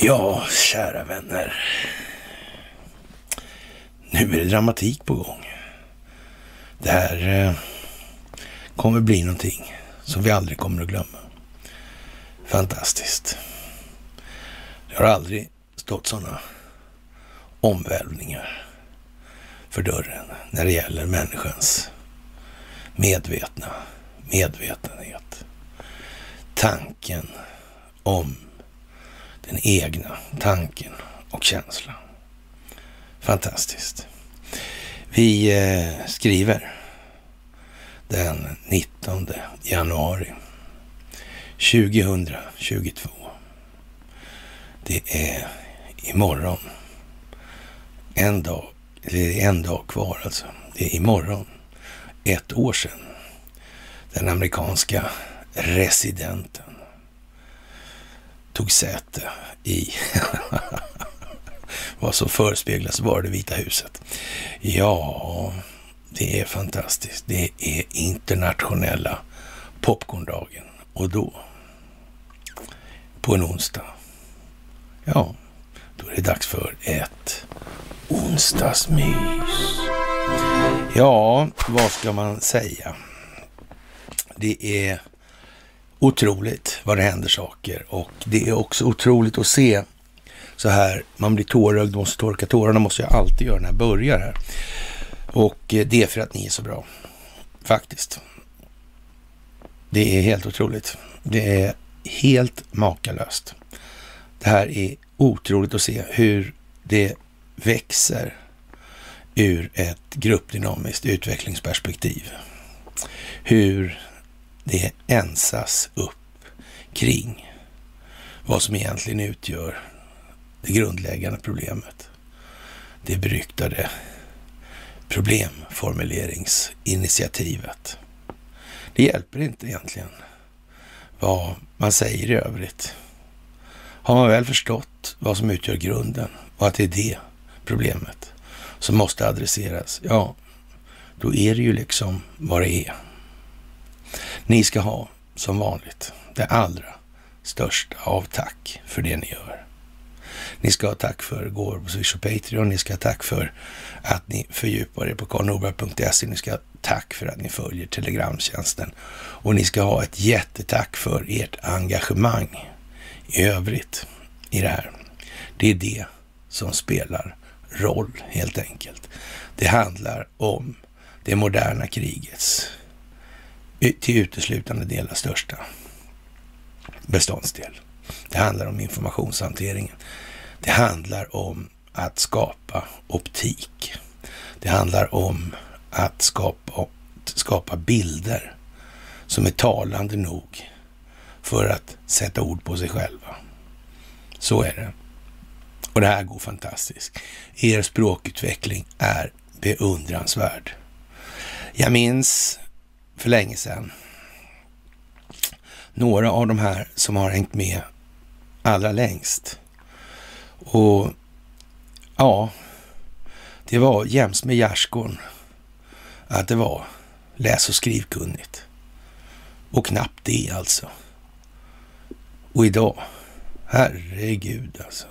Ja, kära vänner. Nu är det dramatik på gång. Det här eh, kommer bli någonting som vi aldrig kommer att glömma. Fantastiskt. Det har aldrig stått sådana omvälvningar för dörren när det gäller människans medvetna medvetenhet. Tanken om den egna tanken och känslan. Fantastiskt. Vi eh, skriver den 19 januari 2022. Det är imorgon. En dag, det är en dag kvar alltså. Det är imorgon ett år sedan den amerikanska residenten tog säte i vad som förespeglas vara det Vita huset. Ja, det är fantastiskt. Det är internationella popcorndagen och då, på en onsdag, ja, då är det dags för ett onsdagsmys. Ja, vad ska man säga? Det är otroligt vad det händer saker och det är också otroligt att se så här. Man blir tårögd, måste torka tårarna, måste jag alltid göra när jag börjar här. Och eh, det är för att ni är så bra, faktiskt. Det är helt otroligt. Det är helt makalöst. Det här är otroligt att se hur det växer ur ett gruppdynamiskt utvecklingsperspektiv. Hur det ensas upp kring vad som egentligen utgör det grundläggande problemet. Det beryktade problemformuleringsinitiativet. Det hjälper inte egentligen vad man säger i övrigt. Har man väl förstått vad som utgör grunden och att det är det problemet som måste adresseras, ja, då är det ju liksom vad det är. Ni ska ha, som vanligt, det allra största av tack för det ni gör. Ni ska ha tack för gåvor på Swish och Patreon. Ni ska ha tack för att ni fördjupar er på karlnorberg.se. Ni ska ha tack för att ni följer Telegramtjänsten. Och ni ska ha ett jättetack för ert engagemang i övrigt i det här. Det är det som spelar roll helt enkelt. Det handlar om det moderna krigets till uteslutande delar största beståndsdel. Det handlar om informationshanteringen. Det handlar om att skapa optik. Det handlar om att skapa, skapa bilder som är talande nog för att sätta ord på sig själva. Så är det. Och det här går fantastiskt. Er språkutveckling är beundransvärd. Jag minns för länge sedan några av de här som har hängt med allra längst. Och ja, det var jäms med gärdsgården att det var läs och skrivkunnigt. Och knappt det alltså. Och idag, herregud alltså.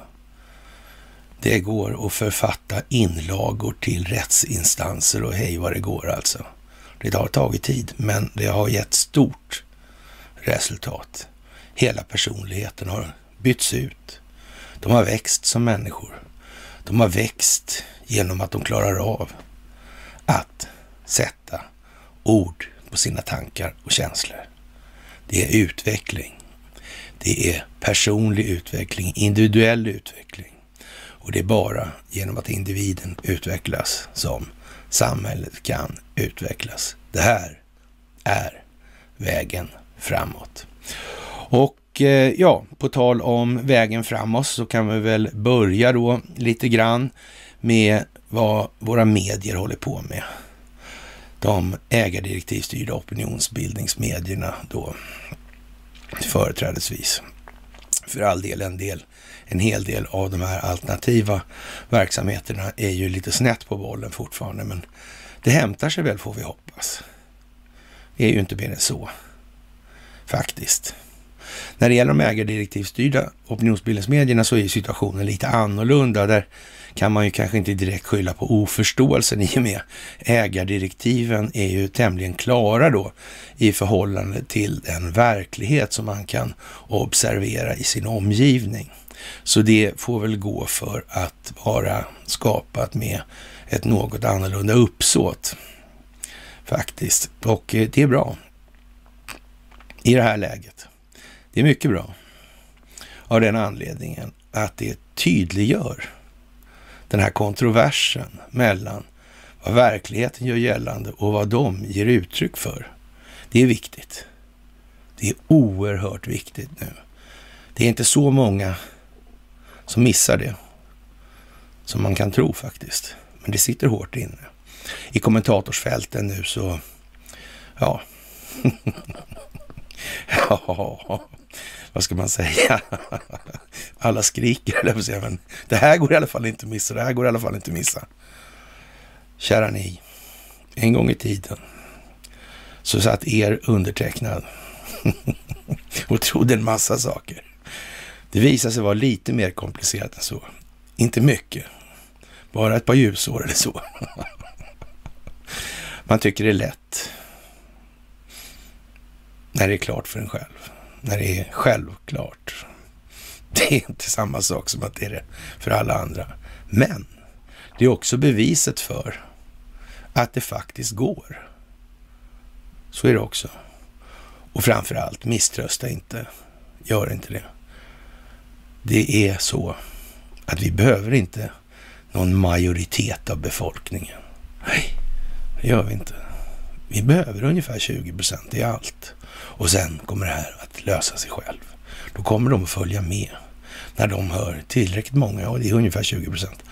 Det går att författa inlagor till rättsinstanser och hej vad det går alltså. Det har tagit tid, men det har gett stort resultat. Hela personligheten har bytts ut. De har växt som människor. De har växt genom att de klarar av att sätta ord på sina tankar och känslor. Det är utveckling. Det är personlig utveckling, individuell utveckling. Och det är bara genom att individen utvecklas som samhället kan utvecklas. Det här är vägen framåt. Och eh, ja, på tal om vägen framåt så kan vi väl börja då lite grann med vad våra medier håller på med. De ägardirektivstyrda opinionsbildningsmedierna då företrädesvis. För all del en del, en hel del av de här alternativa verksamheterna är ju lite snett på bollen fortfarande, men det hämtar sig väl får vi hoppas. Det är ju inte mer än så. Faktiskt. När det gäller de ägardirektivstyrda opinionsbildningsmedierna så är situationen lite annorlunda. Där kan man ju kanske inte direkt skylla på oförståelsen i och med ägardirektiven är ju tämligen klara då i förhållande till den verklighet som man kan observera i sin omgivning. Så det får väl gå för att vara skapat med ett något annorlunda uppsåt faktiskt. Och eh, det är bra i det här läget. Det är mycket bra av den anledningen att det tydliggör den här kontroversen mellan vad verkligheten gör gällande och vad de ger uttryck för. Det är viktigt. Det är oerhört viktigt nu. Det är inte så många som missar det som man kan tro faktiskt. Men det sitter hårt inne. I kommentatorsfälten nu så, ja. ja, vad ska man säga? Alla skriker, men det här går i alla fall inte att missa. Det här går i alla fall inte att missa. Kära ni, en gång i tiden så satt er undertecknad och trodde en massa saker. Det visade sig vara lite mer komplicerat än så. Inte mycket, bara ett par ljusår eller så. Man tycker det är lätt när det är klart för en själv. När det är självklart. Det är inte samma sak som att det är det för alla andra. Men det är också beviset för att det faktiskt går. Så är det också. Och framför allt, misströsta inte. Gör inte det. Det är så att vi behöver inte någon majoritet av befolkningen. Nej, det gör vi inte. Vi behöver ungefär 20 procent i allt. Och sen kommer det här att lösa sig själv. Då kommer de att följa med när de hör tillräckligt många, och det är ungefär 20 procent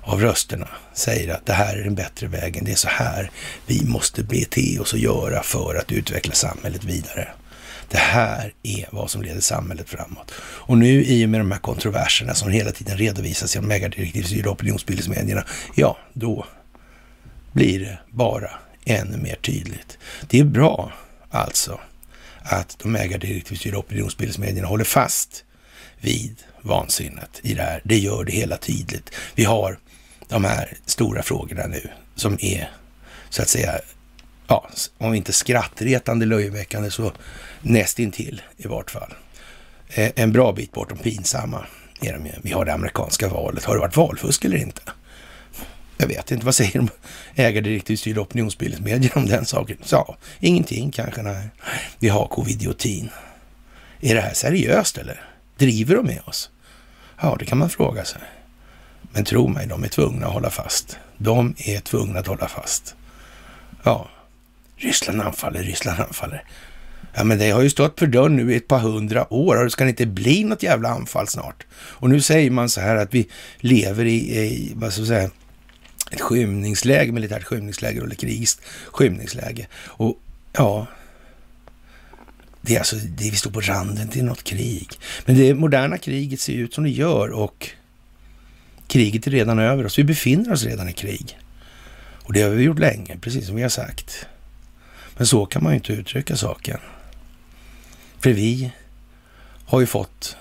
av rösterna, säger att det här är den bättre vägen. Det är så här vi måste bete oss och göra för att utveckla samhället vidare. Det här är vad som leder samhället framåt. Och nu i och med de här kontroverserna som hela tiden redovisas genom ägardirektivstyrda opinionsbildningsmedierna, ja, då blir det bara ännu mer tydligt. Det är bra alltså att de ägardirektivstyrda opinionsbildningsmedierna håller fast vid vansinnet i det här. Det gör det hela tydligt. Vi har de här stora frågorna nu som är så att säga, ja, om inte skrattretande löjeväckande så nästintill i vart fall. Eh, en bra bit bortom pinsamma är de ju. Vi har det amerikanska valet. Har det varit valfusk eller inte? Jag vet inte. Vad säger de ägardirektivstyrda opinionsbildningsmedier om den saken? Ja, ingenting kanske. Nej. Vi har covidiotin. Är det här seriöst eller? Driver de med oss? Ja, det kan man fråga sig. Men tro mig, de är tvungna att hålla fast. De är tvungna att hålla fast. Ja, Ryssland anfaller, Ryssland anfaller. Ja, men det har ju stått för dörren nu i ett par hundra år och det ska inte bli något jävla anfall snart. Och nu säger man så här att vi lever i, i vad ska jag säga, ett skymningsläge, militärt skymningsläge eller krigiskt skymningsläge. Och ja, det är alltså, det, vi står på randen till något krig. Men det moderna kriget ser ut som det gör och kriget är redan över oss. Vi befinner oss redan i krig. Och det har vi gjort länge, precis som vi har sagt. Men så kan man ju inte uttrycka saken. För vi har ju fått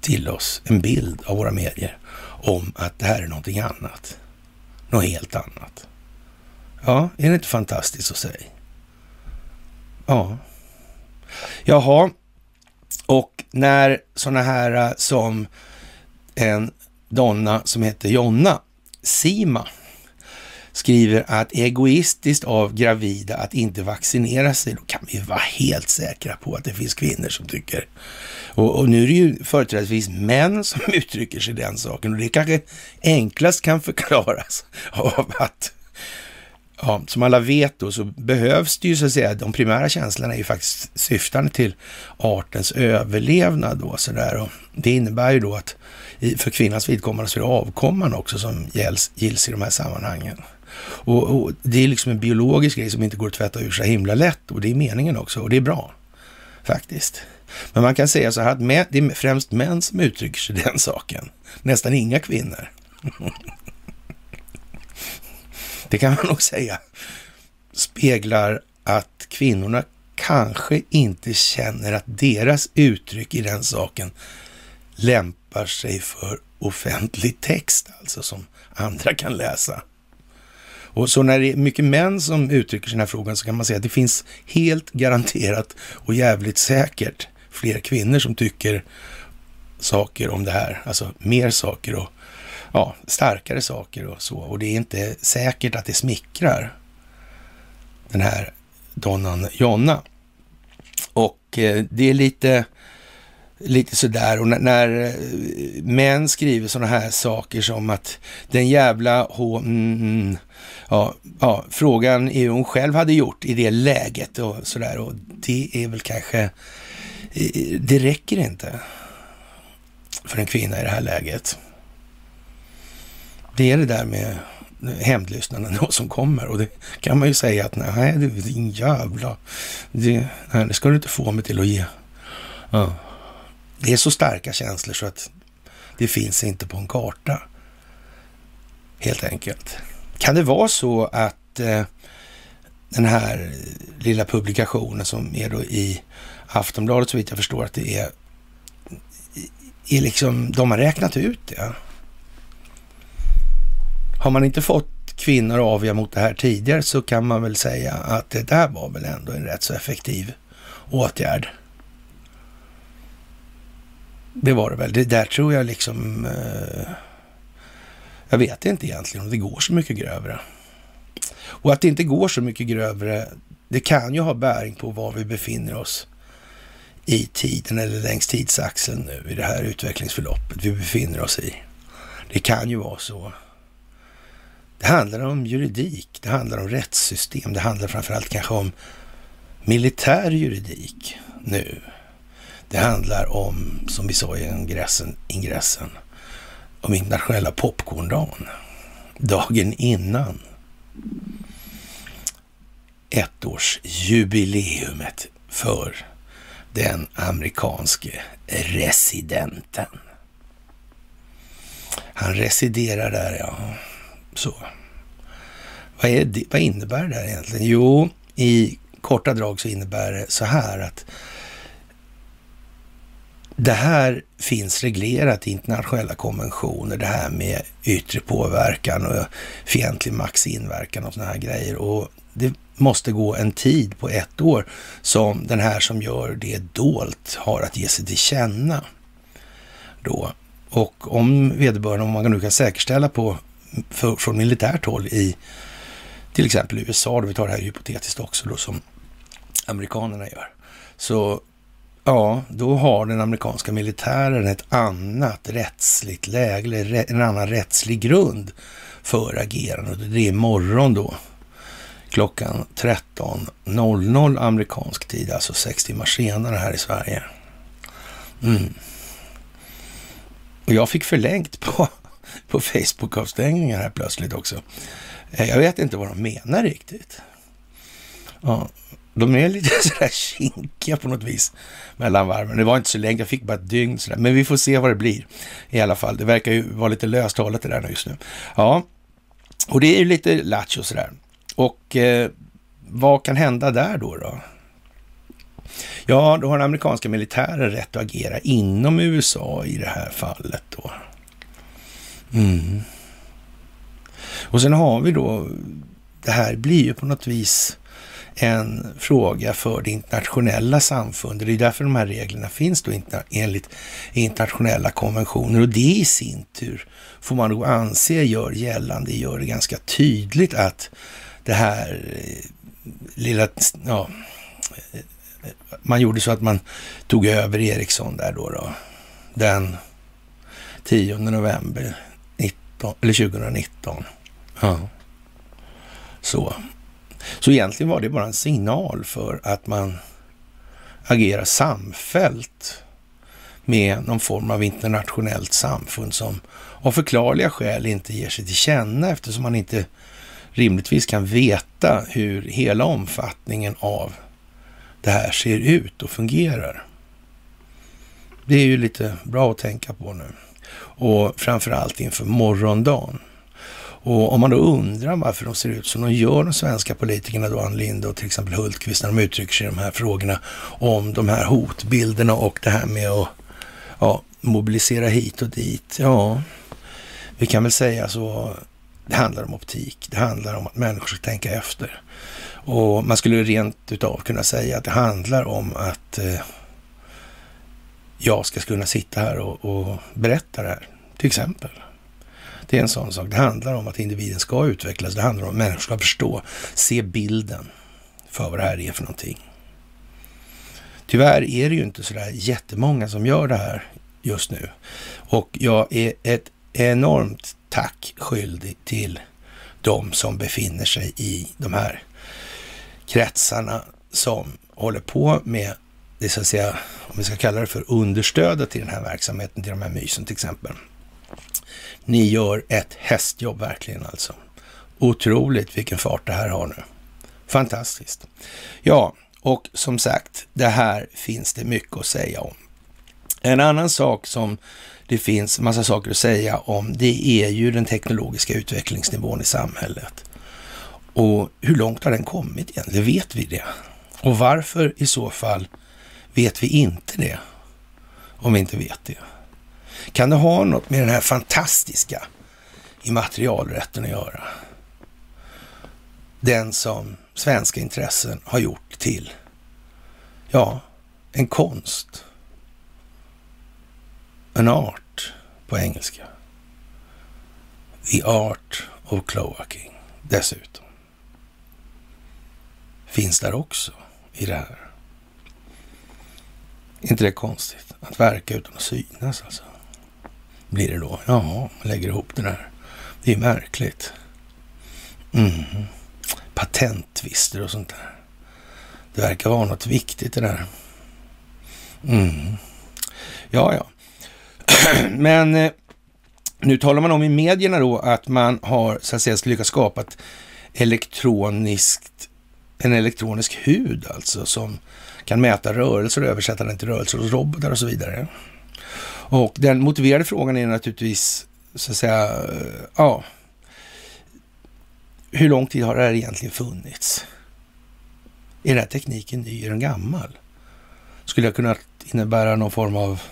till oss en bild av våra medier om att det här är någonting annat. Något helt annat. Ja, är det inte fantastiskt att säga? Ja. Jaha, och när sådana här eh, som en donna som heter Jonna Sima skriver att egoistiskt av gravida att inte vaccinera sig, då kan vi vara helt säkra på att det finns kvinnor som tycker. Och, och nu är det ju företrädesvis män som uttrycker sig den saken och det kanske enklast kan förklaras av att Ja, som alla vet då så behövs det ju så att säga, de primära känslorna är ju faktiskt syftande till artens överlevnad då sådär. Och det innebär ju då att för kvinnans vidkommande så är det avkomman också som gills, gills i de här sammanhangen. Och, och, Det är liksom en biologisk grej som inte går att tvätta ur så himla lätt och det är meningen också och det är bra faktiskt. Men man kan säga så här att det är främst män som uttrycker sig den saken. Nästan inga kvinnor. det kan man nog säga speglar att kvinnorna kanske inte känner att deras uttryck i den saken lämpar sig för offentlig text, alltså som andra kan läsa. Och så när det är mycket män som uttrycker den här frågan så kan man säga att det finns helt garanterat och jävligt säkert fler kvinnor som tycker saker om det här, alltså mer saker och ja, starkare saker och så. Och det är inte säkert att det smickrar den här donnan Jonna. Och eh, det är lite, lite sådär. Och när, när eh, män skriver sådana här saker som att den jävla H... Mm, mm. ja, ja, frågan är hur hon själv hade gjort i det läget och sådär. Och det är väl kanske... Eh, det räcker inte för en kvinna i det här läget. Det är det där med hämndlystnaden då som kommer och det kan man ju säga att nej, du din jävla... Det, nej, det ska du inte få mig till att ge. Ja. Det är så starka känslor så att det finns inte på en karta. Helt enkelt. Kan det vara så att eh, den här lilla publikationen som är då i Aftonbladet så vitt jag förstår att det är, är liksom, de har räknat ut det. Har man inte fått kvinnor att avgöra mot det här tidigare så kan man väl säga att det där var väl ändå en rätt så effektiv åtgärd. Det var det väl. Det där tror jag liksom... Eh, jag vet inte egentligen om det går så mycket grövre. Och att det inte går så mycket grövre, det kan ju ha bäring på var vi befinner oss i tiden eller längs tidsaxeln nu i det här utvecklingsförloppet vi befinner oss i. Det kan ju vara så. Det handlar om juridik, det handlar om rättssystem, det handlar framförallt kanske om militär juridik nu. Det handlar om, som vi sa i ingressen, ingressen om internationella popcorndagen. Dagen innan ettårsjubileumet för den amerikanske residenten. Han residerar där, ja. Så. Vad, är det, vad innebär det här egentligen? Jo, i korta drag så innebär det så här att det här finns reglerat i internationella konventioner, det här med yttre påverkan och fientlig maxinverkan och sådana här grejer. Och det måste gå en tid på ett år som den här som gör det dolt har att ge sig till känna. Då. Och om vederbörande, om man nu kan säkerställa på för, från militärt håll i till exempel USA, då vi tar det här hypotetiskt också då som amerikanerna gör. Så ja, då har den amerikanska militären ett annat rättsligt läge, en annan rättslig grund för agerande. Det är imorgon då klockan 13.00 amerikansk tid, alltså sex timmar senare här i Sverige. Mm. Och jag fick förlängt på på Facebook-avstängningar här plötsligt också. Eh, jag vet inte vad de menar riktigt. Ja, de är lite sådär kinkiga på något vis mellan varven. Det var inte så länge, jag fick bara ett dygn sådär. Men vi får se vad det blir i alla fall. Det verkar ju vara lite löst hållet det där just nu. Ja, och det är ju lite lattjo sådär. Och eh, vad kan hända där då? då? Ja, då har den amerikanska militären rätt att agera inom USA i det här fallet då. Mm. Och sen har vi då, det här blir ju på något vis en fråga för det internationella samfundet. Det är därför de här reglerna finns då enligt internationella konventioner och det i sin tur får man då anse gör gällande, gör det ganska tydligt att det här eh, lilla, ja, man gjorde så att man tog över Ericsson där då, då den 10 november 19, eller 2019. Ja. Så. Så egentligen var det bara en signal för att man agerar samfällt med någon form av internationellt samfund som av förklarliga skäl inte ger sig till känna eftersom man inte rimligtvis kan veta hur hela omfattningen av det här ser ut och fungerar. Det är ju lite bra att tänka på nu och framför allt inför morgondagen. Och om man då undrar varför de ser ut som de gör, de svenska politikerna då, Ann Linde och till exempel Hultqvist, när de uttrycker sig i de här frågorna om de här hotbilderna och det här med att ja, mobilisera hit och dit. Ja, vi kan väl säga så. Det handlar om optik. Det handlar om att människor ska tänka efter. Och man skulle rent utav kunna säga att det handlar om att eh, jag ska kunna sitta här och, och berätta det här, till exempel. Det är en sån sak. Det handlar om att individen ska utvecklas. Det handlar om att människor ska förstå, se bilden för vad det här är för någonting. Tyvärr är det ju inte sådär jättemånga som gör det här just nu. Och jag är ett enormt tack skyldig till de som befinner sig i de här kretsarna som håller på med det så att säga, om vi ska kalla det för understödet till den här verksamheten, till de här mysen till exempel. Ni gör ett hästjobb verkligen alltså. Otroligt vilken fart det här har nu. Fantastiskt. Ja, och som sagt, det här finns det mycket att säga om. En annan sak som det finns massa saker att säga om, det är ju den teknologiska utvecklingsnivån i samhället. Och hur långt har den kommit egentligen? Vet vi det? Och varför i så fall vet vi inte det? Om vi inte vet det. Kan det ha något med den här fantastiska immaterialrätten att göra? Den som svenska intressen har gjort till, ja, en konst. En art på engelska. The art of cloaking dessutom. Finns där också i det här. inte det konstigt? Att verka utan att synas alltså blir det då. Ja, lägger ihop det där. Det är märkligt. Mm. Patenttvister och sånt där. Det verkar vara något viktigt det där. Mm. Ja, ja. Men eh, nu talar man om i medierna då att man har så att säga lyckats skapa ett elektroniskt, en elektronisk hud alltså som kan mäta rörelser och översätta den till rörelser hos robotar och så vidare. Och den motiverade frågan är naturligtvis, så att säga, eh, ja, hur lång tid har det här egentligen funnits? Är den här tekniken ny? Är den gammal? Skulle jag kunna innebära någon form av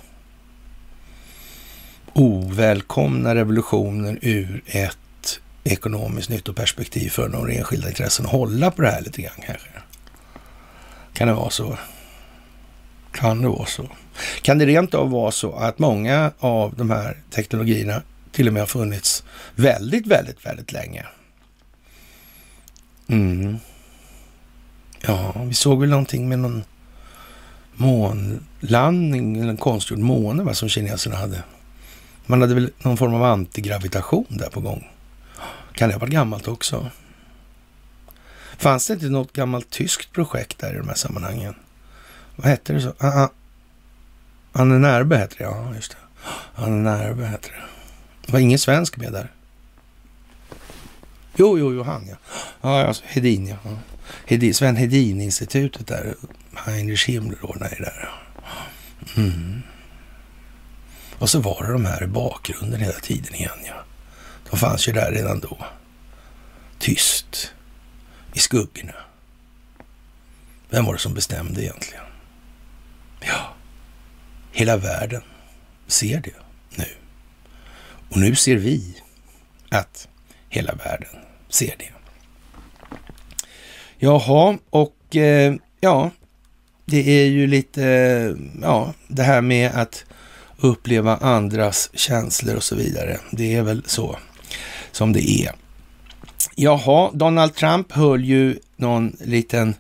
ovälkomna revolutioner ur ett ekonomiskt nyttoperspektiv för några enskilda intressen. att Hålla på det här lite grann kanske. Kan det vara så? Kan det vara så? Kan det rent av vara så att många av de här teknologierna till och med har funnits väldigt, väldigt, väldigt länge? Mm. Ja, vi såg väl någonting med någon månlandning, eller en konstgjord måne va, som kineserna hade. Man hade väl någon form av antigravitation där på gång. Kan det ha varit gammalt också? Fanns det inte något gammalt tyskt projekt där i de här sammanhangen? Vad hette det så? Uh -huh. Anne Närbe heter det, ja just det. Anne Närbe heter det. Det var ingen svensk med där. Jo, jo, jo, han ja. Ja, alltså, Hedin ja. Hedin, Sven Hedin-institutet där. Heinrich Himmler ordnade det där. Mm. Och så var det de här i bakgrunden hela tiden igen ja. De fanns ju där redan då. Tyst. I skuggorna. Vem var det som bestämde egentligen? Ja, hela världen ser det nu. Och nu ser vi att hela världen ser det. Jaha, och eh, ja, det är ju lite, ja, det här med att uppleva andras känslor och så vidare. Det är väl så som det är. Jaha, Donald Trump höll ju någon liten,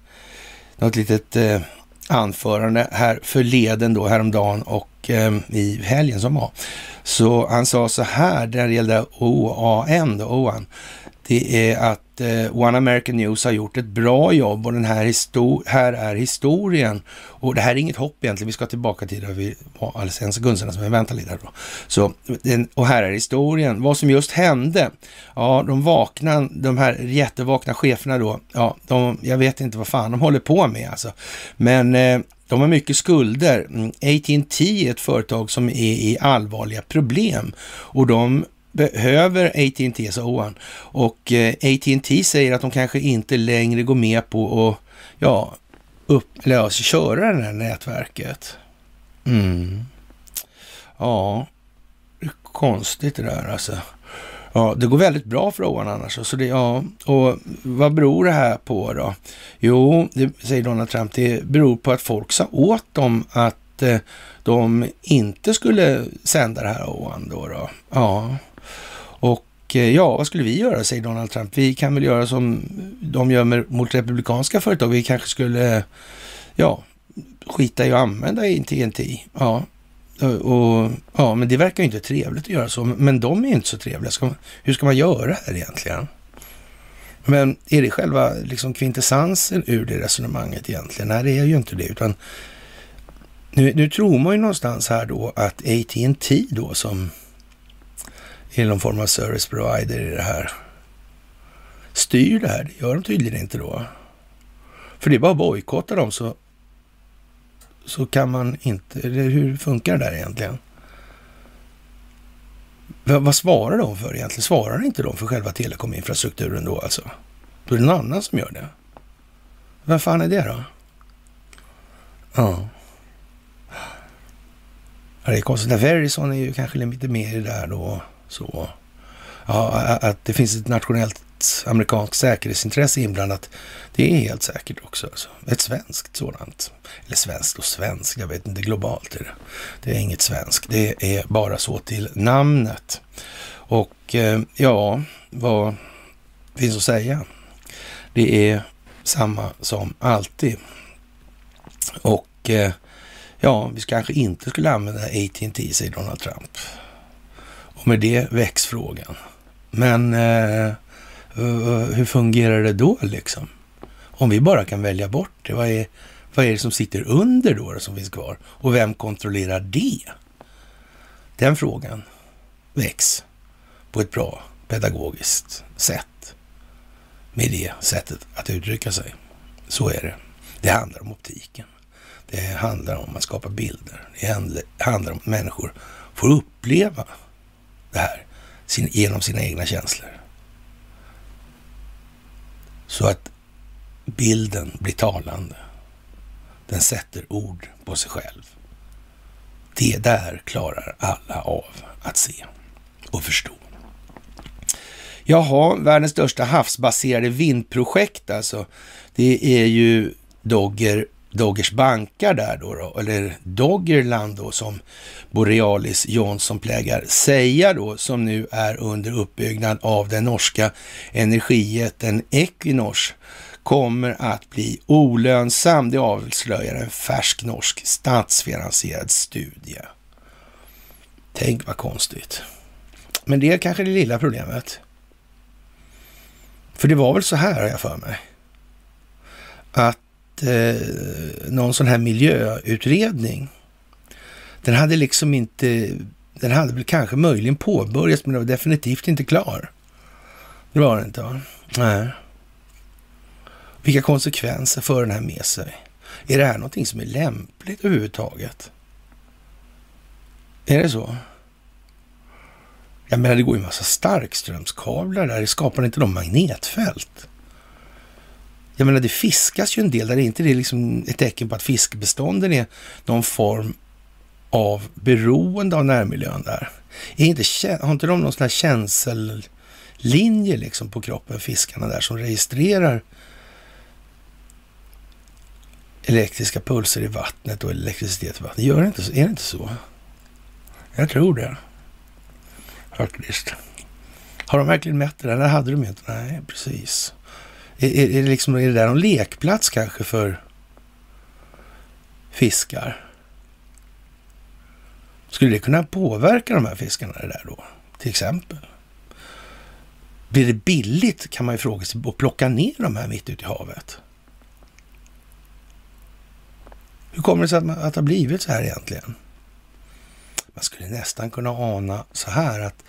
något litet eh, anförande här förleden då, häromdagen och eh, i helgen som var. Så han sa så här, när det gällde OAN, då, OAN, det är att eh, One American News har gjort ett bra jobb och den här, här är historien. Och det här är inget hopp egentligen, vi ska tillbaka till där vi var alldeles en sekund sedan, men vänta lite här då. Så, och här är historien. Vad som just hände, ja, de vakna, de här jättevakna cheferna då, ja, de, jag vet inte vad fan de håller på med alltså. Men eh, de har mycket skulder. Mm, AT&T är ett företag som är i allvarliga problem och de behöver AT&T, sa han. Och eh, AT&T säger att de kanske inte längre går med på att ja, upp, eller, ja, köra det här nätverket. Mm. Ja, det är konstigt det där alltså. Ja, det går väldigt bra för Owen annars. Så det, ja, och vad beror det här på då? Jo, det säger Donald Trump, det beror på att folk sa åt dem att eh, de inte skulle sända det här Owen då. då. Ja, Eh, ja, vad skulle vi göra, säger Donald Trump. Vi kan väl göra som de gör med, mot republikanska företag. Vi kanske skulle, eh, ja, skita i att använda TNT. Ja, eh, och, ja, men det verkar ju inte trevligt att göra så. Men de är ju inte så trevliga. Ska man, hur ska man göra här egentligen? Men är det själva liksom kvintessensen ur det resonemanget egentligen? Nej, det är ju inte det. Utan nu, nu tror man ju någonstans här då att AT&T då som är någon form av service provider i det här styr det här. Det gör de tydligen inte då. För det är bara att bojkotta dem så så kan man inte, eller hur funkar det där egentligen? V vad svarar de för egentligen? Svarar inte de för själva telekominfrastrukturen då alltså? Då är det någon annan som gör det. Vem fan är det då? Ja. ja det är konstigt. Verizon är ju kanske lite mer i det där då. Så. Ja, att det finns ett nationellt amerikanskt säkerhetsintresse inblandat. Det är helt säkert också. Alltså. Ett svenskt sådant. Eller svenskt och svenskt, jag vet inte, globalt är det. Det är inget svenskt, det är bara så till namnet. Och eh, ja, vad finns att säga? Det är samma som alltid. Och eh, ja, vi kanske inte skulle använda AT&T säger Donald Trump. Och med det väcks frågan. Men eh, eh, eh, hur fungerar det då liksom? Om vi bara kan välja bort det, vad är, vad är det som sitter under då, som finns kvar? Och vem kontrollerar det? Den frågan väcks på ett bra pedagogiskt sätt med det sättet att uttrycka sig. Så är det. Det handlar om optiken. Det handlar om att skapa bilder. Det handlar om att människor får uppleva det här genom sina egna känslor. Så att bilden blir talande. Den sätter ord på sig själv. Det där klarar alla av att se och förstå. Jaha, världens största havsbaserade vindprojekt alltså. Det är ju Dogger Doggers bankar där då, då, eller Doggerland då som Borealis Johnson plägar säga då, som nu är under uppbyggnad av den norska energijätten Equinors kommer att bli olönsam. Det avslöjar en färsk norsk statsfinansierad studie. Tänk vad konstigt. Men det är kanske det lilla problemet. För det var väl så här, har jag för mig, att eh, någon sån här miljöutredning, den hade liksom inte, den hade väl kanske möjligen påbörjats men den var definitivt inte klar. Det var den inte va? Nej. Vilka konsekvenser för den här med sig? Är det här någonting som är lämpligt överhuvudtaget? Är det så? Jag menar, det går ju en massa starkströmskablar där. Det skapar inte de magnetfält? Jag menar, det fiskas ju en del där. Är inte det liksom ett tecken på att fiskbestånden är någon form av beroende av närmiljön där? Är inte, har inte de någon sån här känsellinje liksom på kroppen, fiskarna där, som registrerar elektriska pulser i vattnet och elektricitet i vattnet? Gör det inte, är det inte så? Jag tror det. Faktiskt. Har de verkligen mätt det där? Det hade de inte. Nej, precis. Är, är, är, det liksom, är det där någon lekplats kanske för fiskar? Skulle det kunna påverka de här fiskarna det där då, till exempel? Blir det billigt, kan man ju fråga sig, att plocka ner de här mitt ute i havet? Hur kommer det sig att, att det har blivit så här egentligen? Man skulle nästan kunna ana så här att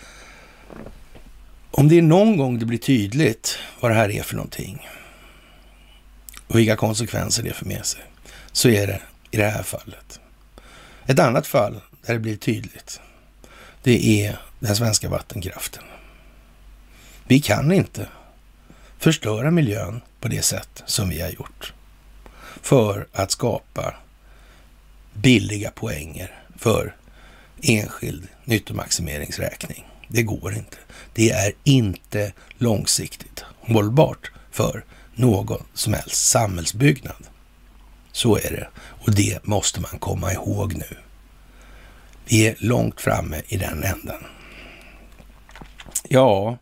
om det är någon gång det blir tydligt vad det här är för någonting och vilka konsekvenser det för med sig, så är det i det här fallet. Ett annat fall där det blir tydligt, det är den svenska vattenkraften. Vi kan inte förstöra miljön på det sätt som vi har gjort för att skapa billiga poänger för enskild nyttomaximeringsräkning. Det går inte. Det är inte långsiktigt hållbart för någon som helst samhällsbyggnad. Så är det. Och det måste man komma ihåg nu. Vi är långt framme i den änden. Ja,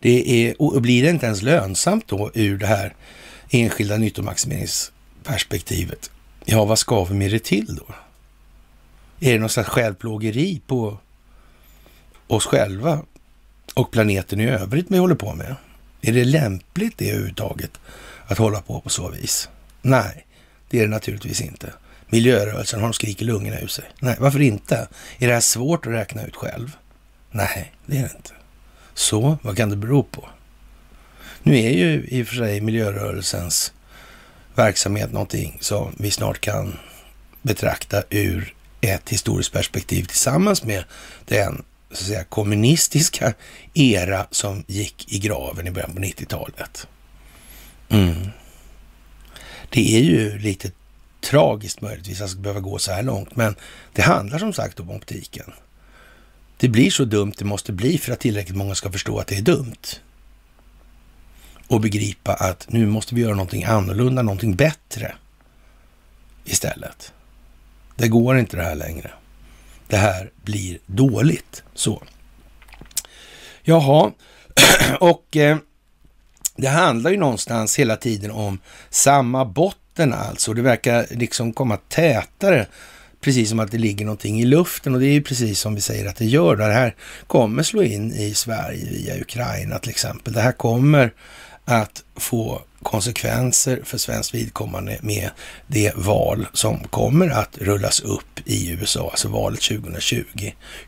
det är, och blir det inte ens lönsamt då ur det här enskilda nyttomaximeringsperspektivet, ja, vad ska vi med det till då? Är det något slags självplågeri på oss själva och planeten i övrigt vi håller på med? Är det lämpligt det överhuvudtaget att hålla på på så vis? Nej, det är det naturligtvis inte. Miljörörelsen har de i lungorna ur sig. Nej, varför inte? Är det här svårt att räkna ut själv? Nej, det är det inte. Så, vad kan det bero på? Nu är ju i och för sig miljörörelsens verksamhet någonting som vi snart kan betrakta ur ett historiskt perspektiv tillsammans med den så att säga, kommunistiska era som gick i graven i början på 90-talet. Mm. Det är ju lite tragiskt möjligtvis att behöva gå så här långt, men det handlar som sagt om optiken. Det blir så dumt det måste bli för att tillräckligt många ska förstå att det är dumt. Och begripa att nu måste vi göra någonting annorlunda, någonting bättre istället. Det går inte det här längre. Det här blir dåligt. Så. Jaha, och eh, det handlar ju någonstans hela tiden om samma botten alltså. Det verkar liksom komma tätare precis som att det ligger någonting i luften och det är ju precis som vi säger att det gör. Det här kommer slå in i Sverige via Ukraina till exempel. Det här kommer att få konsekvenser för svenskt vidkommande med det val som kommer att rullas upp i USA, alltså valet 2020.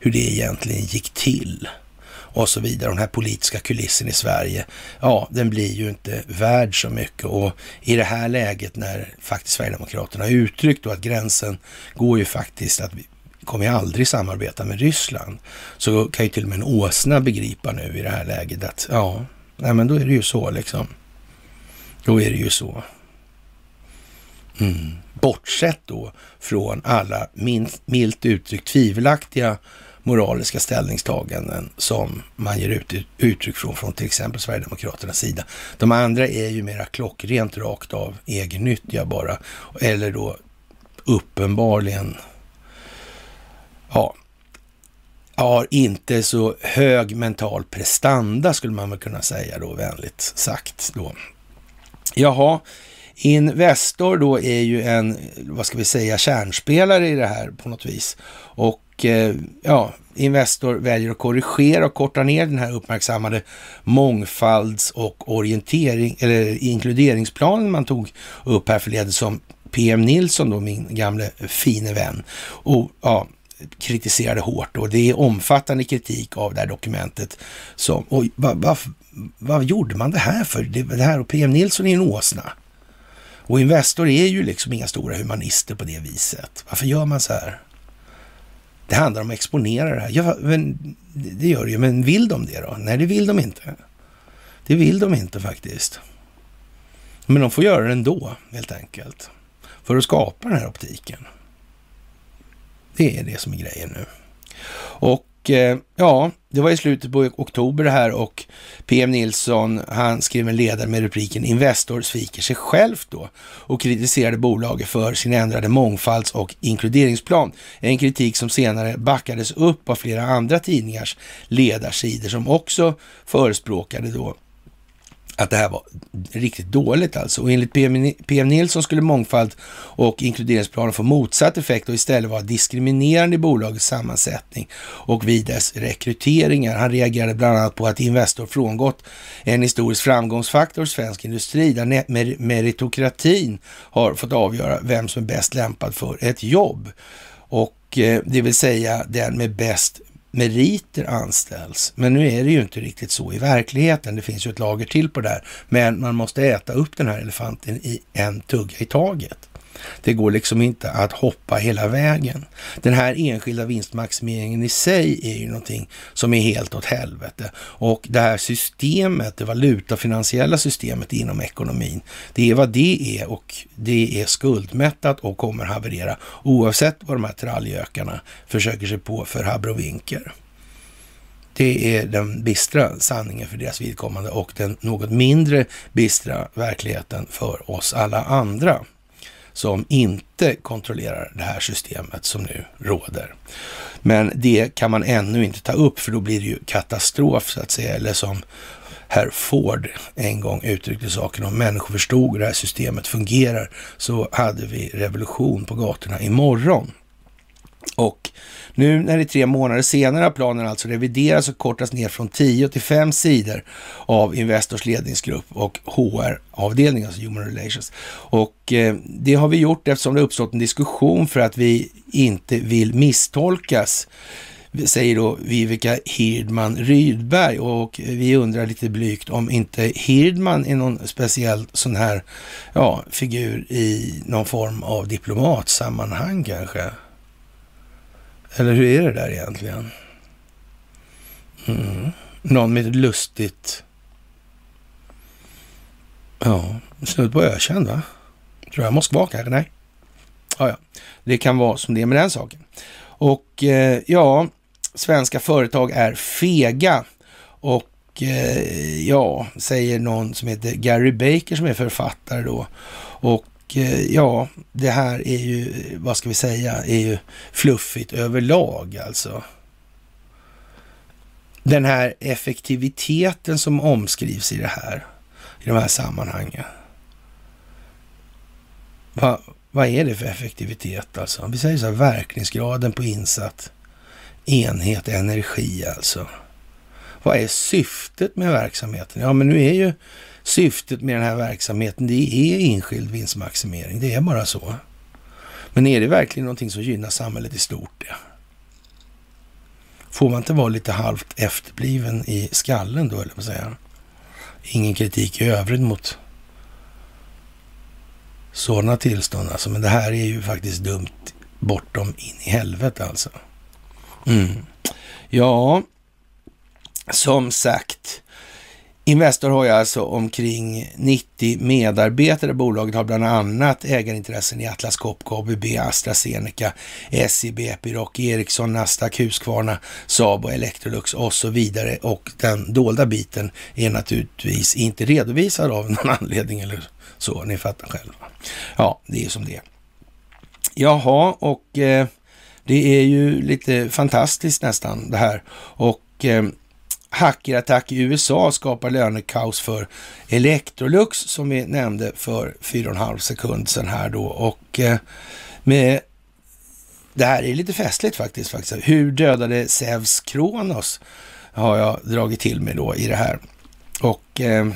Hur det egentligen gick till och så vidare. Den här politiska kulissen i Sverige, ja, den blir ju inte värd så mycket. Och i det här läget när faktiskt Sverigedemokraterna har uttryckt då att gränsen går ju faktiskt att vi kommer ju aldrig samarbeta med Ryssland, så kan ju till och med en åsna begripa nu i det här läget att ja, nej men då är det ju så liksom. Då är det ju så. Mm. Bortsett då från alla milt uttryckt tvivelaktiga moraliska ställningstaganden som man ger ut, uttryck från, från till exempel Sverigedemokraternas sida. De andra är ju mera klockrent rakt av egennyttiga bara, eller då uppenbarligen, ja, har inte så hög mental prestanda skulle man väl kunna säga då, vänligt sagt då. Jaha, Investor då är ju en, vad ska vi säga, kärnspelare i det här på något vis. Och eh, ja, Investor väljer att korrigera och korta ner den här uppmärksammade mångfalds och orientering eller inkluderingsplanen man tog upp här förleden som PM Nilsson då, min gamle fine vän. Och ja, kritiserade hårt och det är omfattande kritik av det här dokumentet. Som, och va, va, vad gjorde man det här för? Det, det här och PM Nilsson är en åsna. Och Investor är ju liksom inga stora humanister på det viset. Varför gör man så här? Det handlar om att exponera det här. Ja, men det gör det ju, men vill de det då? Nej, det vill de inte. Det vill de inte faktiskt. Men de får göra det ändå, helt enkelt. För att skapa den här optiken. Det är det som är grejen nu. Och eh, ja, det var i slutet på oktober det här och PM Nilsson, han skrev en ledare med rubriken Investor sviker sig självt då och kritiserade bolaget för sin ändrade mångfalds och inkluderingsplan. En kritik som senare backades upp av flera andra tidningars ledarsidor som också förespråkade då att det här var riktigt dåligt alltså. Och enligt PM, PM Nilsson skulle mångfald och inkluderingsplanen få motsatt effekt och istället vara diskriminerande i bolagets sammansättning och vid dess rekryteringar. Han reagerade bland annat på att Investor frångått en historisk framgångsfaktor i svensk industri där meritokratin har fått avgöra vem som är bäst lämpad för ett jobb. Och eh, det vill säga den med bäst meriter anställs. Men nu är det ju inte riktigt så i verkligheten. Det finns ju ett lager till på det här. Men man måste äta upp den här elefanten i en tugga i taget. Det går liksom inte att hoppa hela vägen. Den här enskilda vinstmaximeringen i sig är ju någonting som är helt åt helvete. Och det här systemet, det valutafinansiella systemet inom ekonomin, det är vad det är och det är skuldmättat och kommer haverera oavsett vad de här tralljökarna försöker sig på för habrovinker. Det är den bistra sanningen för deras vidkommande och den något mindre bistra verkligheten för oss alla andra som inte kontrollerar det här systemet som nu råder. Men det kan man ännu inte ta upp för då blir det ju katastrof så att säga. Eller som herr Ford en gång uttryckte saken, om människor förstod hur det här systemet fungerar så hade vi revolution på gatorna imorgon. Och nu när det är tre månader senare har planen alltså reviderats och kortats ner från 10 till 5 sidor av Investors ledningsgrupp och HR-avdelningen, alltså Human Relations. Och eh, det har vi gjort eftersom det uppstått en diskussion för att vi inte vill misstolkas säger då Vivica Hirdman Rydberg och vi undrar lite blygt om inte Hirdman är någon speciell sån här ja, figur i någon form av diplomatsammanhang kanske. Eller hur är det där egentligen? Mm. Någon med ett lustigt... Ja, snudd på ökänd va? Tror jag. Moskva kanske? Nej. Ja, ja. Det kan vara som det är med den saken. Och eh, ja, svenska företag är fega. Och eh, ja, säger någon som heter Gary Baker som är författare då. Och Eh, ja, det här är ju, vad ska vi säga, är ju fluffigt överlag alltså. Den här effektiviteten som omskrivs i det här, i de här sammanhangen. Va, vad är det för effektivitet alltså? Vi säger så här, verkningsgraden på insatt enhet energi alltså. Vad är syftet med verksamheten? Ja, men nu är ju syftet med den här verksamheten, det är enskild vinstmaximering. Det är bara så. Men är det verkligen någonting som gynnar samhället i stort? Det? Får man inte vara lite halvt efterbliven i skallen då, eller vad säger Ingen kritik i övrigt mot sådana tillstånd alltså. Men det här är ju faktiskt dumt bortom in i helvete alltså. Mm. Ja, som sagt, Investor har ju alltså omkring 90 medarbetare. Bolaget har bland annat ägarintressen i Atlas Copco, ABB, AstraZeneca, SEB, Epiroc, Ericsson, Nasdaq, Husqvarna, Saab och Electrolux och så vidare. Och den dolda biten är naturligtvis inte redovisad av någon anledning eller så. Ni fattar själva. Ja, det är som det är. Jaha, och eh, det är ju lite fantastiskt nästan det här. Och eh, hackerattack i USA skapar lönekaos för Electrolux som vi nämnde för fyra och en halv sekund sedan här då. Och eh, med det här är lite festligt faktiskt. faktiskt. Hur dödade Zeus Kronos har jag dragit till mig då i det här. Och eh,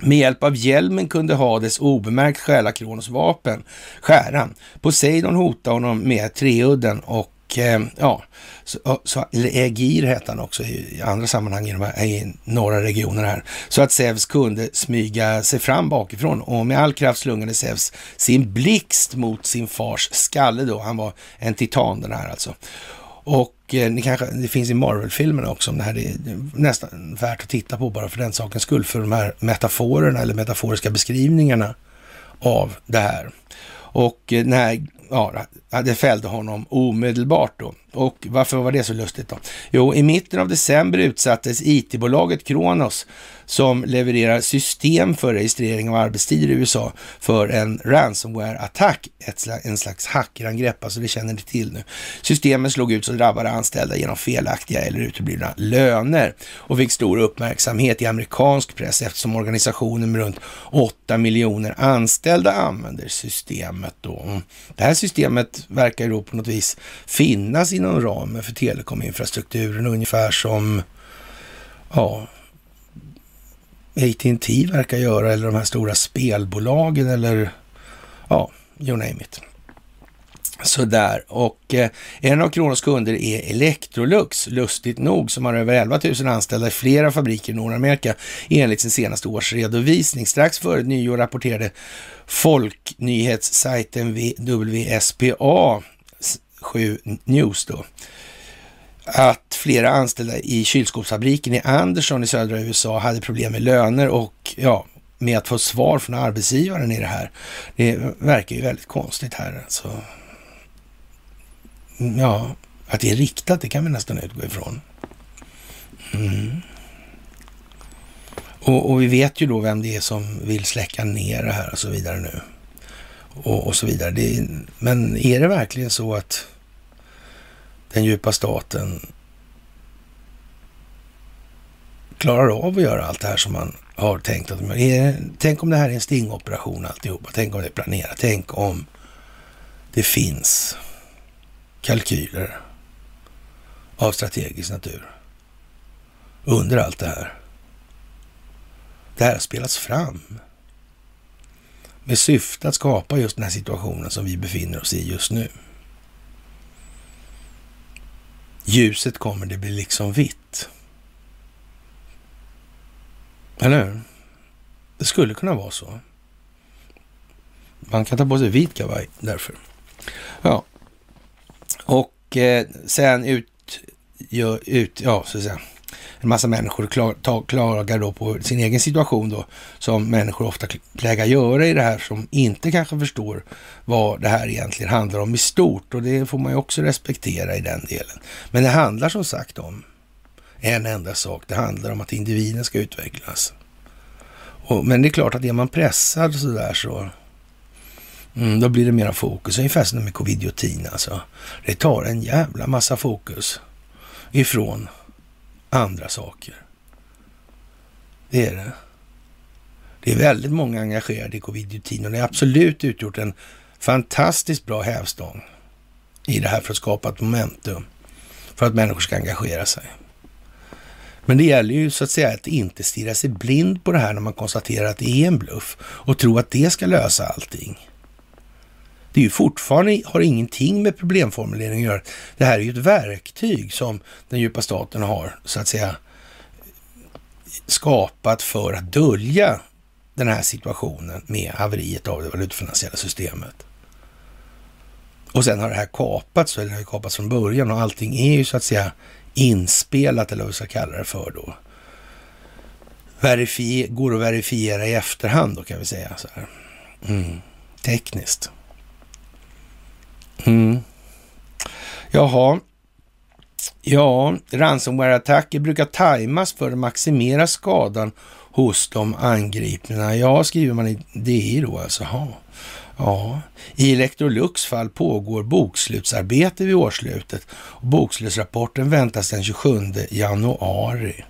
med hjälp av hjälmen kunde Hades obemärkt stjäla Kronos vapen, skäran. Poseidon hotade honom med treudden och Eh, ja, så, så, eller Egir hette han också i andra sammanhang i, de här, i norra regionen här. Så att Zeus kunde smyga sig fram bakifrån och med all kraft slungade Zeus sin blixt mot sin fars skalle då. Han var en titan den här alltså. Och eh, ni kanske, det finns i Marvel-filmerna också om det här. Det är nästan värt att titta på bara för den sakens skull. För de här metaforerna eller metaforiska beskrivningarna av det här. Och eh, när ja, det fällde honom omedelbart då. Och varför var det så lustigt då? Jo, i mitten av december utsattes IT-bolaget Kronos som levererar system för registrering av arbetstider i USA för en ransomware-attack, en slags hackerangrepp, alltså det känner ni till nu. Systemen slog ut så drabbade anställda genom felaktiga eller uteblivna löner och fick stor uppmärksamhet i amerikansk press eftersom organisationen med runt 8 miljoner anställda använder systemet då. Mm. Det här systemet verkar ju då på något vis finnas inom ramen för telekominfrastrukturen ungefär som ja, AT&T verkar göra eller de här stora spelbolagen eller ja, you name it. Sådär, och eh, en av Kronos kunder är Electrolux, lustigt nog, som har över 11 000 anställda i flera fabriker i Nordamerika enligt sin senaste årsredovisning. Strax före nyår rapporterade folknyhetssajten WSPA 7 News då, att flera anställda i kylskåpsfabriken i Anderson i södra USA hade problem med löner och ja, med att få svar från arbetsgivaren i det här. Det verkar ju väldigt konstigt här. Alltså. Ja, att det är riktat, det kan vi nästan utgå ifrån. Mm. Och, och, vi vet ju då vem det är som vill släcka ner det här och så vidare nu. Och, och så vidare. Det, men är det verkligen så att den djupa staten klarar av att göra allt det här som man har tänkt att de gör. Tänk om det här är en stingoperation alltihopa. Tänk om det är planerat. Tänk om det finns kalkyler av strategisk natur under allt det här. Det här har spelats fram med syfte att skapa just den här situationen som vi befinner oss i just nu. Ljuset kommer, det blir liksom vitt. Eller hur? Det skulle kunna vara så. Man kan ta på sig vit kavaj därför. Ja, och eh, sen ut, ja, ut, ja, så att säga, en massa människor klar, ta, klagar då på sin egen situation då, som människor ofta plägar göra i det här, som inte kanske förstår vad det här egentligen handlar om i stort. Och det får man ju också respektera i den delen. Men det handlar som sagt om en enda sak. Det handlar om att individen ska utvecklas. Och, men det är klart att är man pressad så där så Mm, då blir det mera fokus. Ungefär som med covidiotin alltså. Det tar en jävla massa fokus ifrån andra saker. Det är det. Det är väldigt många engagerade i covid-19 och det har absolut utgjort en fantastiskt bra hävstång i det här för att skapa ett momentum för att människor ska engagera sig. Men det gäller ju så att säga att inte stirra sig blind på det här när man konstaterar att det är en bluff och tro att det ska lösa allting det är ju fortfarande, har ingenting med problemformulering att göra. Det här är ju ett verktyg som den djupa staten har, så att säga, skapat för att dölja den här situationen med haveriet av det valutafinansiella systemet. Och sen har det här kapats, eller det har kapats från början och allting är ju så att säga inspelat, eller vad vi ska kalla det för då. Verifier, går att verifiera i efterhand då kan vi säga så här. Mm. Tekniskt. Mm. Jaha. Ja, ransomware-attacker brukar tajmas för att maximera skadan hos de angripna. Ja, skriver man i DI då alltså. Ja. Ja, i Electrolux fall pågår bokslutsarbete vid årsslutet. Och bokslutsrapporten väntas den 27 januari.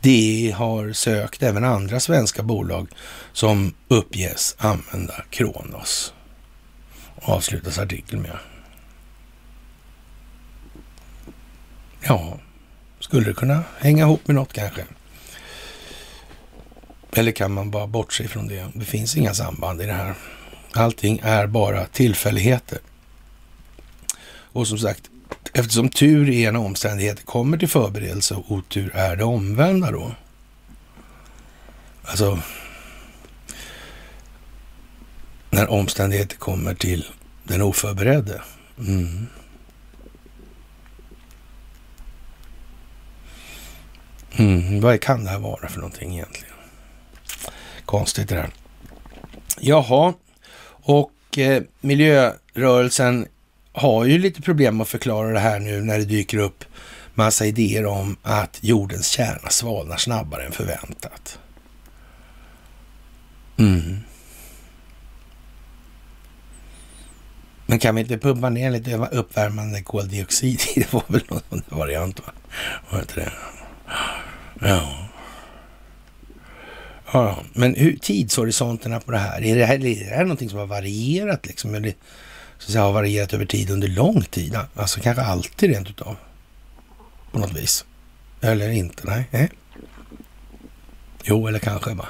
DI har sökt även andra svenska bolag som uppges använda Kronos avslutas artikeln med. Ja, skulle det kunna hänga ihop med något kanske? Eller kan man bara bortse ifrån det? Det finns inga samband i det här. Allting är bara tillfälligheter. Och som sagt, eftersom tur i ena omständigheter kommer till förberedelse och otur är det omvända då. Alltså, när omständigheter kommer till den oförberedde. Mm. Mm, vad kan det här vara för någonting egentligen? Konstigt det där. Jaha, och eh, miljörörelsen har ju lite problem att förklara det här nu när det dyker upp massa idéer om att jordens kärna svalnar snabbare än förväntat. Mm. Men kan vi inte pumpa ner lite uppvärmande koldioxid i? Det var väl någon variant, va? Var inte det? Ja. Ja, men hur, tidshorisonterna på det här, är det här, är det här någonting som har varierat liksom? Eller så att säga, har varierat över tid under lång tid? Alltså kanske alltid rent utav. På något vis. Eller inte? Nej. nej. Jo, eller kanske va?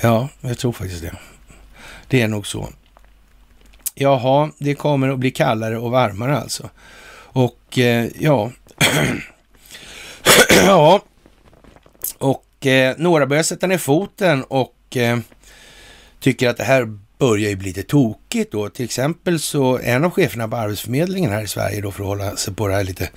Ja, jag tror faktiskt det. Det är nog så jaha, det kommer att bli kallare och varmare alltså. Och eh, ja, ja, och eh, några börjar sätta ner foten och eh, tycker att det här börjar ju bli lite tokigt då. Till exempel så en av cheferna på Arbetsförmedlingen här i Sverige då för att hålla sig på det här lite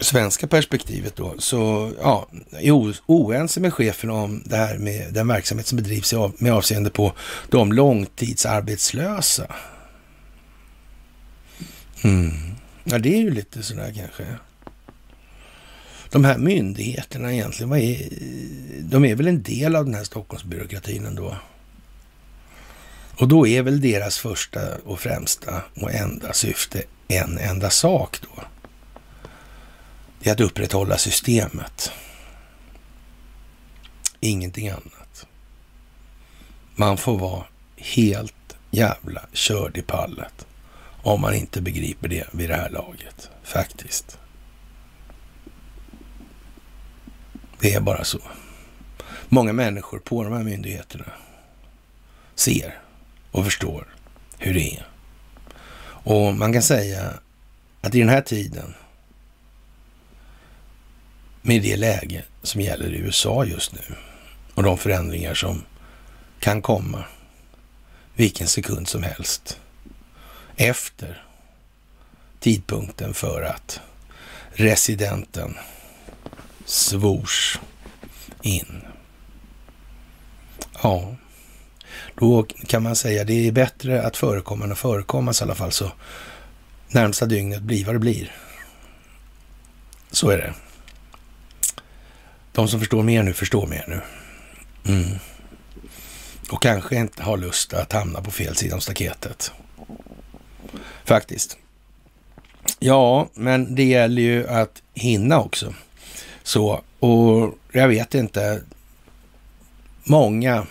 svenska perspektivet då, så ja, är oense med chefen om det här med den verksamhet som bedrivs med avseende på de långtidsarbetslösa. Mm. Ja, det är ju lite sådär kanske. De här myndigheterna egentligen, vad är, de är väl en del av den här Stockholmsbyråkratin ändå? Och då är väl deras första och främsta och enda syfte en enda sak då. Det är att upprätthålla systemet. Ingenting annat. Man får vara helt jävla körd i pallet om man inte begriper det vid det här laget, faktiskt. Det är bara så. Många människor på de här myndigheterna ser och förstår hur det är. Och man kan säga att i den här tiden, med det läge som gäller i USA just nu och de förändringar som kan komma vilken sekund som helst efter tidpunkten för att residenten svors in. Ja, då kan man säga det är bättre att förekomma än att förekommas i alla fall. Så närmsta dygnet blir vad det blir. Så är det. De som förstår mer nu förstår mer nu. Mm. Och kanske inte har lust att hamna på fel sida om staketet. Faktiskt. Ja, men det gäller ju att hinna också. Så, och jag vet inte. Många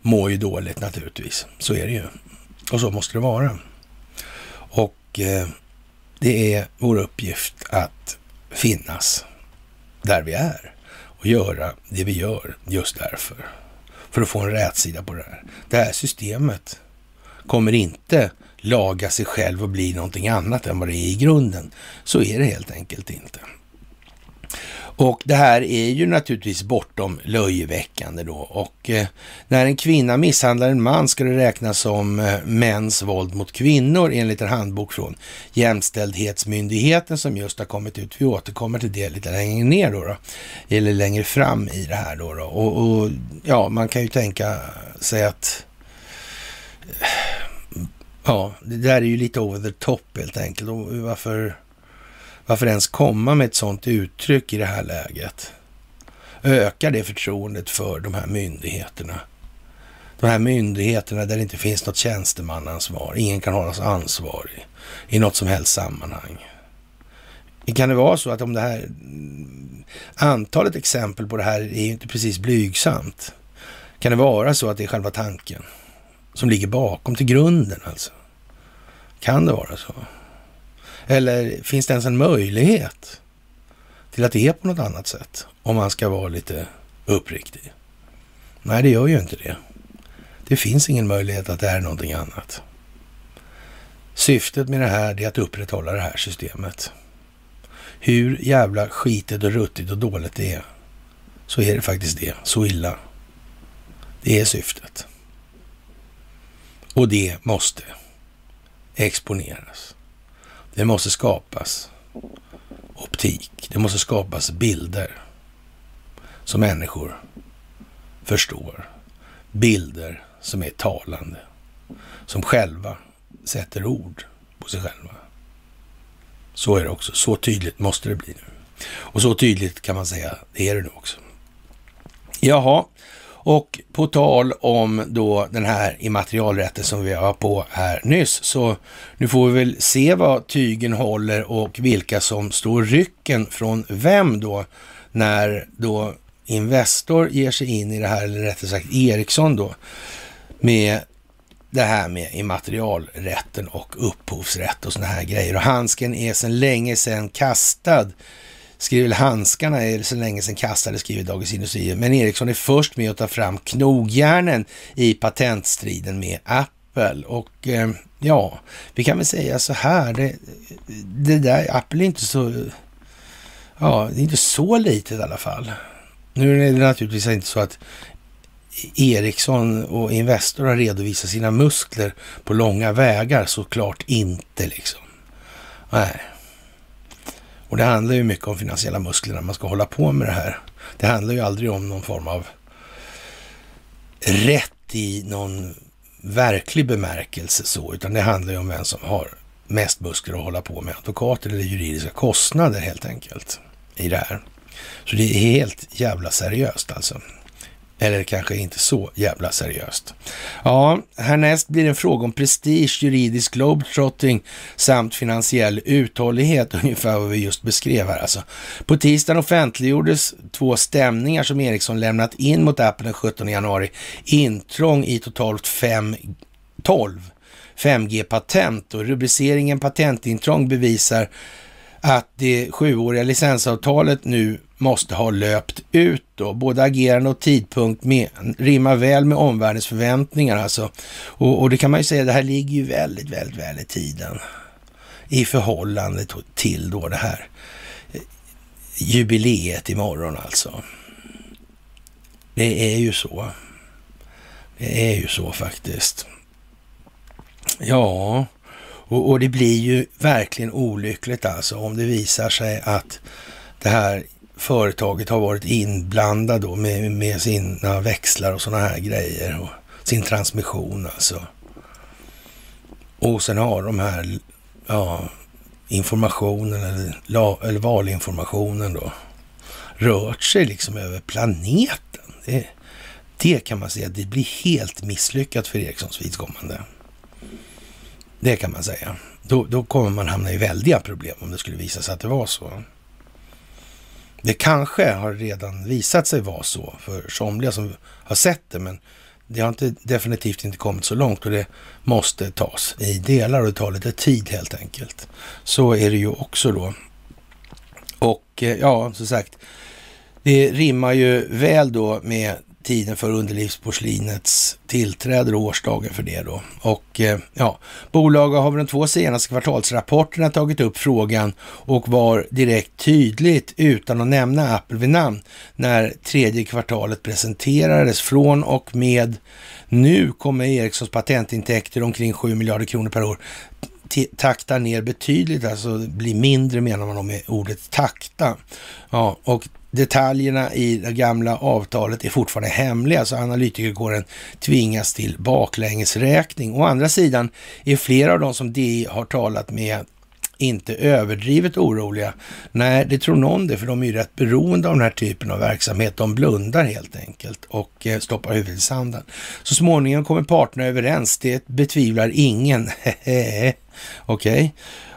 mår ju dåligt naturligtvis. Så är det ju. Och så måste det vara. Och eh, det är vår uppgift att finnas där vi är och göra det vi gör just därför. För att få en rätsida på det här. Det här systemet kommer inte laga sig själv och bli någonting annat än vad det är i grunden. Så är det helt enkelt inte. Och det här är ju naturligtvis bortom löjeväckande då. Och eh, när en kvinna misshandlar en man ska det räknas som eh, mäns våld mot kvinnor enligt en handbok från Jämställdhetsmyndigheten som just har kommit ut. Vi återkommer till det lite längre ner då, då eller längre fram i det här då. då. Och, och ja, man kan ju tänka sig att eh, Ja, det där är ju lite over the top helt enkelt. Och varför varför ens komma med ett sådant uttryck i det här läget? Ökar det förtroendet för de här myndigheterna? De här myndigheterna där det inte finns något tjänstemannaansvar. Ingen kan hållas ansvarig i något som helst sammanhang. Kan det vara så att om det här antalet exempel på det här är ju inte precis blygsamt. Kan det vara så att det är själva tanken som ligger bakom till grunden alltså? Kan det vara så? Eller finns det ens en möjlighet till att det är på något annat sätt? Om man ska vara lite uppriktig. Nej, det gör ju inte det. Det finns ingen möjlighet att det är någonting annat. Syftet med det här är att upprätthålla det här systemet. Hur jävla skitigt och ruttigt och dåligt det är, så är det faktiskt det. Så illa. Det är syftet. Och det måste exponeras. Det måste skapas optik. Det måste skapas bilder som människor förstår. Bilder som är talande. Som själva sätter ord på sig själva. Så är det också. Så tydligt måste det bli nu. Och så tydligt kan man säga, det är det nu också. Jaha, och på tal om då den här immaterialrätten som vi var på här nyss, så nu får vi väl se vad tygen håller och vilka som står rycken från vem då, när då Investor ger sig in i det här, eller rättare sagt Ericsson då, med det här med immaterialrätten och upphovsrätt och sådana här grejer. Och handsken är sedan länge sedan kastad skriver handskarna är så länge sedan kastade, skriver Dagens Industri. Men Ericsson är först med att ta fram knogjärnen i patentstriden med Apple Apple och eh, ja, vi kan väl säga så här. Det, det där, Apple är inte så, ja, det är inte så litet i alla fall. Nu är det naturligtvis inte så att Ericsson och Investor har redovisat sina muskler på långa vägar, såklart inte liksom. Nej. Och det handlar ju mycket om finansiella muskler när man ska hålla på med det här. Det handlar ju aldrig om någon form av rätt i någon verklig bemärkelse så, utan det handlar ju om vem som har mest muskler att hålla på med advokater eller juridiska kostnader helt enkelt i det här. Så det är helt jävla seriöst alltså. Eller kanske inte så jävla seriöst. Ja, härnäst blir det en fråga om prestige, juridisk globetrotting samt finansiell uthållighet, ungefär vad vi just beskrev här alltså. På tisdagen offentliggjordes två stämningar som Ericsson lämnat in mot Apple den 17 januari. Intrång i totalt 5, 12 5G-patent och rubriceringen patentintrång bevisar att det sjuåriga licensavtalet nu måste ha löpt ut då. Både agerande och tidpunkt med, rimmar väl med omvärldens förväntningar alltså. Och, och det kan man ju säga, det här ligger ju väldigt, väldigt väl i tiden i förhållande till då det här eh, jubileet imorgon alltså. Det är ju så. Det är ju så faktiskt. Ja, och, och, det blir ju verkligen olyckligt alltså om det visar sig att det här företaget har varit inblandad då med, med sina växlar och sådana här grejer och sin transmission alltså. Och sen har de här ja, informationen eller, eller valinformationen då rört sig liksom över planeten. Det, det kan man säga, det blir helt misslyckat för Ericssons vidkommande. Det kan man säga. Då, då kommer man hamna i väldiga problem om det skulle visa sig att det var så. Det kanske har redan visat sig vara så för somliga som har sett det, men det har inte, definitivt inte kommit så långt och det måste tas i delar och det tar lite tid helt enkelt. Så är det ju också då. Och eh, ja, som sagt, det rimmar ju väl då med tiden för underlivsporslinets tillträde och årsdagen för det då. Och eh, ja, bolaget har väl de två senaste kvartalsrapporterna tagit upp frågan och var direkt tydligt utan att nämna Apple vid namn när tredje kvartalet presenterades. Från och med nu kommer Ericssons patentintäkter omkring 7 miljarder kronor per år takta ner betydligt, alltså bli mindre menar man med ordet takta. Ja, och Detaljerna i det gamla avtalet är fortfarande hemliga, så analytikerkåren tvingas till baklängesräkning. Å andra sidan är flera av de som DI har talat med inte överdrivet oroliga. Nej, det tror någon det, för de är ju rätt beroende av den här typen av verksamhet. De blundar helt enkelt och eh, stoppar huvudet i sanden. Så småningom kommer parterna överens, det betvivlar ingen. Okej. Okay.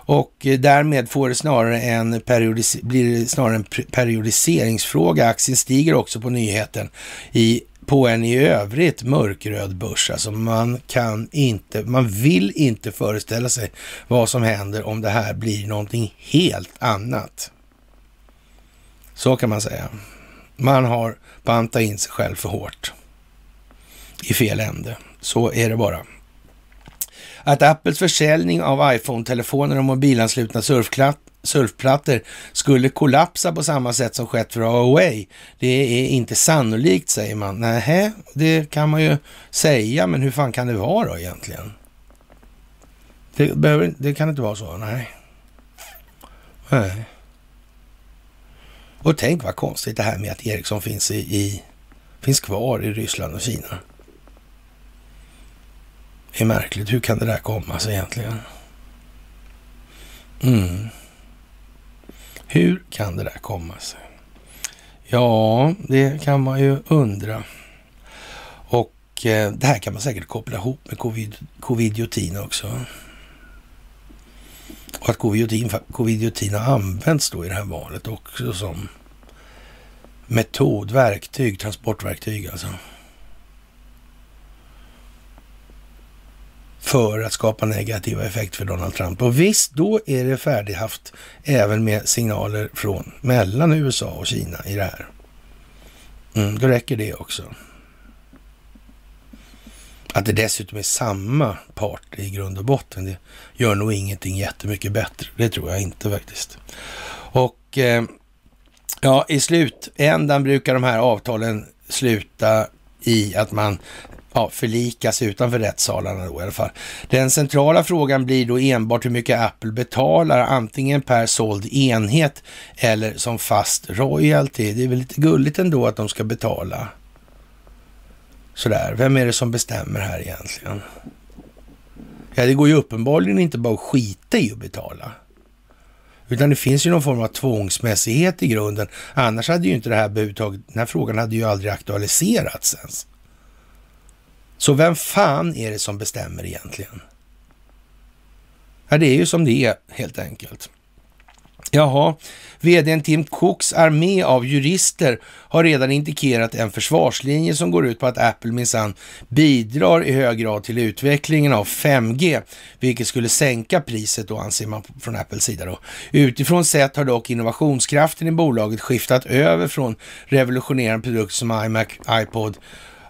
Och eh, därmed får det snarare en periodis blir det snarare en periodiseringsfråga. Aktien stiger också på nyheten i på en i övrigt mörkröd börs. Alltså man kan inte, man vill inte föreställa sig vad som händer om det här blir någonting helt annat. Så kan man säga. Man har bantat in sig själv för hårt i fel ände. Så är det bara att Apples försäljning av iPhone-telefoner och mobilanslutna surfplattor skulle kollapsa på samma sätt som skett för Huawei. Det är inte sannolikt, säger man. Nej, det kan man ju säga, men hur fan kan det vara då egentligen? Det, behöver, det kan inte vara så, nej. Nej. Och tänk vad konstigt det här med att Ericsson finns, i, i finns kvar i Ryssland och Kina är märkligt. Hur kan det där komma sig egentligen? Mm. Hur kan det där komma sig? Ja, det kan man ju undra. Och eh, det här kan man säkert koppla ihop med covid, covidiotin också. Och att covidiotin, covidiotin har använts då i det här valet också som metod, verktyg, transportverktyg alltså. För att skapa negativa effekter för Donald Trump. Och visst, då är det färdighaft även med signaler från mellan USA och Kina i det här. Mm, då räcker det också. Att det dessutom är samma part i grund och botten, det gör nog ingenting jättemycket bättre. Det tror jag inte faktiskt. Och eh, ja, i slutändan brukar de här avtalen sluta i att man ja, förlikas utanför rättssalarna då i alla fall. Den centrala frågan blir då enbart hur mycket Apple betalar, antingen per såld enhet eller som fast royalty. Det är väl lite gulligt ändå att de ska betala sådär. Vem är det som bestämmer här egentligen? Ja, det går ju uppenbarligen inte bara att skita i att betala. Utan det finns ju någon form av tvångsmässighet i grunden. Annars hade ju inte det här den här frågan hade ju aldrig aktualiserats ens. Så vem fan är det som bestämmer egentligen? Ja, det är ju som det är helt enkelt. Jaha, vdn Tim Cooks armé av jurister har redan indikerat en försvarslinje som går ut på att Apple minsann bidrar i hög grad till utvecklingen av 5G, vilket skulle sänka priset då anser man från Apples sida då. Utifrån sett har dock innovationskraften i bolaget skiftat över från revolutionerande produkter som iMac, iPod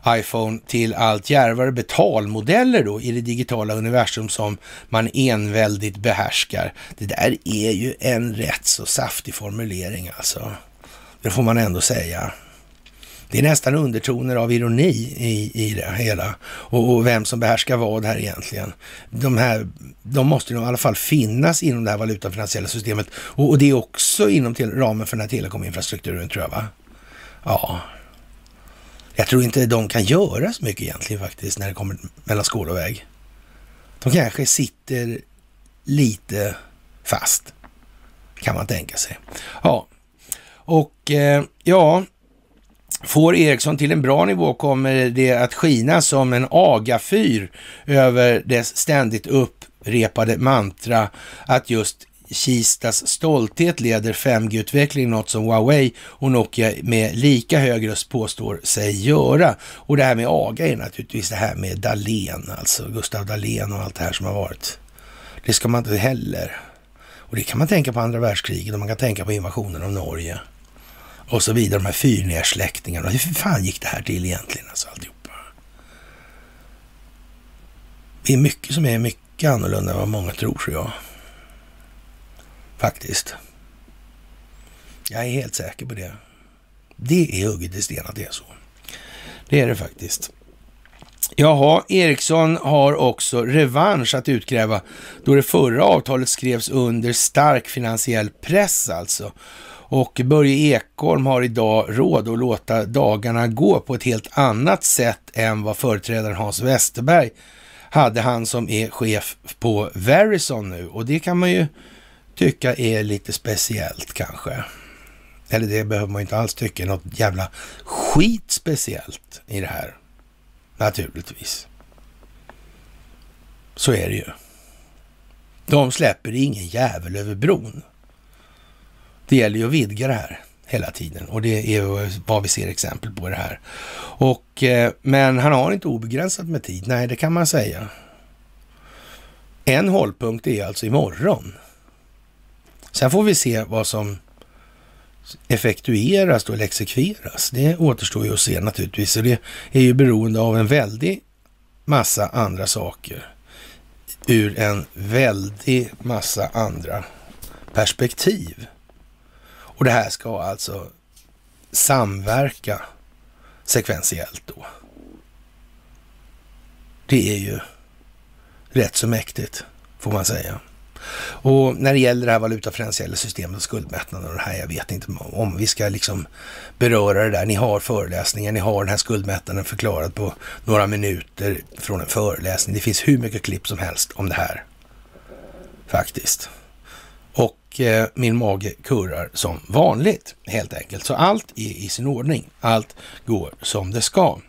iPhone till allt djärvare betalmodeller då i det digitala universum som man enväldigt behärskar. Det där är ju en rätt så saftig formulering alltså. Det får man ändå säga. Det är nästan undertoner av ironi i, i det hela. Och, och, vem som behärskar vad här egentligen. De, här, de måste ju i alla fall finnas inom det här valutafinansiella systemet. Och, och det är också inom till, ramen för den här telekominfrastrukturen tror jag va? Ja, jag tror inte de kan göra så mycket egentligen faktiskt när det kommer mellan skål och vägg. De kanske sitter lite fast, kan man tänka sig. Ja, och eh, ja, får Ericsson till en bra nivå kommer det att skina som en agafyr över dess ständigt upprepade mantra att just Kistas stolthet leder 5G-utveckling, något som Huawei och Nokia med lika hög röst påstår sig göra. Och det här med AGA är naturligtvis det här med Dalen, alltså Gustav Dalen och allt det här som har varit. Det ska man inte heller. Och det kan man tänka på andra världskriget och man kan tänka på invasionen av Norge. Och så vidare, de här fyrnersläckningarna. Hur fan gick det här till egentligen, alltså alltihopa? Det är mycket som är mycket annorlunda än vad många tror, tror jag. Faktiskt. Jag är helt säker på det. Det är hugget i sten att det är så. Det är det faktiskt. Jaha, Ericsson har också revansch att utkräva då det förra avtalet skrevs under stark finansiell press alltså. Och Börje Ekholm har idag råd att låta dagarna gå på ett helt annat sätt än vad företrädaren Hans Westerberg hade, han som är chef på Verizon nu. Och det kan man ju tycka är lite speciellt kanske. Eller det behöver man inte alls tycka något jävla skit speciellt i det här. Naturligtvis. Så är det ju. De släpper ingen jävel över bron. Det gäller ju att vidga det här hela tiden och det är vad vi ser exempel på det här. Och, eh, men han har inte obegränsat med tid. Nej, det kan man säga. En hållpunkt är alltså imorgon. Sen får vi se vad som effektueras då, eller exekveras. Det återstår ju att se naturligtvis. Och det är ju beroende av en väldig massa andra saker ur en väldig massa andra perspektiv. Och det här ska alltså samverka sekventiellt då. Det är ju rätt så mäktigt, får man säga. Och när det gäller det här valutafinansiella systemet och skuldmättnaden och det här, jag vet inte om vi ska liksom beröra det där. Ni har föreläsningen, ni har den här skuldmättnaden förklarad på några minuter från en föreläsning. Det finns hur mycket klipp som helst om det här. Faktiskt. Och eh, min mage kurrar som vanligt helt enkelt. Så allt är i sin ordning. Allt går som det ska.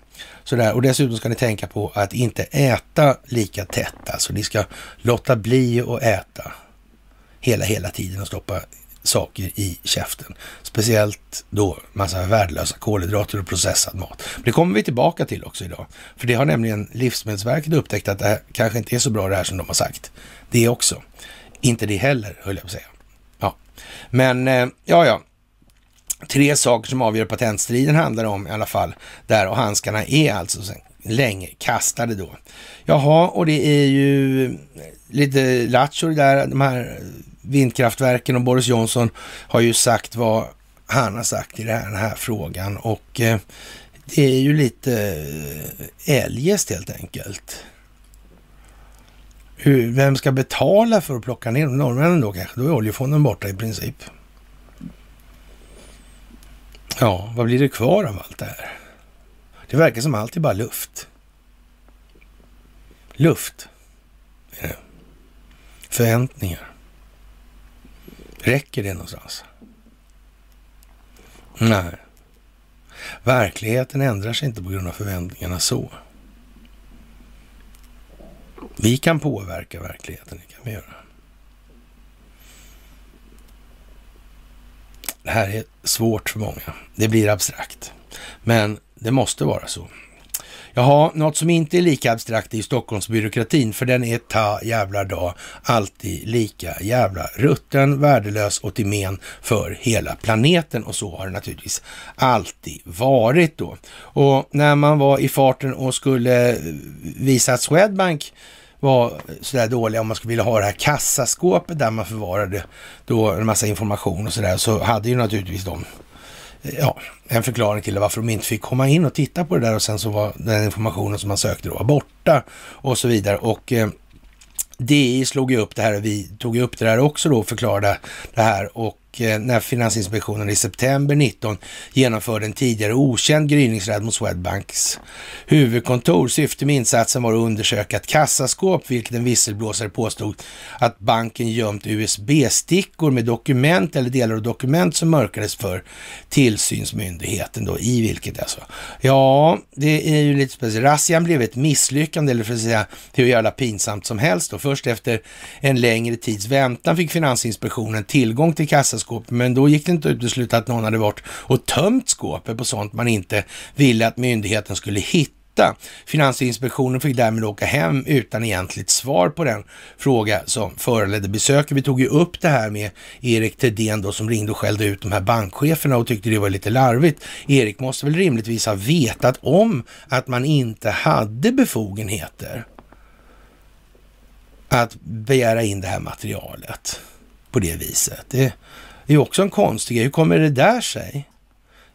Sådär. Och dessutom ska ni tänka på att inte äta lika tätt. Alltså ni ska låta bli att äta hela, hela tiden och stoppa saker i käften. Speciellt då massa värdelösa kolhydrater och processad mat. Det kommer vi tillbaka till också idag. För det har nämligen Livsmedelsverket upptäckt att det här kanske inte är så bra det här som de har sagt. Det också. Inte det heller, höll jag på att säga. Ja, men eh, ja, ja. Tre saker som avgör patentstriden handlar om i alla fall där och handskarna är alltså länge kastade då. Jaha, och det är ju lite lattjo där, de här vindkraftverken och Boris Johnson har ju sagt vad han har sagt i den här frågan och eh, det är ju lite eh, eljest helt enkelt. Hur, vem ska betala för att plocka ner dem? Norrmännen då kanske? Då är oljefonden borta i princip. Ja, vad blir det kvar av allt det här? Det verkar som allt är bara luft. Luft. Förväntningar. Räcker det någonstans? Nej. Verkligheten ändrar sig inte på grund av förväntningarna så. Vi kan påverka verkligheten, det kan vi göra. Det här är svårt för många. Det blir abstrakt. Men det måste vara så. Jaha, något som inte är lika abstrakt är Stockholmsbyråkratin, för den är ta jävla dag alltid lika jävla rutten, värdelös och till men för hela planeten. Och så har det naturligtvis alltid varit då. Och när man var i farten och skulle visa att Swedbank var sådär dåliga om man skulle vilja ha det här kassaskåpet där man förvarade då en massa information och sådär, så hade ju naturligtvis de eh, ja, en förklaring till varför de inte fick komma in och titta på det där och sen så var den informationen som man sökte då borta och så vidare. Och eh, DI slog ju upp det här och vi tog ju upp det där också då och förklarade det här och Eh, när Finansinspektionen i september 19 genomförde en tidigare okänd gryningsräd mot Swedbanks huvudkontor. Syftet med insatsen var att undersöka ett kassaskåp, vilket en visselblåsare påstod att banken gömt USB-stickor med dokument eller delar av dokument som mörkades för tillsynsmyndigheten då, i vilket alltså. Ja, det är ju lite speciellt. Razzian blev ett misslyckande, eller för att säga hur jävla pinsamt som helst då. Först efter en längre tids väntan fick Finansinspektionen tillgång till kassaskåpet skåpet, men då gick det inte att utesluta att någon hade varit och tömt skåpet på sånt man inte ville att myndigheten skulle hitta. Finansinspektionen fick därmed åka hem utan egentligt svar på den fråga som föranledde besöket. Vi tog ju upp det här med Erik Thedéen då som ringde och skällde ut de här bankcheferna och tyckte det var lite larvigt. Erik måste väl rimligtvis ha vetat om att man inte hade befogenheter att begära in det här materialet på det viset. Det det är också en konstig grej. Hur kommer det där sig?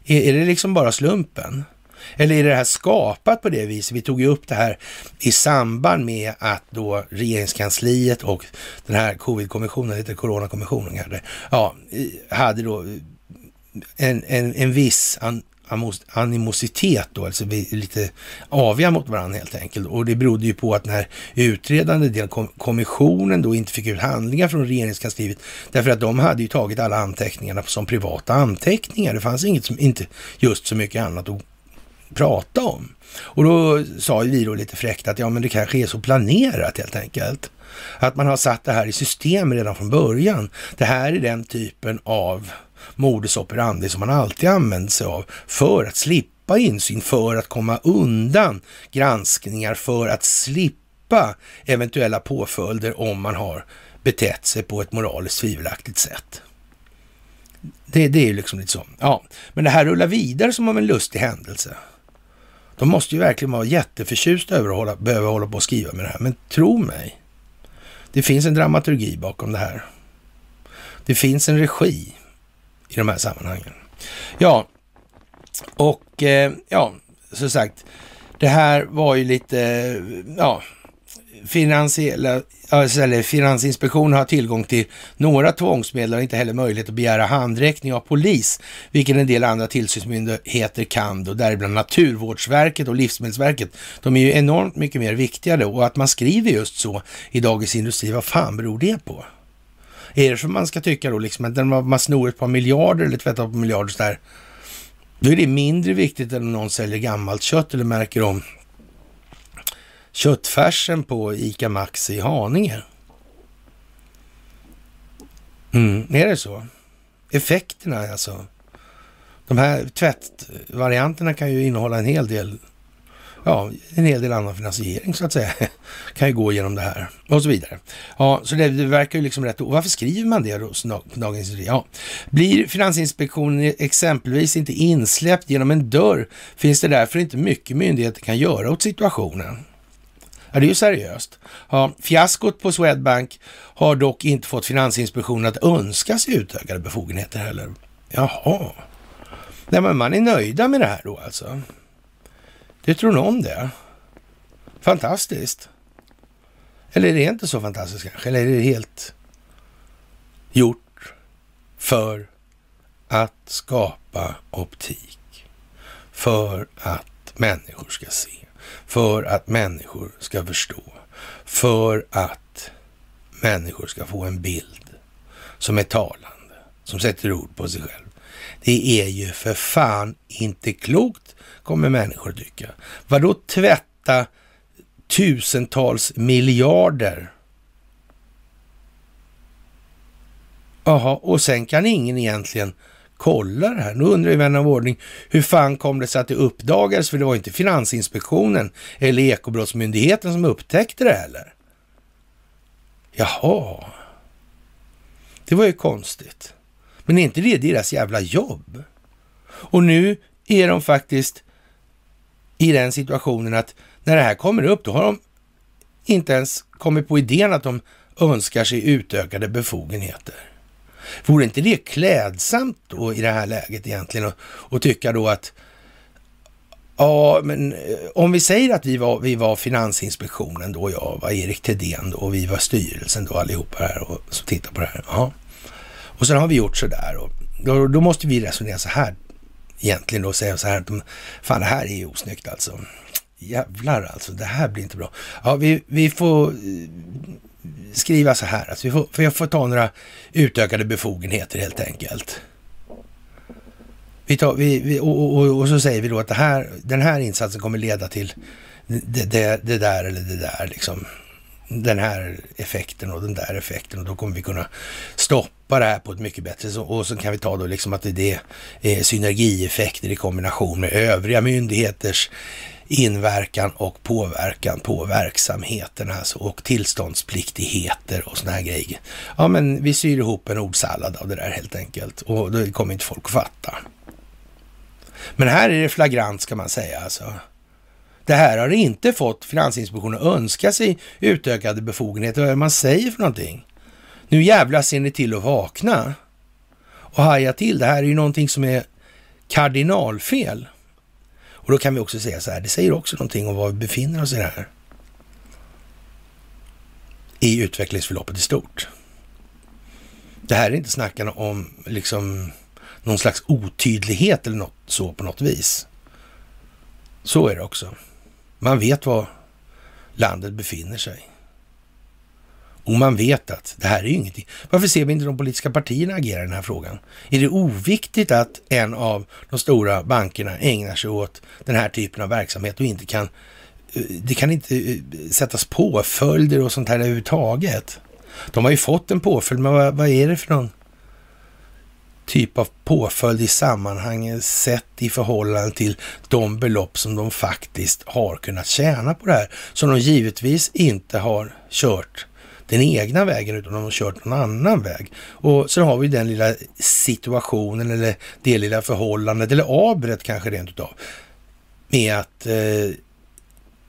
Är, är det liksom bara slumpen? Eller är det här skapat på det viset? Vi tog ju upp det här i samband med att då regeringskansliet och den här covid-kommissionen, heter coronakommissionen kanske, ja, hade då en, en, en viss an, animositet då, alltså vi är lite aviga mot varandra helt enkelt. Och det berodde ju på att den här utredande delen, kommissionen då inte fick ut handlingar från regeringskansliet därför att de hade ju tagit alla anteckningarna som privata anteckningar. Det fanns inget som, inte just så mycket annat att prata om. Och då sa ju vi då lite fräckt att ja, men det kanske är så planerat helt enkelt. Att man har satt det här i system redan från början. Det här är den typen av modus operandi som man alltid använt sig av för att slippa insyn, för att komma undan granskningar, för att slippa eventuella påföljder om man har betett sig på ett moraliskt tvivelaktigt sätt. Det, det är ju liksom lite så. Ja, men det här rullar vidare som av en lustig händelse. De måste ju verkligen vara jätteförtjusta över att hålla, behöva hålla på och skriva med det här. Men tro mig, det finns en dramaturgi bakom det här. Det finns en regi i de här sammanhangen. Ja, och eh, ja, som sagt, det här var ju lite, ja, finansiella, eller Finansinspektionen har tillgång till några tvångsmedel och inte heller möjlighet att begära handräckning av polis, vilket en del andra tillsynsmyndigheter kan då, däribland Naturvårdsverket och Livsmedelsverket. De är ju enormt mycket mer viktiga då och att man skriver just så i Dagens Industri, vad fan beror det på? Är det som man ska tycka då, liksom att när man snor ett par miljarder eller tvättar på miljarder sådär, då är det mindre viktigt än om någon säljer gammalt kött eller märker om köttfärsen på ICA Maxi i Haninge. Mm, är det så? Effekterna alltså. De här tvättvarianterna kan ju innehålla en hel del ja, en hel del annan finansiering så att säga kan ju gå genom det här och så vidare. Ja, så det, det verkar ju liksom rätt. och Varför skriver man det då på Dagens Industri? Ja, blir Finansinspektionen exempelvis inte insläppt genom en dörr finns det därför inte mycket myndigheter kan göra åt situationen. Ja, det är ju seriöst. Ja, fiaskot på Swedbank har dock inte fått Finansinspektionen att önska sig utökade befogenheter heller. Jaha. Nej, men man är nöjda med det här då alltså. Det tror någon om det? Fantastiskt. Eller är det inte så fantastiskt kanske? Eller är det helt gjort för att skapa optik? För att människor ska se? För att människor ska förstå. För att människor ska få en bild som är talande, som sätter ord på sig själv. Det är ju för fan inte klokt, kommer människor tycka. Vadå tvätta tusentals miljarder? Jaha, och sen kan ingen egentligen kolla det här. Nu undrar ju vän av ordning, hur fan kom det sig att det uppdagades? För det var inte Finansinspektionen eller Ekobrottsmyndigheten som upptäckte det heller. Jaha. Det var ju konstigt. Men är inte det deras jävla jobb? Och nu är de faktiskt i den situationen att när det här kommer upp, då har de inte ens kommit på idén att de önskar sig utökade befogenheter. Vore inte det klädsamt då i det här läget egentligen och, och tycka då att Ja, men eh, om vi säger att vi var, vi var Finansinspektionen då, jag var Erik Thedéen då och vi var styrelsen då allihopa här och så tittar på det här. Ja. Och sen har vi gjort så där och då, då måste vi resonera så här egentligen då och säga så här fan det här är ju osnyggt alltså. Jävlar alltså, det här blir inte bra. Ja, vi, vi får eh, skriva så här, alltså vi får, för jag får ta några utökade befogenheter helt enkelt. Vi tar, vi, vi och, och, och, så säger vi då att det här, den här insatsen kommer leda till det, det, det där eller det där liksom. Den här effekten och den där effekten och då kommer vi kunna stoppa det här på ett mycket bättre sätt. Och så kan vi ta då liksom att det är eh, synergieffekter i kombination med övriga myndigheters inverkan och påverkan på verksamheten alltså och tillståndspliktigheter och sådana här grejer. Ja, men vi syr ihop en ordsallad av det där helt enkelt och då kommer inte folk att fatta. Men här är det flagrant ska man säga alltså. Det här har inte fått Finansinspektionen att önska sig utökade befogenheter. Vad är det man säger för någonting? Nu jävlar ser ni till att vakna och haja till. Det här är ju någonting som är kardinalfel. Och då kan vi också säga så här, det säger också någonting om var vi befinner oss i det här. I utvecklingsförloppet i stort. Det här är inte snackan om liksom någon slags otydlighet eller något så på något vis. Så är det också. Man vet var landet befinner sig. Och man vet att det här är ju ingenting. Varför ser vi inte de politiska partierna agera i den här frågan? Är det oviktigt att en av de stora bankerna ägnar sig åt den här typen av verksamhet och inte kan, eh, det kan inte eh, sättas påföljder och sånt här överhuvudtaget. De har ju fått en påföljd, men vad, vad är det för någon typ av påföljd i sammanhanget sett i förhållande till de belopp som de faktiskt har kunnat tjäna på det här, som de givetvis inte har kört den egna vägen utan de har kört någon annan väg. Och så har vi den lilla situationen eller det lilla förhållandet eller avbrett kanske rent utav med att eh,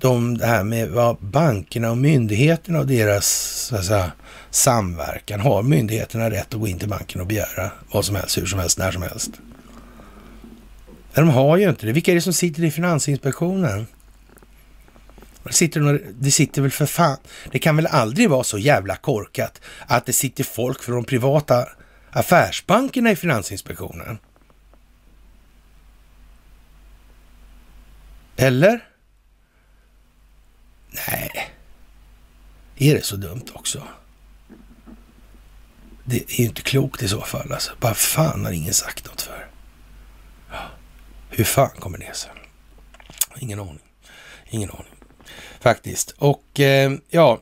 de, det här med vad bankerna och myndigheterna och deras så att säga, samverkan. Har myndigheterna rätt att gå in till banken och begära vad som helst, hur som helst, när som helst? Nej, de har ju inte det. Vilka är det som sitter i Finansinspektionen? Det sitter, det sitter väl för fan, det kan väl aldrig vara så jävla korkat att det sitter folk från de privata affärsbankerna i Finansinspektionen? Eller? Nej. Är det så dumt också? Det är ju inte klokt i så fall. Alltså. Vad fan har ingen sagt något för? Hur fan kommer det sig? Ingen aning. Ingen aning faktiskt. Och eh, ja,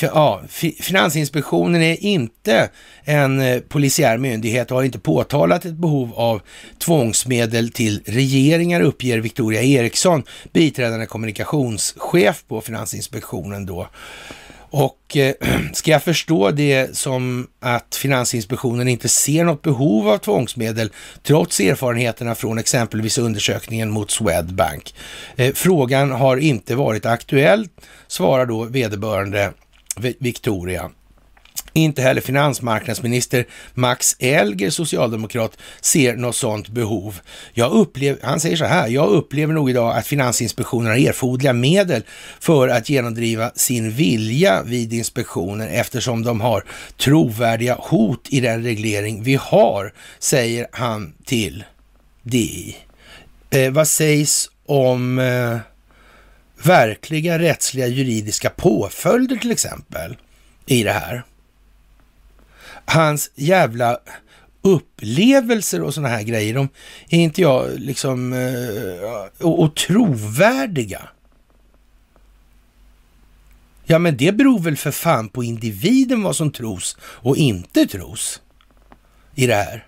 ja, Finansinspektionen är inte en eh, polisiär myndighet och har inte påtalat ett behov av tvångsmedel till regeringar, uppger Victoria Eriksson, biträdande kommunikationschef på Finansinspektionen då. Och eh, ska jag förstå det som att Finansinspektionen inte ser något behov av tvångsmedel trots erfarenheterna från exempelvis undersökningen mot Swedbank? Eh, frågan har inte varit aktuell, svarar då vederbörande Victoria. Inte heller finansmarknadsminister Max Elger, socialdemokrat, ser något sådant behov. Jag upplev, han säger så här, jag upplever nog idag att Finansinspektionen har erforderliga medel för att genomdriva sin vilja vid inspektioner eftersom de har trovärdiga hot i den reglering vi har, säger han till DI. Eh, vad sägs om eh, verkliga rättsliga juridiska påföljder till exempel i det här? hans jävla upplevelser och sådana här grejer, de är inte jag liksom eh, och, och trovärdiga. Ja, men det beror väl för fan på individen vad som tros och inte tros i det här.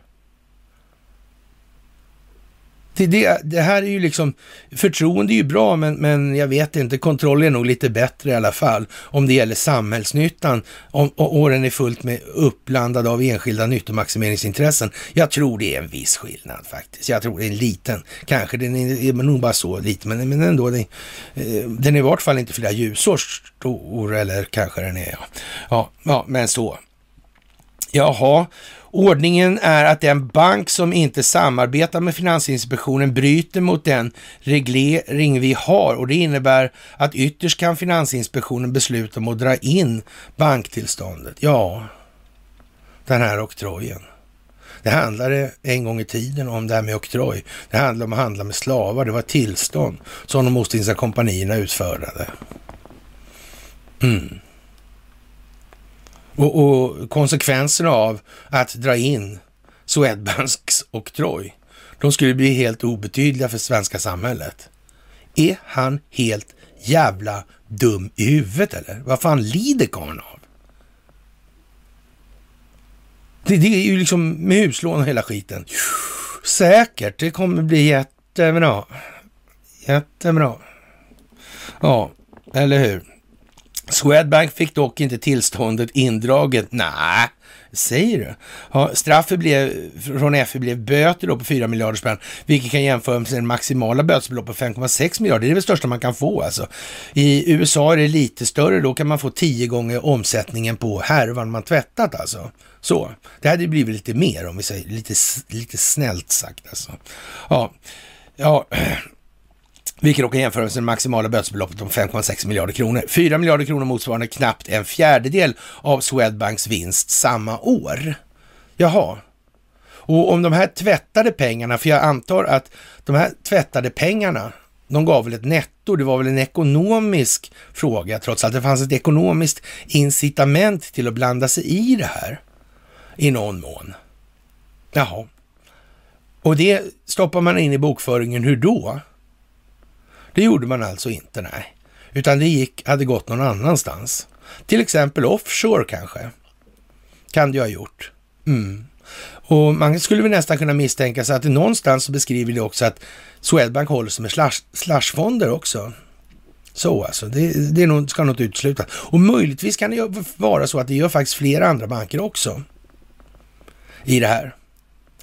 Det, det, det, här är ju liksom, förtroende är ju bra, men, men jag vet inte, kontroll är nog lite bättre i alla fall om det gäller samhällsnyttan om, och, och den är fullt med uppblandad av enskilda nyttomaximeringsintressen. Jag tror det är en viss skillnad faktiskt. Jag tror det är en liten, kanske den är, är nog bara så liten men, men ändå, den, eh, den är i vart fall inte flera ljusår stor, eller kanske den är, ja. Ja, ja men så. Jaha, Ordningen är att den bank som inte samarbetar med Finansinspektionen bryter mot den reglering vi har och det innebär att ytterst kan Finansinspektionen besluta om att dra in banktillståndet. Ja, den här oktrojen. Det handlade en gång i tiden om det här med oktroj. Det handlade om att handla med slavar. Det var tillstånd som de Ostindiska kompanierna utförde. Mm. Och, och konsekvenserna av att dra in Swedbanks oktroj, de skulle bli helt obetydliga för svenska samhället. Är han helt jävla dum i huvudet eller? Vad fan lider karln av? Det, det, är ju liksom med huslån och hela skiten. Säkert, det kommer bli jättebra. Jättebra. Ja, eller hur? Swedbank fick dock inte tillståndet indraget. Nej, säger du? Ja, straffet blev, från FI blev böter då på 4 miljarder spänn, vilket kan jämföras med den maximala bötesbelopp på 5,6 miljarder. Det är det största man kan få alltså. I USA är det lite större, då kan man få 10 gånger omsättningen på härvan man tvättat alltså. Så, det hade blivit lite mer om vi säger lite, lite snällt sagt alltså. Ja, ja. Vilket då kan jämföras med det maximala bötesbeloppet om 5,6 miljarder kronor. 4 miljarder kronor motsvarande knappt en fjärdedel av Swedbanks vinst samma år. Jaha. Och om de här tvättade pengarna, för jag antar att de här tvättade pengarna, de gav väl ett netto, det var väl en ekonomisk fråga trots allt. Det fanns ett ekonomiskt incitament till att blanda sig i det här i någon mån. Jaha. Och det stoppar man in i bokföringen, hur då? Det gjorde man alltså inte, nej. Utan det gick, hade gått någon annanstans. Till exempel offshore kanske. Kan det ju ha gjort. Mm. Och man skulle väl nästan kunna misstänka sig att det någonstans så beskriver det också att Swedbank håller sig med slash, slashfonder också. Så alltså, det, det är nog, ska nog inte uteslutas. Och möjligtvis kan det vara så att det gör faktiskt flera andra banker också i det här.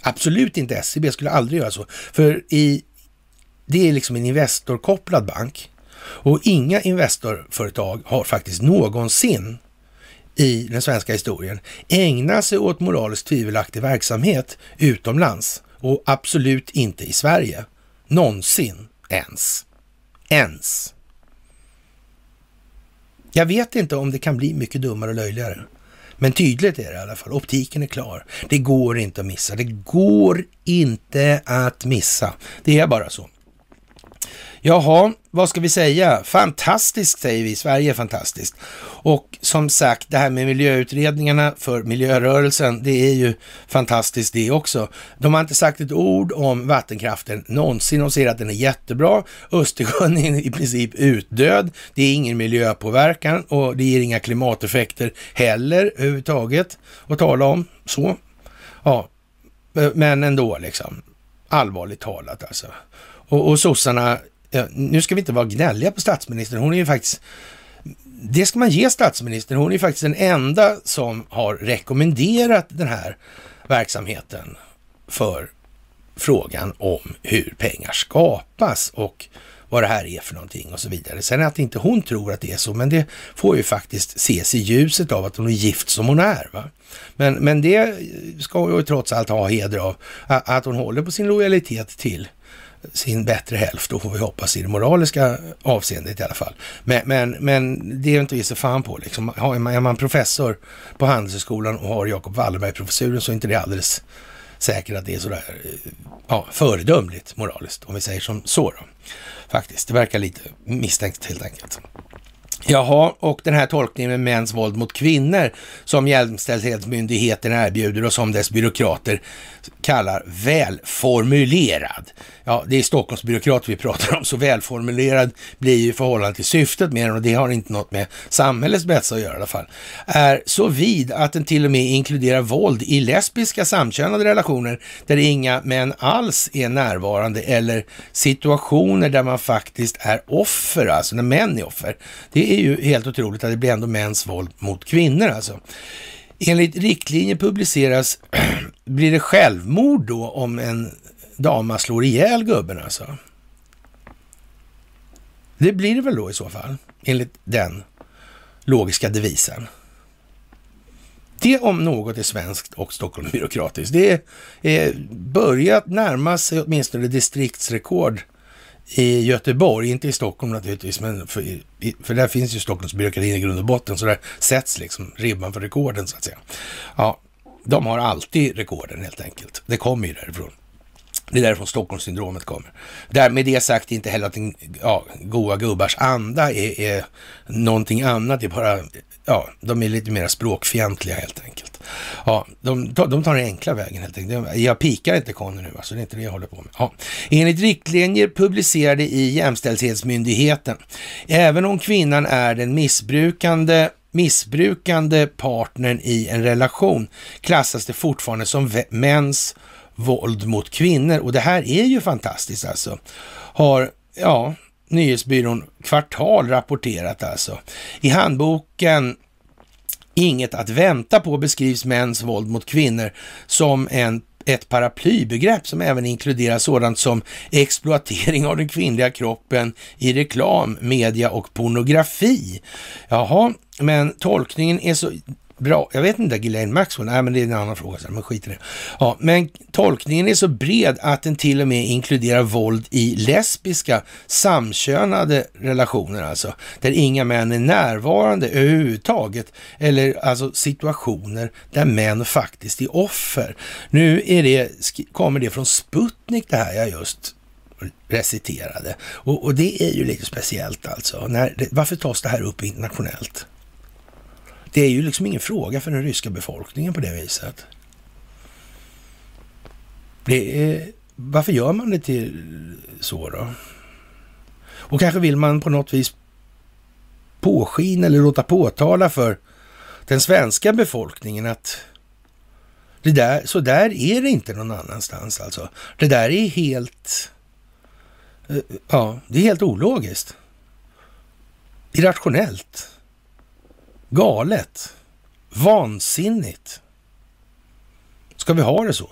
Absolut inte SEB skulle aldrig göra så. För i det är liksom en Investor-kopplad bank. Och inga investorföretag har faktiskt någonsin i den svenska historien ägnat sig åt moraliskt tvivelaktig verksamhet utomlands och absolut inte i Sverige. Någonsin ens. Ens. Jag vet inte om det kan bli mycket dummare och löjligare. Men tydligt är det i alla fall. Optiken är klar. Det går inte att missa. Det går inte att missa. Det är bara så. Jaha, vad ska vi säga? Fantastiskt säger vi, Sverige är fantastiskt. Och som sagt, det här med miljöutredningarna för miljörörelsen, det är ju fantastiskt det också. De har inte sagt ett ord om vattenkraften någonsin. De säger att den är jättebra. Östersjön är i princip utdöd. Det är ingen miljöpåverkan och det ger inga klimateffekter heller överhuvudtaget att tala om. Så, ja, eh, men ändå liksom. Allvarligt talat alltså. Och, och sossarna ja, nu ska vi inte vara gnälliga på statsministern. Hon är ju faktiskt, det ska man ge statsministern. Hon är ju faktiskt den enda som har rekommenderat den här verksamheten för frågan om hur pengar skapas och vad det här är för någonting och så vidare. Sen att inte hon tror att det är så, men det får ju faktiskt ses i ljuset av att hon är gift som hon är. Va? Men, men det ska hon ju trots allt ha heder av, att hon håller på sin lojalitet till sin bättre hälft, då får vi hoppas i det moraliska avseendet i alla fall. Men, men, men det är inte vi så fan på liksom. Är man, är man professor på Handelshögskolan och har Jakob Wallenberg-professuren så är inte det alldeles säkert att det är sådär eh, ja, föredömligt moraliskt, om vi säger som så då. Faktiskt, det verkar lite misstänkt helt enkelt. Jaha, och den här tolkningen med mäns våld mot kvinnor som Jämställdhetsmyndigheten erbjuder och som dess byråkrater kallar välformulerad. Ja, det är Stockholmsbyråkrater vi pratar om, så välformulerad blir ju förhållandet förhållande till syftet med den och det har inte något med samhällets bästa att göra i alla fall. Är så vid att den till och med inkluderar våld i lesbiska samkönade relationer där inga män alls är närvarande eller situationer där man faktiskt är offer, alltså när män är offer. Det är ju helt otroligt att det blir ändå mäns våld mot kvinnor alltså. Enligt riktlinjer publiceras blir det självmord då om en dama slår ihjäl gubben alltså? Det blir det väl då i så fall, enligt den logiska devisen. Det om något är svenskt och Stockholmsbyråkratiskt. Det är börjat närma sig åtminstone distriktsrekord i Göteborg, inte i Stockholm naturligtvis, men för, för där finns ju Stockholmsbyråkratin i grund och botten, så där sätts liksom ribban för rekorden så att säga. Ja, de har alltid rekorden helt enkelt. Det kommer ju därifrån. Det är därifrån Stockholmssyndromet kommer. Där, med det sagt inte heller att den ja, goa gubbars anda är, är någonting annat. Det är bara, ja, de är lite mer språkfientliga helt enkelt. Ja, de, de tar den enkla vägen helt enkelt. Jag pikar inte Conny nu, alltså det är inte det jag håller på med. Ja. Enligt riktlinjer publicerade i Jämställdhetsmyndigheten, även om kvinnan är den missbrukande missbrukande partnern i en relation klassas det fortfarande som mäns våld mot kvinnor. Och det här är ju fantastiskt alltså. Har, ja, nyhetsbyrån Kvartal rapporterat alltså. I handboken Inget att vänta på beskrivs mäns våld mot kvinnor som en ett paraplybegrepp som även inkluderar sådant som exploatering av den kvinnliga kroppen i reklam, media och pornografi. Jaha, men tolkningen är så bra. Jag vet inte, Ghislaine Maxwell, nej men det är en annan fråga, men skit i det. Ja, men tolkningen är så bred att den till och med inkluderar våld i lesbiska samkönade relationer, alltså, där inga män är närvarande överhuvudtaget, eller alltså situationer där män faktiskt är offer. Nu är det, kommer det från Sputnik det här jag just reciterade. Och, och det är ju lite speciellt alltså. När, varför tas det här upp internationellt? Det är ju liksom ingen fråga för den ryska befolkningen på det viset. Det är, varför gör man det till så då? Och kanske vill man på något vis påskina eller låta påtala för den svenska befolkningen att det där, så där är det inte någon annanstans alltså. Det där är helt, eh, ja, det är helt ologiskt. Irrationellt. Galet. Vansinnigt. Ska vi ha det så?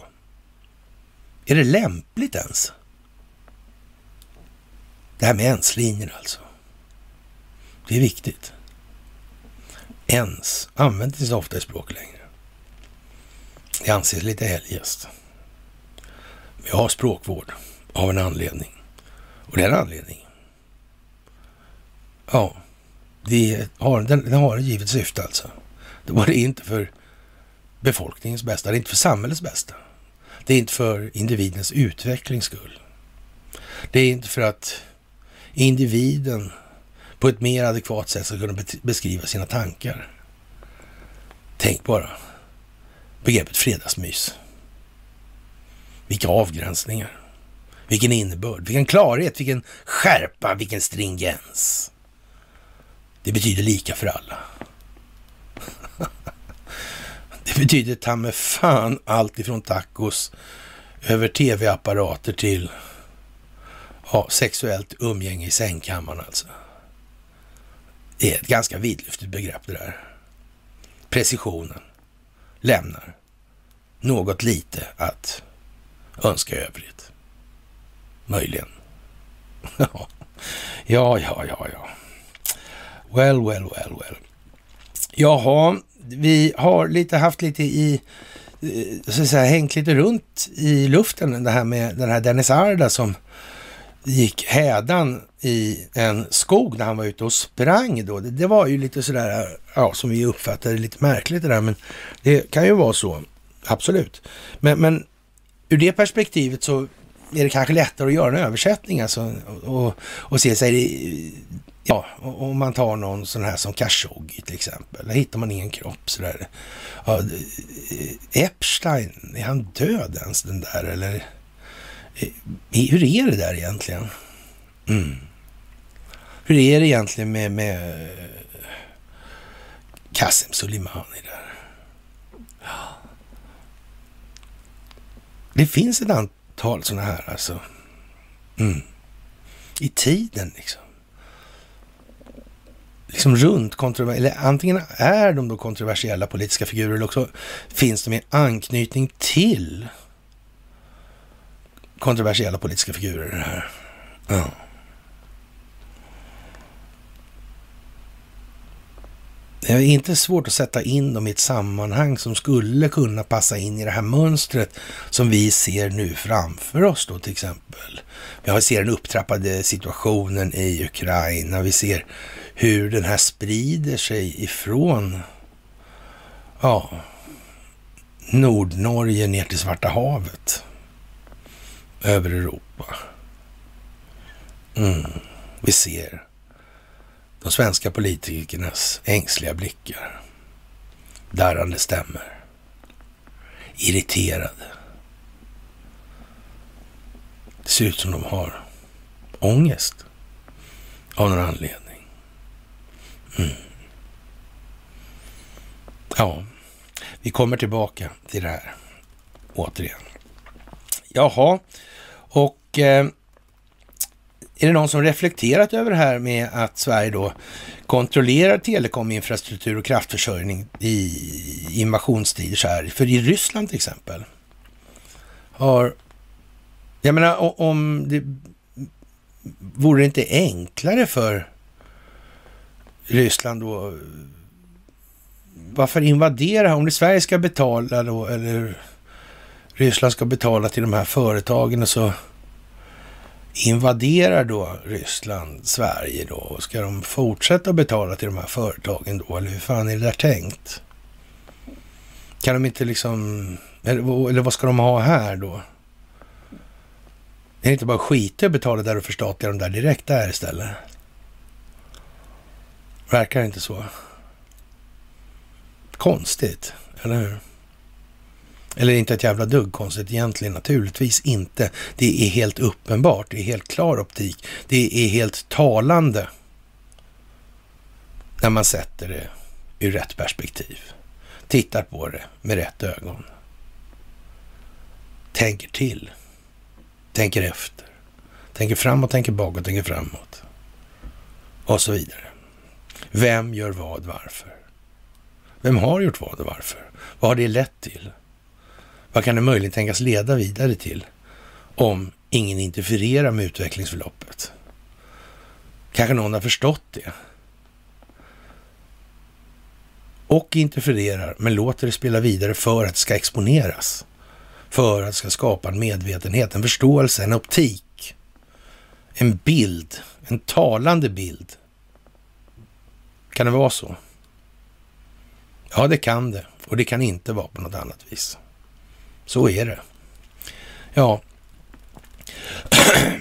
Är det lämpligt ens? Det här med ens-linjer alltså. Det är viktigt. Ens används inte så ofta i språk längre. Det anses lite eljest. Vi har språkvård av en anledning. Och den anledningen, ja, det har, den, den har ett givet syfte alltså. Det var det inte för befolkningens bästa, det är inte för samhällets bästa. Det är inte för individens utvecklings skull. Det är inte för att individen på ett mer adekvat sätt ska kunna beskriva sina tankar. Tänk bara begreppet fredagsmys. Vilka avgränsningar. Vilken innebörd, vilken klarhet, vilken skärpa, vilken stringens. Det betyder lika för alla. Det betyder ta med fan allt ifrån tacos över tv-apparater till ja, sexuellt umgänge i sängkammaren alltså. Det är ett ganska vidlyftigt begrepp det där. Precisionen lämnar något lite att önska övrigt. Möjligen. ja, ja, ja, ja. Well, well, well, well. Jaha, vi har lite haft lite i, eh, så att säga, hängt lite runt i luften det här med den här Dennis Arda som gick hädan i en skog när han var ute och sprang då. Det, det, var ju lite sådär, ja, som vi uppfattade lite märkligt det där, men det kan ju vara så, absolut. Men, men ur det perspektivet så är det kanske lättare att göra en översättning alltså, och, och se sig, ja, om man tar någon sån här som Khashoggi till exempel, där hittar man ingen kropp sådär. Ja, eh, Epstein, är han död ens den där eller? Eh, hur är det där egentligen? Mm. Hur är det egentligen med, med eh, Qasem Soleimani där? Det finns ett antal sådana här alltså. Mm. I tiden liksom. Liksom runt kontroversiella, eller antingen är de då kontroversiella politiska figurer eller också finns de i anknytning till kontroversiella politiska figurer det här. Ja. Det är inte svårt att sätta in dem i ett sammanhang som skulle kunna passa in i det här mönstret som vi ser nu framför oss då till exempel. Vi ser den upptrappade situationen i Ukraina. Vi ser hur den här sprider sig ifrån ja, Nordnorge ner till Svarta havet. Över Europa. Mm. Vi ser de svenska politikernas ängsliga blickar, darrande stämmer, irriterade. Det ser ut som de har ångest av någon anledning. Mm. Ja, vi kommer tillbaka till det här återigen. Jaha, och eh, är det någon som reflekterat över det här med att Sverige då kontrollerar telekominfrastruktur och kraftförsörjning i invasionstider så här? För i Ryssland till exempel har... Jag menar om det... Vore det inte enklare för Ryssland då? Varför invadera? Om det Sverige ska betala då eller Ryssland ska betala till de här företagen och så invaderar då Ryssland Sverige då? Och ska de fortsätta betala till de här företagen då? Eller hur fan är det där tänkt? Kan de inte liksom, eller, eller vad ska de ha här då? Är det inte bara skita att betala där och förstatliga dem där direkt där istället? Verkar inte så. Konstigt, eller hur? Eller inte ett jävla dugg konstigt egentligen, naturligtvis inte. Det är helt uppenbart, det är helt klar optik, det är helt talande när man sätter det ur rätt perspektiv. Tittar på det med rätt ögon. Tänker till. Tänker efter. Tänker framåt, tänker bakåt, tänker framåt. Och så vidare. Vem gör vad, varför? Vem har gjort vad och varför? Vad har det lett till? Vad kan det möjligen tänkas leda vidare till om ingen interfererar med utvecklingsförloppet? Kanske någon har förstått det och interfererar, men låter det spela vidare för att det ska exponeras. För att det ska skapa en medvetenhet, en förståelse, en optik, en bild, en talande bild. Kan det vara så? Ja, det kan det. Och det kan inte vara på något annat vis. Så är det. Ja.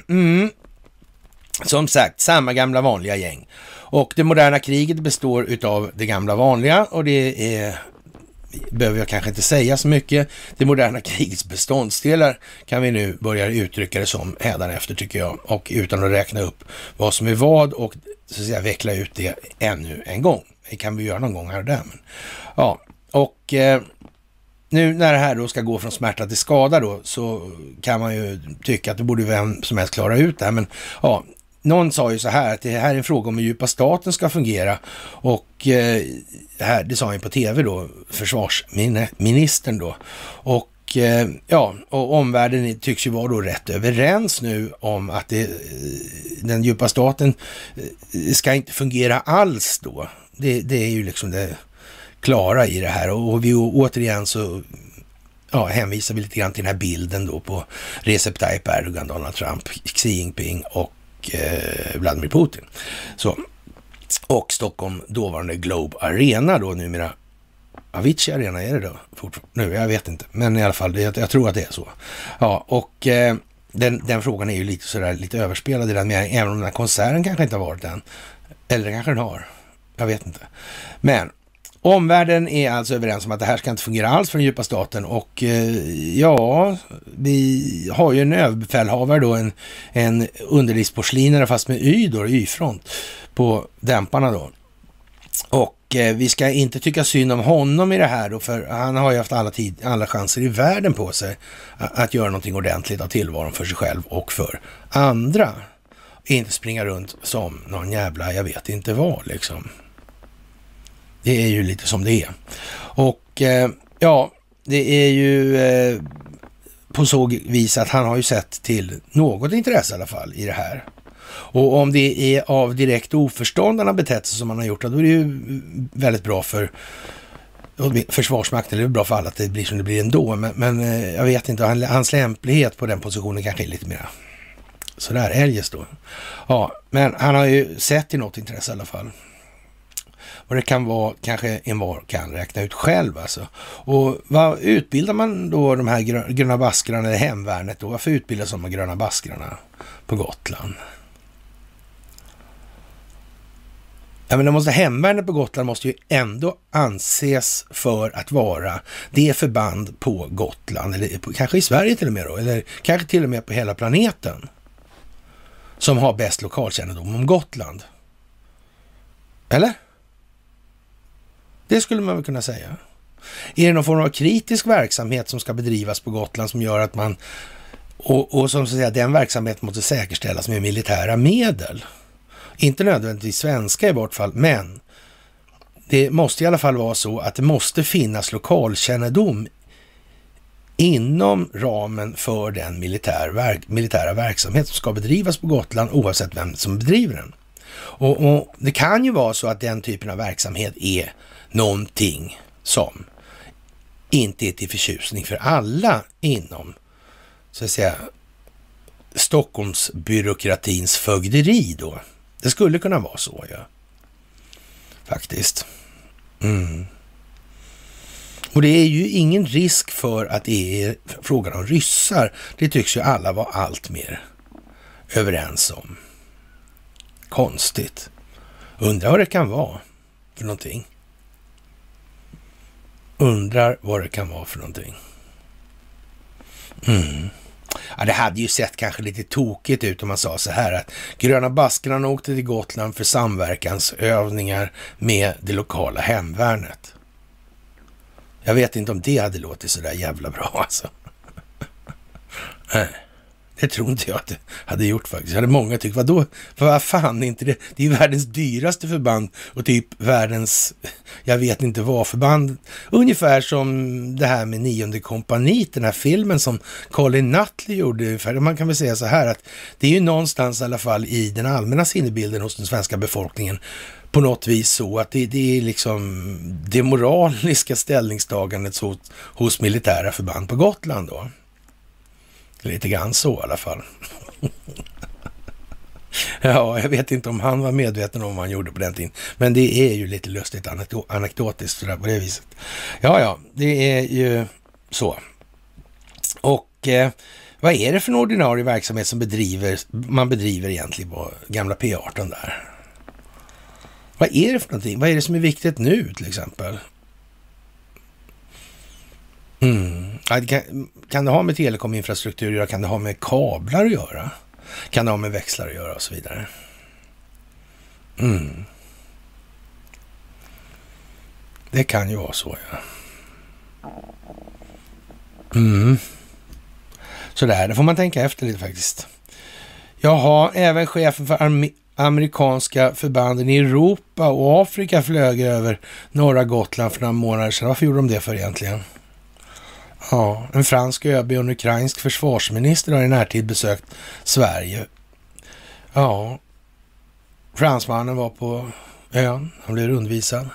Mm. Som sagt, samma gamla vanliga gäng. Och det moderna kriget består utav det gamla vanliga och det är behöver jag kanske inte säga så mycket. Det moderna krigets beståndsdelar kan vi nu börja uttrycka det som efter tycker jag. Och utan att räkna upp vad som är vad och så att säga veckla ut det ännu en gång. Det kan vi göra någon gång här och där. Men, ja, och eh, nu när det här då ska gå från smärta till skada då så kan man ju tycka att det borde vem som helst klara ut det här. Men ja, någon sa ju så här att det här är en fråga om hur djupa staten ska fungera och eh, här, det sa han på tv då, försvarsministern då. Och eh, ja, och omvärlden tycks ju vara då rätt överens nu om att det, eh, den djupa staten eh, ska inte fungera alls då. Det, det är ju liksom det klara i det här och vi återigen så ja, hänvisar vi lite grann till den här bilden då på Recep Tayyip Erdogan, Donald Trump, Xi Jinping och eh, Vladimir Putin. Så, och Stockholm, dåvarande Globe Arena då numera. Avicii Arena är det då nu? Jag vet inte, men i alla fall, jag, jag tror att det är så. Ja, och eh, den, den, frågan är ju lite sådär lite överspelad i den meningen, även om den här konserten kanske inte har varit än. Eller kanske den har. Jag vet inte. Men Omvärlden är alltså överens om att det här ska inte fungera alls för den djupa staten och eh, ja, vi har ju en överbefälhavare då, en, en underlivsporslinare fast med Y då, Y-front på dämparna då. Och eh, vi ska inte tycka synd om honom i det här då, för han har ju haft alla, tid, alla chanser i världen på sig att, att göra någonting ordentligt av tillvaron för sig själv och för andra. Inte springa runt som någon jävla, jag vet inte vad liksom. Det är ju lite som det är. Och eh, ja, det är ju eh, på så vis att han har ju sett till något intresse i alla fall i det här. Och om det är av direkt oförstånd han har betett sig som han har gjort, då är det ju väldigt bra för Försvarsmakten, det är bra för alla att det blir som det blir ändå, men, men eh, jag vet inte, hans lämplighet på den positionen kanske är lite mer sådär eljest då. Ja, men han har ju sett till något intresse i alla fall. Vad det kan vara kanske en var kan räkna ut själv alltså. Och vad utbildar man då de här gröna baskrarna, eller hemvärnet då? Varför utbildas de här gröna baskrarna på Gotland? Ja, men det måste, hemvärnet på Gotland måste ju ändå anses för att vara det förband på Gotland, eller på, kanske i Sverige till och med då, eller kanske till och med på hela planeten, som har bäst lokalkännedom om Gotland. Eller? Det skulle man väl kunna säga. Är det någon form av kritisk verksamhet som ska bedrivas på Gotland som gör att man och, och som så att säga, den verksamheten måste säkerställas med militära medel. Inte nödvändigtvis svenska i vart fall, men det måste i alla fall vara så att det måste finnas lokalkännedom inom ramen för den militär, verk, militära verksamhet som ska bedrivas på Gotland oavsett vem som bedriver den. Och, och, Det kan ju vara så att den typen av verksamhet är någonting som inte är till förtjusning för alla inom, så att säga, Stockholmsbyråkratins fögderi då. Det skulle kunna vara så, ja. Faktiskt. Mm. Och det är ju ingen risk för att det är frågan om ryssar. Det tycks ju alla vara allt mer överens om. Konstigt. Undrar vad det kan vara för någonting. Undrar vad det kan vara för någonting. Mm. Ja, det hade ju sett kanske lite tokigt ut om man sa så här att Gröna Baskrarna åkte till Gotland för samverkansövningar med det lokala hemvärnet. Jag vet inte om det hade låtit så där jävla bra alltså. Nej. Det tror inte jag att det hade gjort faktiskt. Jag hade många tyckt, vadå, vad fan, inte det, det är ju världens dyraste förband och typ världens, jag vet inte vad förband. Ungefär som det här med nionde kompaniet, den här filmen som Colin Nutley gjorde. Ungefär. Man kan väl säga så här att det är ju någonstans i alla fall i den allmänna sinnebilden hos den svenska befolkningen på något vis så att det, det är liksom det moraliska ställningstagandet hos, hos militära förband på Gotland då. Lite grann så i alla fall. ja, jag vet inte om han var medveten om vad han gjorde på den tiden. Men det är ju lite lustigt anekdotiskt sådär på det viset. Ja, ja, det är ju så. Och eh, Vad är det för en ordinarie verksamhet som bedriver, man bedriver egentligen på gamla P18 där? Vad är det för någonting? Vad är det som är viktigt nu till exempel? Mm. Kan, kan det ha med telekominfrastruktur att göra? Kan det ha med kablar att göra? Kan det ha med växlar att göra och så vidare? Mm. Det kan ju vara så, ja. Mm. Sådär, det får man tänka efter lite faktiskt. Jaha, även chefen för amerikanska förbanden i Europa och Afrika flög över norra Gotland för några månader sedan. Varför gjorde de det för egentligen? Ja, en fransk ÖB och en ukrainsk försvarsminister har i närtid besökt Sverige. Ja, fransmannen var på ön. Han blev rundvisad.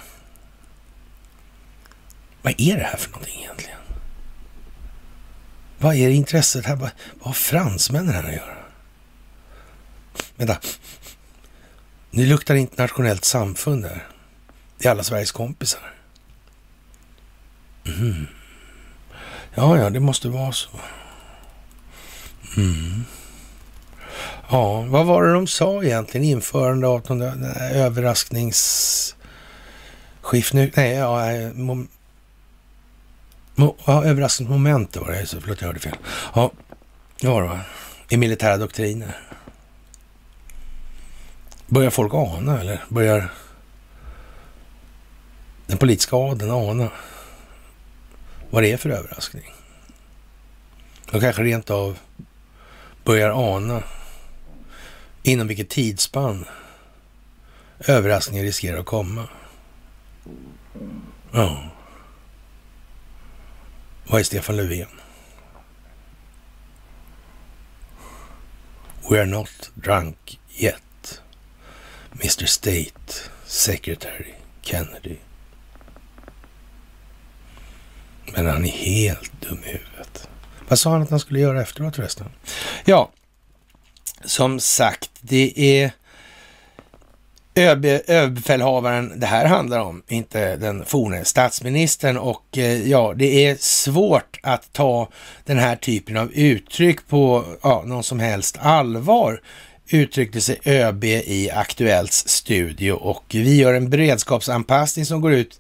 Vad är det här för någonting egentligen? Vad är intresset här? Vad har fransmännen här att göra? Vänta. Nu luktar internationellt samfund här. Det är alla Sveriges kompisar. Mm. Ja, ja, det måste vara så. Mm. Ja, vad var det de sa egentligen? Införande av de där överraskningsskift... Nej, ja, mom, mo, ja, överraskningsmoment var det. Förlåt, jag hörde fel. Ja, det var det va? I militära doktriner. Börjar folk ana eller börjar den politiska adeln ana vad det är för överraskning? De kanske rent av börjar ana inom vilket tidsspann överraskningen riskerar att komma. Ja. Vad är Stefan Löfven? We are not drunk yet. Mr State Secretary Kennedy. Men han är helt dum i huvudet. Vad sa han att han skulle göra efteråt förresten? Ja, som sagt, det är ÖB, överbefälhavaren det här handlar om, inte den forne statsministern. Och eh, ja, det är svårt att ta den här typen av uttryck på ja, någon som helst allvar uttryckte sig ÖB i Aktuellts studio och vi gör en beredskapsanpassning som går ut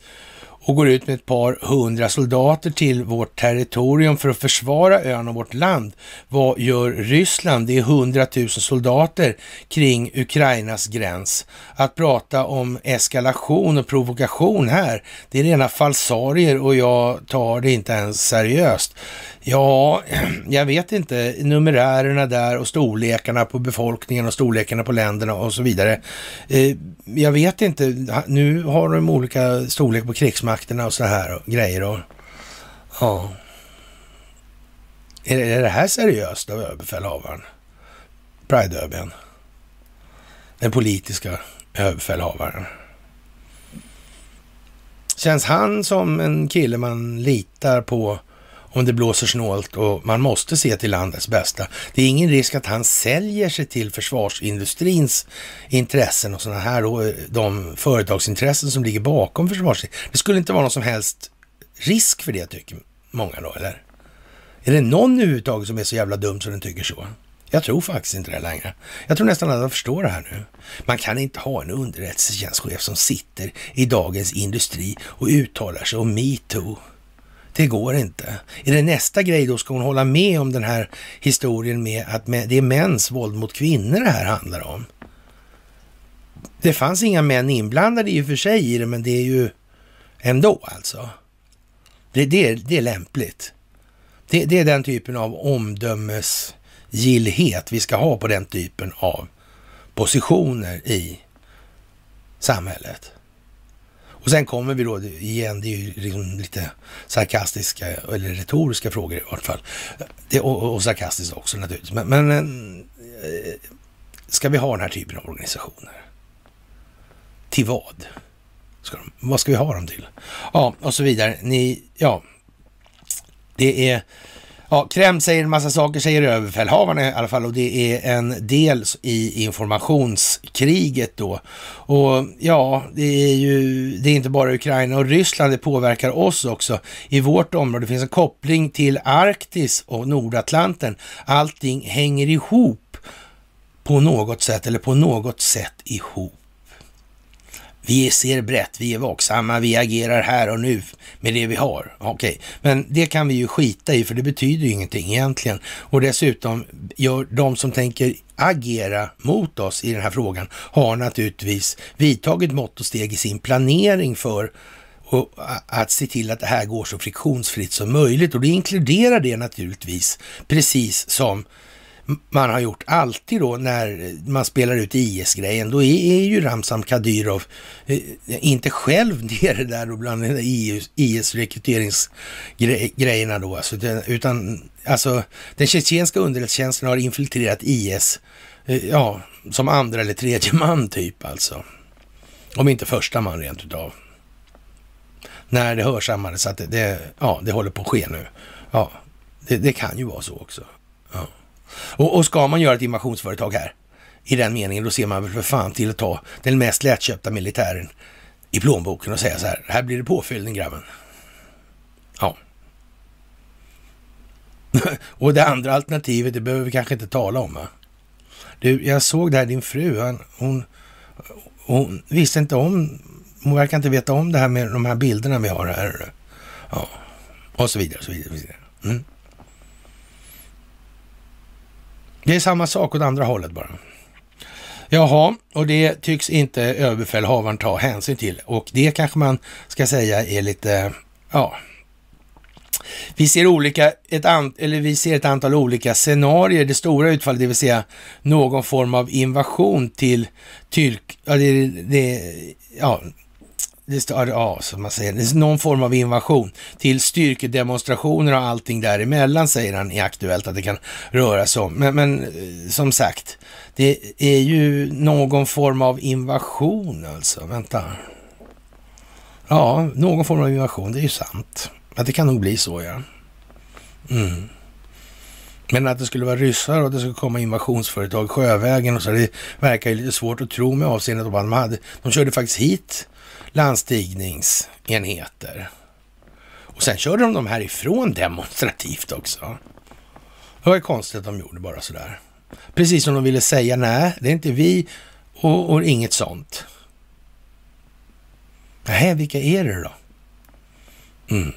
och går ut med ett par hundra soldater till vårt territorium för att försvara ön och vårt land. Vad gör Ryssland? Det är hundratusen soldater kring Ukrainas gräns. Att prata om eskalation och provokation här, det är rena falsarier och jag tar det inte ens seriöst. Ja, jag vet inte. Numerärerna där och storlekarna på befolkningen och storlekarna på länderna och så vidare. Eh, jag vet inte. Nu har de olika storlek på krigsmakterna och så här och grejer. Och, ja. Är, är det här seriöst av överbefälhavaren? Pride-ÖBn? Den politiska överbefälhavaren. Känns han som en kille man litar på om det blåser snålt och man måste se till landets bästa. Det är ingen risk att han säljer sig till försvarsindustrins intressen och sådana här då, eh, de företagsintressen som ligger bakom försvarsindustrin. Det skulle inte vara någon som helst risk för det tycker många då, eller? Är det någon överhuvudtaget som är så jävla dum som den tycker så? Jag tror faktiskt inte det längre. Jag tror nästan alla förstår det här nu. Man kan inte ha en underrättelsetjänstchef som sitter i dagens industri och uttalar sig om metoo det går inte. Är det nästa grej då ska hon hålla med om den här historien med att det är mäns våld mot kvinnor det här handlar om? Det fanns inga män inblandade i och för sig i det, men det är ju ändå alltså. Det, det, det är lämpligt. Det, det är den typen av omdömesgillhet vi ska ha på den typen av positioner i samhället. Och sen kommer vi då igen, det är ju liksom lite sarkastiska eller retoriska frågor i vart fall. Det, och, och sarkastiskt också naturligtvis. Men, men eh, ska vi ha den här typen av organisationer? Till vad? Ska de, vad ska vi ha dem till? Ja, och så vidare. Ni, ja, det är Ja, Kreml säger en massa saker, säger överbefälhavaren i alla fall, och det är en del i informationskriget då. Och ja, det är ju, det är inte bara Ukraina och Ryssland, det påverkar oss också i vårt område. Det finns en koppling till Arktis och Nordatlanten. Allting hänger ihop på något sätt, eller på något sätt ihop. Vi ser brett, vi är vaksamma, vi agerar här och nu med det vi har. Okej, okay. men det kan vi ju skita i för det betyder ju ingenting egentligen. Och dessutom, gör de som tänker agera mot oss i den här frågan har naturligtvis vidtagit mått och steg i sin planering för att se till att det här går så friktionsfritt som möjligt. Och det inkluderar det naturligtvis, precis som man har gjort alltid då när man spelar ut IS-grejen, då är, är ju Ramzan Kadyrov eh, inte själv nere där då bland IS-rekryteringsgrejerna då, alltså, utan alltså den tjetjenska underrättelsetjänsten har infiltrerat IS, eh, ja, som andra eller tredje man typ alltså. Om inte första man rent utav. När det hörsammades att det, det, ja, det håller på att ske nu. Ja, det, det kan ju vara så också. Ja. Och, och ska man göra ett invasionsföretag här, i den meningen, då ser man väl för fan till att ta den mest lättköpta militären i plånboken och säga så här, här blir det påfyllning grabben. Ja. och det andra alternativet, det behöver vi kanske inte tala om va? Du, jag såg där din fru, hon, hon, hon visste inte om, hon verkar inte veta om det här med de här bilderna vi har här. Ja, och så vidare, och så vidare. Och så vidare. Mm. Det är samma sak åt andra hållet bara. Jaha, och det tycks inte överbefälhavaren ta hänsyn till. Och det kanske man ska säga är lite, ja, vi ser, olika, ett an, eller vi ser ett antal olika scenarier. Det stora utfallet, det vill säga någon form av invasion till Tyrk, ja, det, det, ja, det står, ja, som man säger, det är någon form av invasion till styrkedemonstrationer och allting däremellan, säger han i Aktuellt att det kan röra sig om. Men, men eh, som sagt, det är ju någon form av invasion alltså. Vänta. Ja, någon form av invasion, det är ju sant. Att det kan nog bli så, ja. Mm. Men att det skulle vara ryssar och att det skulle komma invasionsföretag sjövägen och så, det verkar ju lite svårt att tro med avseende på att de hade, de körde faktiskt hit landstigningsenheter. Och sen körde de dem härifrån demonstrativt också. Det var ju konstigt att de gjorde bara sådär. Precis som de ville säga, nej, det är inte vi och, och inget sånt. Nej, vilka är det då? Mm.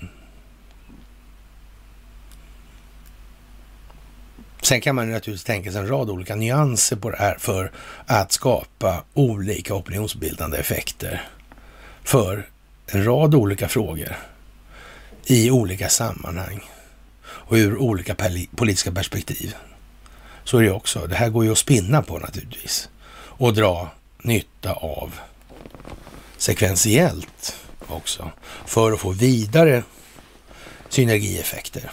Sen kan man naturligtvis tänka sig en rad olika nyanser på det här för att skapa olika opinionsbildande effekter för en rad olika frågor i olika sammanhang och ur olika politiska perspektiv. Så är det också. Det här går ju att spinna på naturligtvis och dra nytta av sekventiellt också för att få vidare synergieffekter.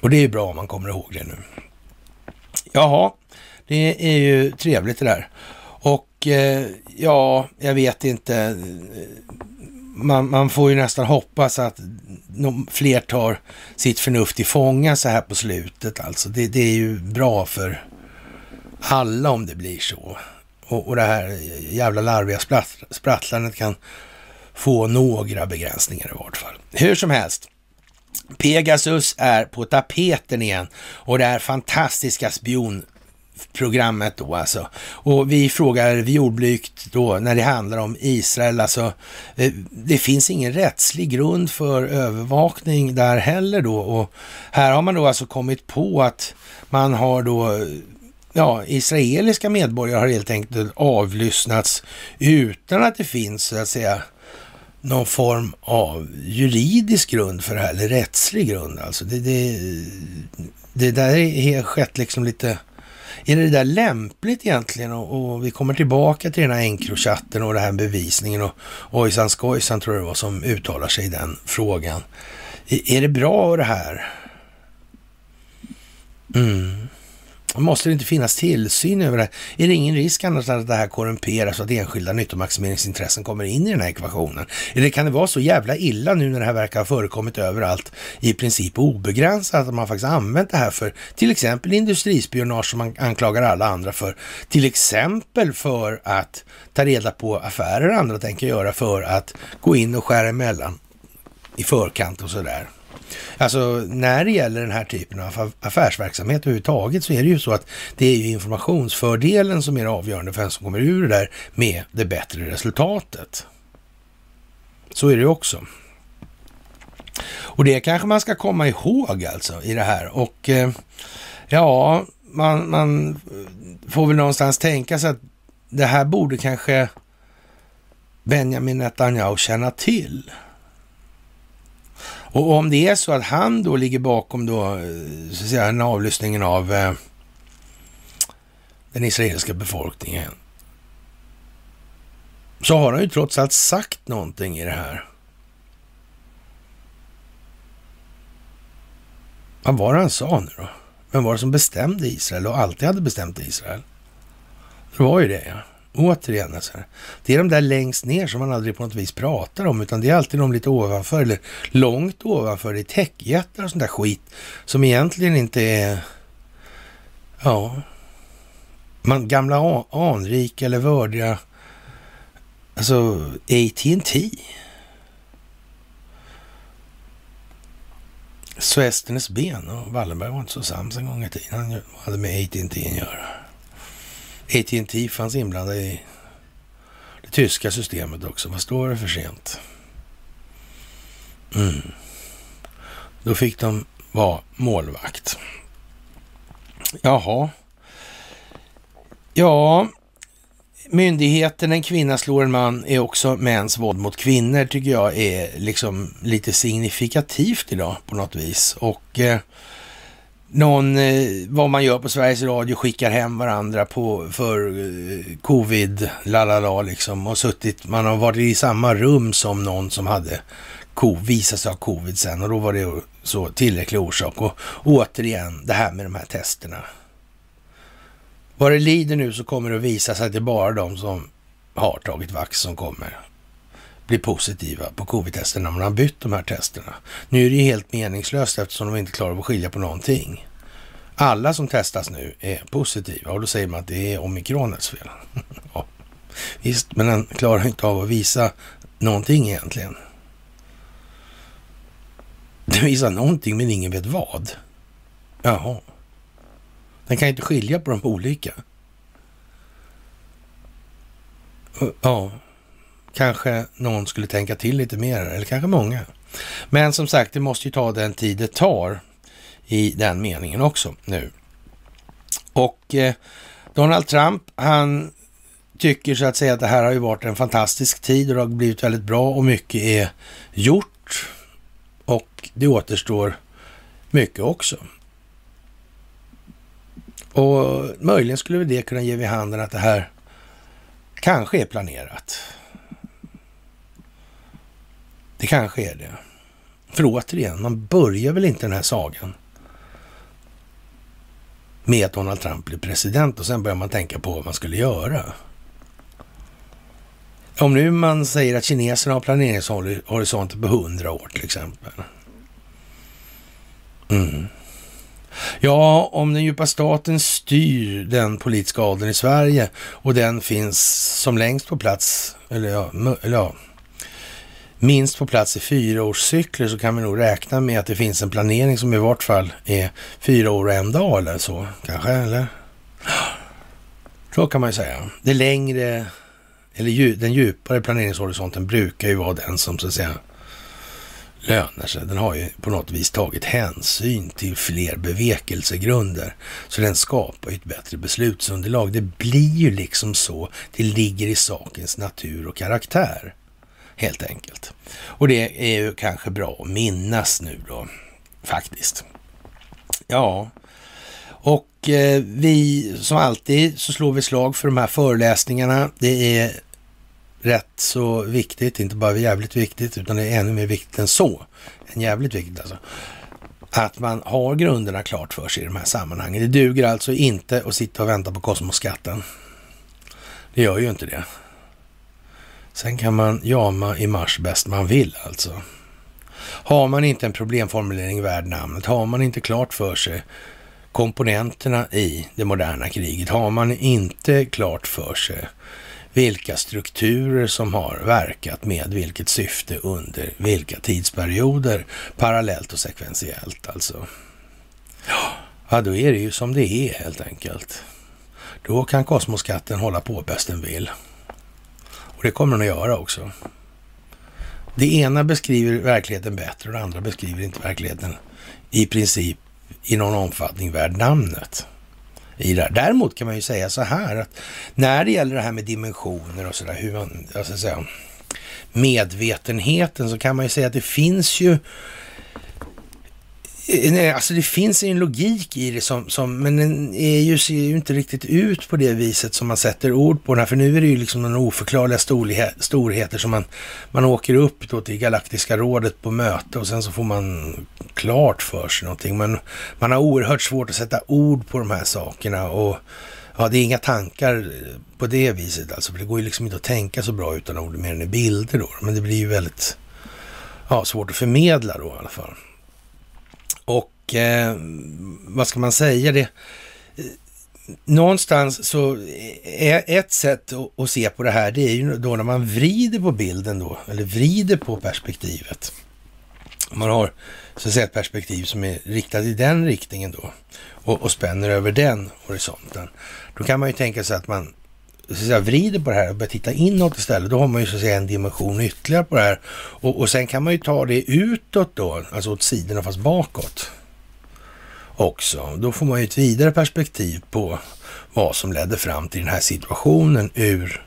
Och det är bra om man kommer ihåg det nu. Jaha, det är ju trevligt det där. Och eh, ja, jag vet inte. Man, man, får ju nästan hoppas att fler tar sitt förnuft i fånga så här på slutet. Alltså det, det är ju bra för alla om det blir så. Och, och det här jävla larviga spratt, sprattlandet kan få några begränsningar i vart fall. Hur som helst. Pegasus är på tapeten igen och det är fantastiska spion programmet då alltså. Och vi frågar jordblygt då när det handlar om Israel, alltså eh, det finns ingen rättslig grund för övervakning där heller då och här har man då alltså kommit på att man har då ja, israeliska medborgare har helt enkelt avlyssnats utan att det finns så att säga någon form av juridisk grund för det här, eller rättslig grund alltså. Det, det, det där har skett liksom lite är det där lämpligt egentligen? Och, och vi kommer tillbaka till den här Encrochatten och den här bevisningen och ojsan skojsan tror jag det var som uttalar sig i den frågan. Är, är det bra det här? Mm. Måste det inte finnas tillsyn över det? Är det ingen risk annars att det här korrumperas så att enskilda nyttomaximeringsintressen kommer in i den här ekvationen? Eller kan det vara så jävla illa nu när det här verkar ha förekommit överallt i princip obegränsat att man faktiskt använt det här för till exempel industrispionage som man anklagar alla andra för. Till exempel för att ta reda på affärer andra tänker göra för att gå in och skära emellan i förkant och sådär. Alltså när det gäller den här typen av affärsverksamhet överhuvudtaget så är det ju så att det är ju informationsfördelen som är avgörande för vem som kommer ur det där med det bättre resultatet. Så är det ju också. Och det kanske man ska komma ihåg alltså i det här. Och eh, ja, man, man får väl någonstans tänka sig att det här borde kanske Benjamin Netanyahu känna till. Och om det är så att han då ligger bakom då, eh, så att säga, den avlyssningen av eh, den israeliska befolkningen, så har han ju trots allt sagt någonting i det här. Vad var det han sa nu då? Vem var det som bestämde Israel och alltid hade bestämt Israel? Det var ju det, ja. Återigen, alltså. det är de där längst ner som man aldrig på något vis pratar om, utan det är alltid de lite ovanför eller långt ovanför. Det är techjättar och sånt där skit som egentligen inte är, ja, man gamla anrika eller vördiga, alltså AT&T. Så Esternes ben och Wallenberg var inte så sams en gång i tiden. Han hade med AT&T att göra. AT&T fanns inblandade i det tyska systemet också, fast då var det för sent. Mm. Då fick de vara målvakt. Jaha. Ja, myndigheten En kvinna slår en man är också mäns våld mot kvinnor tycker jag är liksom lite signifikativt idag på något vis. Och eh, någon, eh, vad man gör på Sveriges Radio, skickar hem varandra på, för eh, covid, lalala liksom, och suttit, man har varit i samma rum som någon som hade visat sig ha covid sen och då var det så tillräcklig orsak. Och återigen, det här med de här testerna. Vad det lider nu så kommer det att visa sig att det är bara de som har tagit vax som kommer bli positiva på covid-testen när man har bytt de här testerna. Nu är det ju helt meningslöst eftersom de inte klarar av att skilja på någonting. Alla som testas nu är positiva och då säger man att det är omikronets fel. ja, visst, men den klarar inte av att visa någonting egentligen. Den visar någonting men ingen vet vad. Jaha. Den kan inte skilja på de olika. Ja, kanske någon skulle tänka till lite mer, eller kanske många. Men som sagt, det måste ju ta den tid det tar i den meningen också nu. Och eh, Donald Trump, han tycker så att säga att det här har ju varit en fantastisk tid och det har blivit väldigt bra och mycket är gjort. Och det återstår mycket också. Och möjligen skulle det kunna ge vid handen att det här kanske är planerat. Det kanske är det. För återigen, man börjar väl inte den här sagan med att Donald Trump blir president och sen börjar man tänka på vad man skulle göra. Om nu man säger att kineserna har planeringshorisonter på hundra år till exempel. Mm. Ja, om den djupa staten styr den politiska adeln i Sverige och den finns som längst på plats, eller ja, eller ja minst på plats i fyraårscykler så kan vi nog räkna med att det finns en planering som i vart fall är fyra år och en dag eller så kanske, eller? Så kan man ju säga. Det längre, eller den djupare planeringshorisonten brukar ju vara den som så att säga lönar sig. Den har ju på något vis tagit hänsyn till fler bevekelsegrunder. Så den skapar ju ett bättre beslutsunderlag. Det blir ju liksom så. Det ligger i sakens natur och karaktär helt enkelt. Och det är ju kanske bra att minnas nu då, faktiskt. Ja, och eh, vi som alltid så slår vi slag för de här föreläsningarna. Det är rätt så viktigt, inte bara jävligt viktigt, utan det är ännu mer viktigt än så. Än jävligt viktigt alltså. att man har grunderna klart för sig i de här sammanhangen. Det duger alltså inte att sitta och vänta på kosmoskatten. Det gör ju inte det. Sen kan man jama i mars bäst man vill alltså. Har man inte en problemformulering värd namnet, har man inte klart för sig komponenterna i det moderna kriget, har man inte klart för sig vilka strukturer som har verkat med vilket syfte under vilka tidsperioder, parallellt och sekventiellt alltså. Ja, då är det ju som det är helt enkelt. Då kan kosmoskatten hålla på bäst den vill. Och det kommer den att göra också. Det ena beskriver verkligheten bättre och det andra beskriver inte verkligheten i princip i någon omfattning värd namnet. I det här. Däremot kan man ju säga så här att när det gäller det här med dimensioner och sådär, hur man, jag ska säga, medvetenheten så kan man ju säga att det finns ju Eh, nej, alltså det finns en logik i det som, som men den är ju, ser ju inte riktigt ut på det viset som man sätter ord på den här. För nu är det ju liksom några oförklarliga storheter som man, man åker upp då till Galaktiska rådet på möte och sen så får man klart för sig någonting. Men man har oerhört svårt att sätta ord på de här sakerna och ja, det är inga tankar eh, på det viset alltså. För det går ju liksom inte att tänka så bra utan ord mer än i bilder då. Men det blir ju väldigt ja, svårt att förmedla då i alla fall. Och eh, vad ska man säga? det? Någonstans så är ett sätt att, att se på det här, det är ju då när man vrider på bilden då, eller vrider på perspektivet. Man har så att säga ett perspektiv som är riktat i den riktningen då och, och spänner över den horisonten. Då kan man ju tänka sig att man så att säga, vrider på det här och börjar titta inåt istället. Då har man ju så att säga en dimension ytterligare på det här. Och, och sen kan man ju ta det utåt då, alltså åt sidorna fast bakåt också. Då får man ju ett vidare perspektiv på vad som ledde fram till den här situationen ur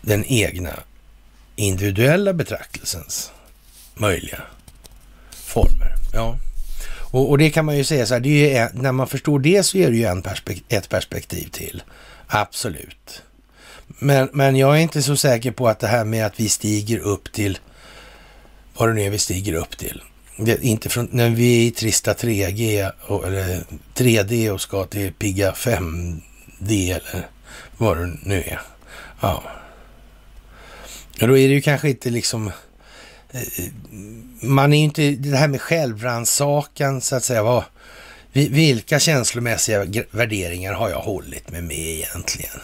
den egna individuella betraktelsens möjliga former. Ja. Och, och, det kan man ju säga så här, det är, när man förstår det så är det ju en perspekt ett perspektiv till. Absolut. Men, men jag är inte så säker på att det här med att vi stiger upp till vad det nu är vi stiger upp till. Det, inte från, när vi är i trista 3G och, eller 3D och ska till pigga 5D eller vad det nu är. Ja. Och då är det ju kanske inte liksom eh, man är ju inte, det här med självrannsakan så att säga, vad, vilka känslomässiga värderingar har jag hållit mig med egentligen?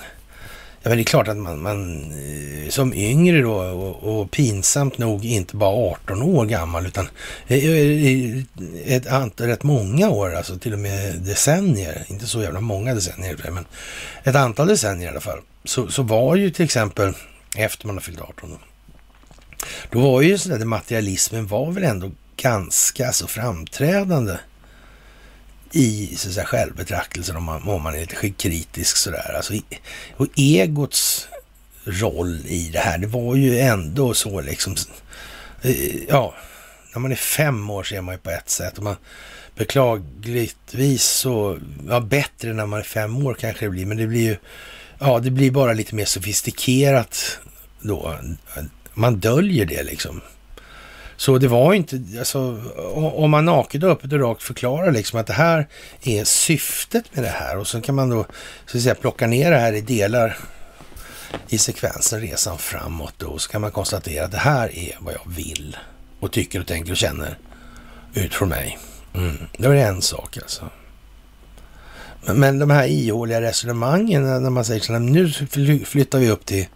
Ja, men det är klart att man, man eh, som yngre då och, och, pinsamt nog inte bara 18 år gammal utan eh, eh, ett antal, rätt många år, alltså till och med decennier, inte så jävla många decennier, men ett antal decennier i alla fall, så, så var ju till exempel efter man har fyllt 18 då, då var ju sådär, materialismen var väl ändå ganska så framträdande i så säga, självbetraktelsen om man, om man är lite kritisk sådär. Alltså, och egots roll i det här, det var ju ändå så liksom, eh, ja, när man är fem år så är man ju på ett sätt och man beklagligtvis så, ja bättre när man är fem år kanske det blir, men det blir ju, ja det blir bara lite mer sofistikerat då. Man döljer det liksom. Så det var inte, alltså, om man naket och öppet och rakt förklarar liksom att det här är syftet med det här och så kan man då så att säga plocka ner det här i delar i sekvensen resan framåt då, och så kan man konstatera att det här är vad jag vill och tycker och tänker och känner ut från mig. Mm. Det var en sak alltså. Men, men de här ihåliga resonemangen när man säger så här, nu flyttar vi upp till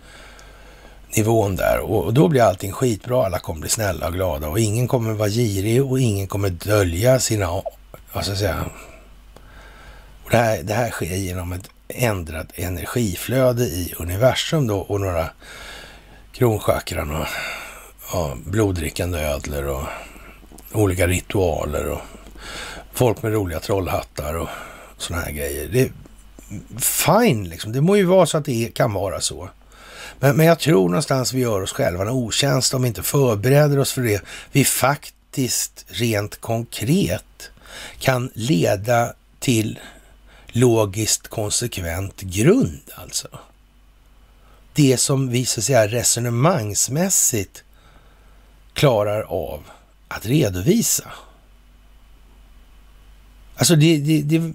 nivån där och då blir allting skitbra. Alla kommer bli snälla och glada och ingen kommer vara girig och ingen kommer dölja sina, vad ska jag säga, och det, här, det här sker genom ett ändrat energiflöde i universum då och några kronchakran och ja, bloddrickande ödlor och olika ritualer och folk med roliga trollhattar och sådana här grejer. Det är fine liksom. Det må ju vara så att det kan vara så. Men, men jag tror någonstans vi gör oss själva en otjänst om vi inte förbereder oss för det. Vi faktiskt rent konkret kan leda till logiskt konsekvent grund alltså. Det som vi så att säga resonemangsmässigt klarar av att redovisa. Alltså det, det, det, det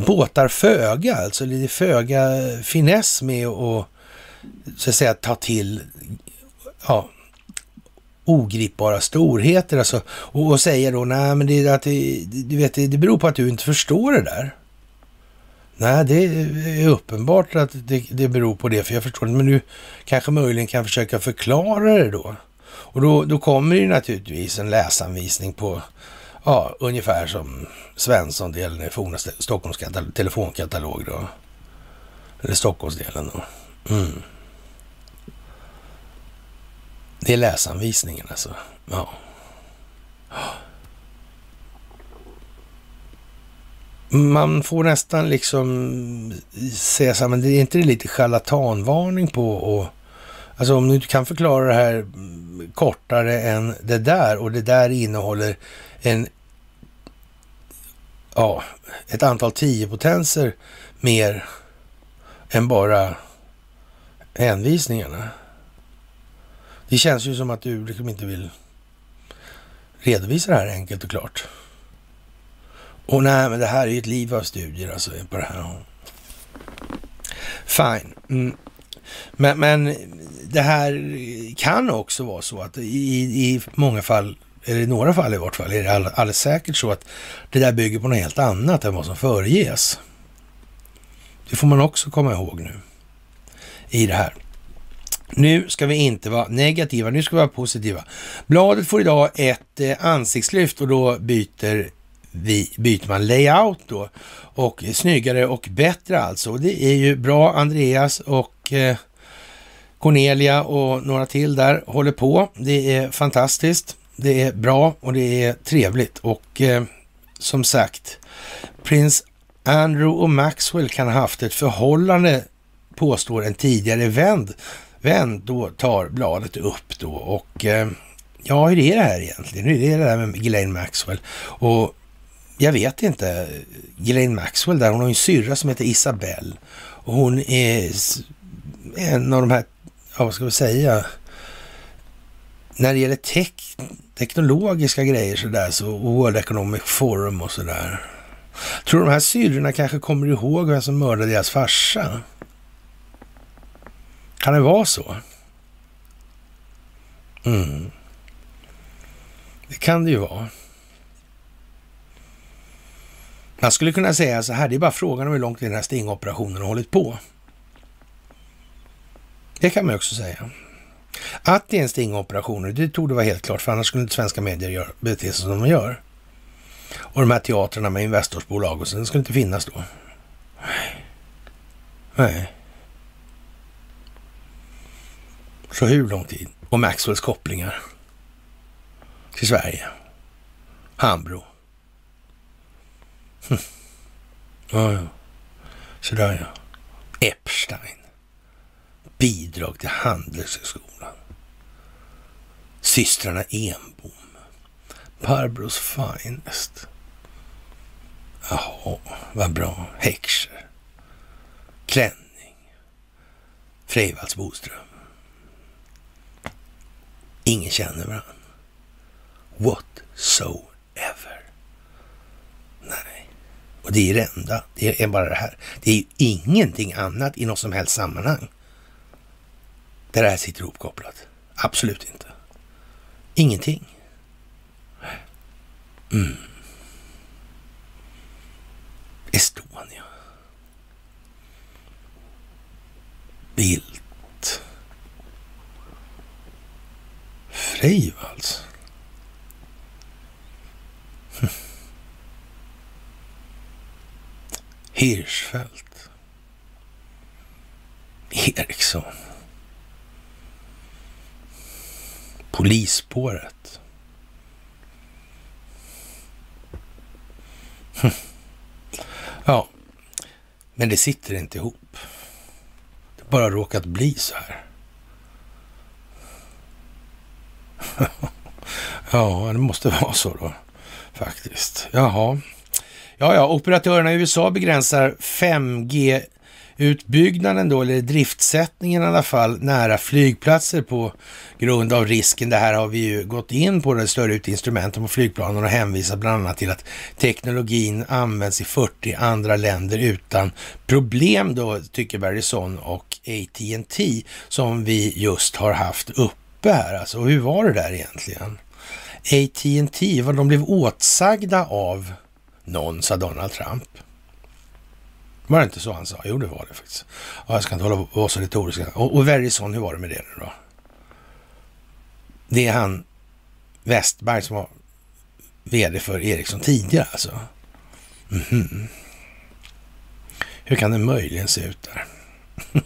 båtar föga, alltså det är föga finess med att så att säga ta till ja, ogripbara storheter alltså, och, och säga då, nej men det, att det, du vet, det, det beror på att du inte förstår det där. Nej, det är uppenbart att det, det beror på det, för jag förstår det. Men du kanske möjligen kan försöka förklara det då. Och då, då kommer det naturligtvis en läsanvisning på, ja, ungefär som Svensson-delen i forna Stockholms telefonkatalog då. Eller Stockholmsdelen då. Mm. Det är läsanvisningen alltså. Ja. Man får nästan liksom säga så här, men det är inte det lite charlatanvarning på och Alltså om du inte kan förklara det här kortare än det där och det där innehåller en ja, ett antal tiopotenser mer än bara hänvisningarna. Det känns ju som att du liksom inte vill redovisa det här enkelt och klart. Och nej, men det här är ju ett liv av studier alltså på det här. Fine. Mm. Men, men det här kan också vara så att i, i många fall, eller i några fall i vart fall, är det alldeles säkert så att det där bygger på något helt annat än vad som föreges. Det får man också komma ihåg nu i det här. Nu ska vi inte vara negativa, nu ska vi vara positiva. Bladet får idag ett eh, ansiktslyft och då byter, vi, byter man layout då. Och snyggare och bättre alltså. Det är ju bra. Andreas och eh, Cornelia och några till där håller på. Det är fantastiskt. Det är bra och det är trevligt. Och eh, som sagt, prins Andrew och Maxwell kan ha haft ett förhållande, påstår en tidigare vän vän då tar bladet upp då och eh, ja, hur är det här egentligen? Hur är det där med Ghislaine Maxwell? Och jag vet inte. Ghislaine Maxwell där, hon har en syrra som heter Isabelle och hon är en av de här, ja vad ska vi säga, när det gäller tech, teknologiska grejer sådär, så World Economic Forum och sådär. Tror de här syrrorna kanske kommer ihåg vem som mördade deras farsa? Kan det vara så? Mm. Det kan det ju vara. Man skulle kunna säga så här, det är bara frågan om hur långt den här stingoperationen har hållit på. Det kan man också säga. Att det är en stingoperation, det tog det vara helt klart, för annars skulle inte svenska medier gör, bete sig som de gör. Och de här teatrarna med Investorsbolag och så, det skulle inte finnas då. Nej. Nej. Så hur lång tid? Och Maxwells kopplingar till Sverige. Hambro. Hm. Ja, ja. Sådär ja. Epstein. Bidrag till Handelshögskolan. Systrarna Enbom. Barbros Finest. Jaha, vad bra. Heckscher. Klänning. Freivalds Boström. Ingen känner varandra. Whatsoever. Nej. Och det är det enda. Det är bara det här. Det är ju ingenting annat i något som helst sammanhang. Där det här sitter ihopkopplat. Absolut inte. Ingenting. Mm. Estonia. Bildt. Freivalds? Hm. Hirschfeldt. Eriksson. Polisspåret. Ja, men det sitter inte ihop. Det har bara råkat bli så här. ja, det måste vara så då faktiskt. Jaha. Ja, ja, operatörerna i USA begränsar 5G utbyggnaden då, eller driftsättningen i alla fall, nära flygplatser på grund av risken. Det här har vi ju gått in på, det större ut instrumenten på flygplanen och hänvisar bland annat till att teknologin används i 40 andra länder utan problem då, tycker Verizon och AT&T som vi just har haft uppe här. Alltså, hur var det där egentligen? AT&T, vad de blev åtsagda av någon, sa Donald Trump. Var det inte så han sa? Jo, det var det faktiskt. Ja, jag ska inte hålla på och vara så retorisk. Och, och Verison, hur var det med det nu då? Det är han Westberg som var vd för Ericsson tidigare alltså. Mm -hmm. Hur kan det möjligen se ut där?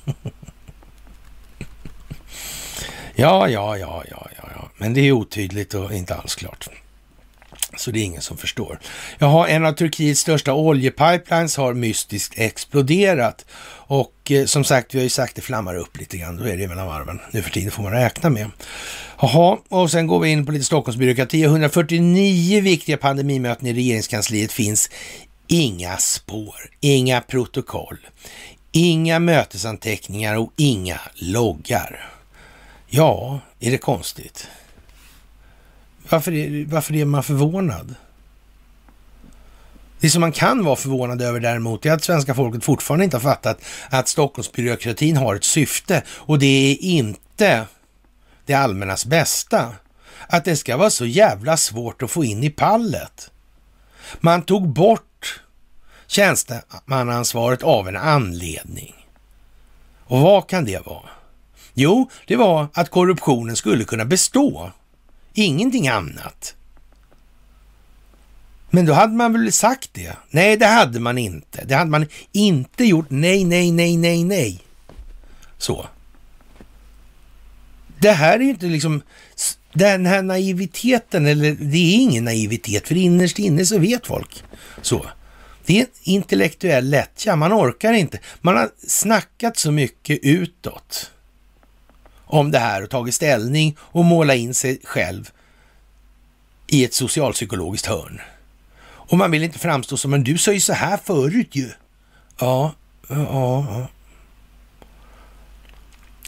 ja, ja, ja, ja, ja, ja, men det är otydligt och inte alls klart. Så det är ingen som förstår. Jaha, en av Turkiets största oljepipelines har mystiskt exploderat. Och eh, som sagt, vi har ju sagt det flammar upp lite grann. Då är det mellan varven. Nu för tiden får man räkna med. Jaha, och sen går vi in på lite Stockholmsbyråkrati. 149 viktiga pandemimöten i regeringskansliet finns inga spår, inga protokoll, inga mötesanteckningar och inga loggar. Ja, är det konstigt? Varför är, varför är man förvånad? Det som man kan vara förvånad över däremot är att svenska folket fortfarande inte har fattat att Stockholmsbyråkratin har ett syfte och det är inte det allmännas bästa. Att det ska vara så jävla svårt att få in i pallet. Man tog bort tjänstemannaansvaret av en anledning. Och vad kan det vara? Jo, det var att korruptionen skulle kunna bestå. Ingenting annat. Men då hade man väl sagt det? Nej, det hade man inte. Det hade man inte gjort. Nej, nej, nej, nej, nej. Så. Det här är ju inte liksom den här naiviteten, eller det är ingen naivitet, för innerst inne så vet folk så. Det är intellektuell lättja, man orkar inte. Man har snackat så mycket utåt om det här och tagit ställning och måla in sig själv i ett socialpsykologiskt hörn. Och man vill inte framstå som, men du sa ju så här förut ju. Ja, ja, ja.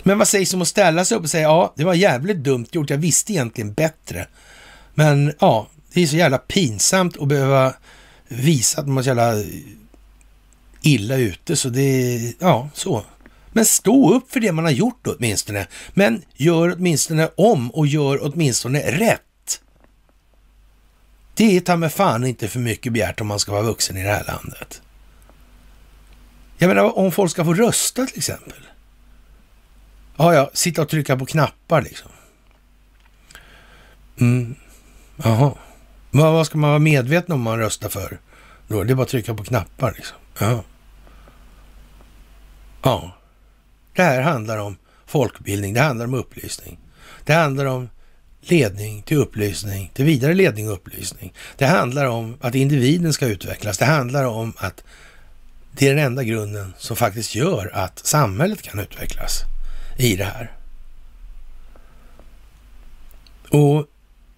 Men vad sägs om att ställa sig upp och säga, ja, det var jävligt dumt gjort, jag visste egentligen bättre. Men ja, det är så jävla pinsamt att behöva visa att man är så jävla illa ute, så det är, ja, så. Men stå upp för det man har gjort åtminstone. Men gör åtminstone om och gör åtminstone rätt. Det är ta med fan inte för mycket begärt om man ska vara vuxen i det här landet. Jag menar om folk ska få rösta till exempel. Ja, ja, sitta och trycka på knappar liksom. Mm, jaha. Vad, vad ska man vara medveten om man röstar för? Då? Det är bara att trycka på knappar liksom. Ja. Ja. Det här handlar om folkbildning, det handlar om upplysning. Det handlar om ledning till upplysning, till vidare ledning och upplysning. Det handlar om att individen ska utvecklas. Det handlar om att det är den enda grunden som faktiskt gör att samhället kan utvecklas i det här. Och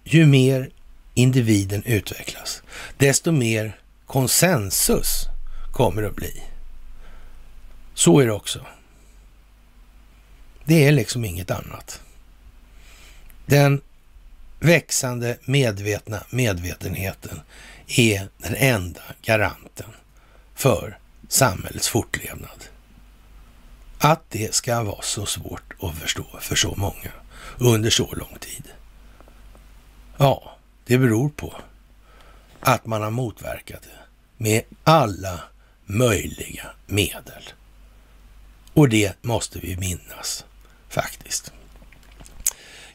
ju mer individen utvecklas, desto mer konsensus kommer det att bli. Så är det också. Det är liksom inget annat. Den växande medvetna medvetenheten är den enda garanten för samhällets fortlevnad. Att det ska vara så svårt att förstå för så många under så lång tid. Ja, det beror på att man har motverkat det med alla möjliga medel. Och det måste vi minnas faktiskt.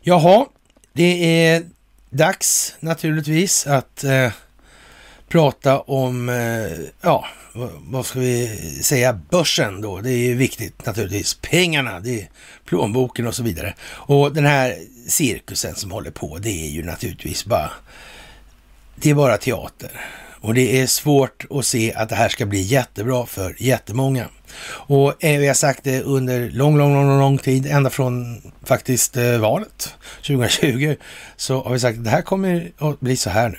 Jaha, det är dags naturligtvis att eh, prata om, eh, ja, vad ska vi säga, börsen då. Det är ju viktigt naturligtvis. Pengarna, det är plånboken och så vidare. Och den här cirkusen som håller på, det är ju naturligtvis bara, det är bara teater. Och det är svårt att se att det här ska bli jättebra för jättemånga. Och eh, vi har sagt det under lång, lång, lång, lång tid, ända från faktiskt eh, valet 2020, så har vi sagt att det här kommer att bli så här nu.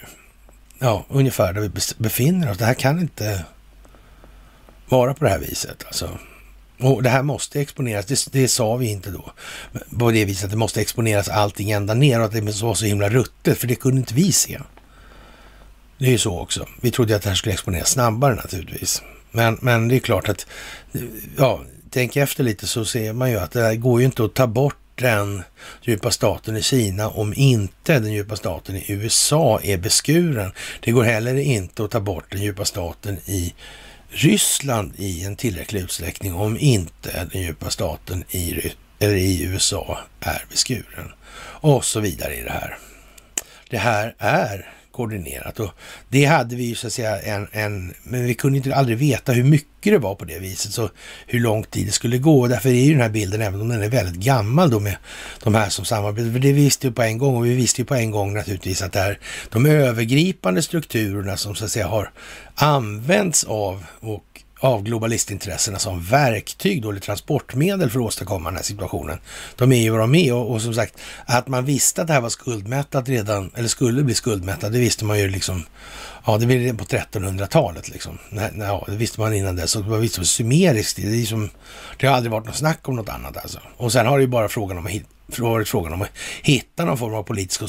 Ja, ungefär där vi befinner oss. Det här kan inte vara på det här viset. Alltså, Och det här måste exponeras, det, det, sa vi inte då. På det viset att det måste exponeras allting ända ner och att det var så himla ruttet, för det kunde inte vi se. Det är ju så också. Vi trodde att det här skulle exponeras snabbare naturligtvis. Men, men det är klart att, ja, tänk efter lite så ser man ju att det här går ju inte att ta bort den djupa staten i Kina om inte den djupa staten i USA är beskuren. Det går heller inte att ta bort den djupa staten i Ryssland i en tillräcklig utsträckning om inte den djupa staten i, eller i USA är beskuren. Och så vidare i det här. Det här är koordinerat. Och det hade vi ju så att säga en, en, men vi kunde inte aldrig veta hur mycket det var på det viset, så hur lång tid det skulle gå. Därför är ju den här bilden, även om den är väldigt gammal då med de här som samarbetar, för det visste vi på en gång och vi visste ju på en gång naturligtvis att det är de övergripande strukturerna som så att säga har använts av och av globalistintressena som verktyg då, eller transportmedel för att åstadkomma den här situationen. De är ju vad de är och, och som sagt, att man visste att det här var skuldmättat redan, eller skulle bli skuldmättat, det visste man ju liksom, ja det blev på 1300-talet liksom. Nej, nej, ja, det visste man innan dess, och det var visst sumeriskt, det, är som, det har aldrig varit något snack om något annat alltså. Och sen har det ju bara frågan om att varit frågan om att hitta någon form av politisk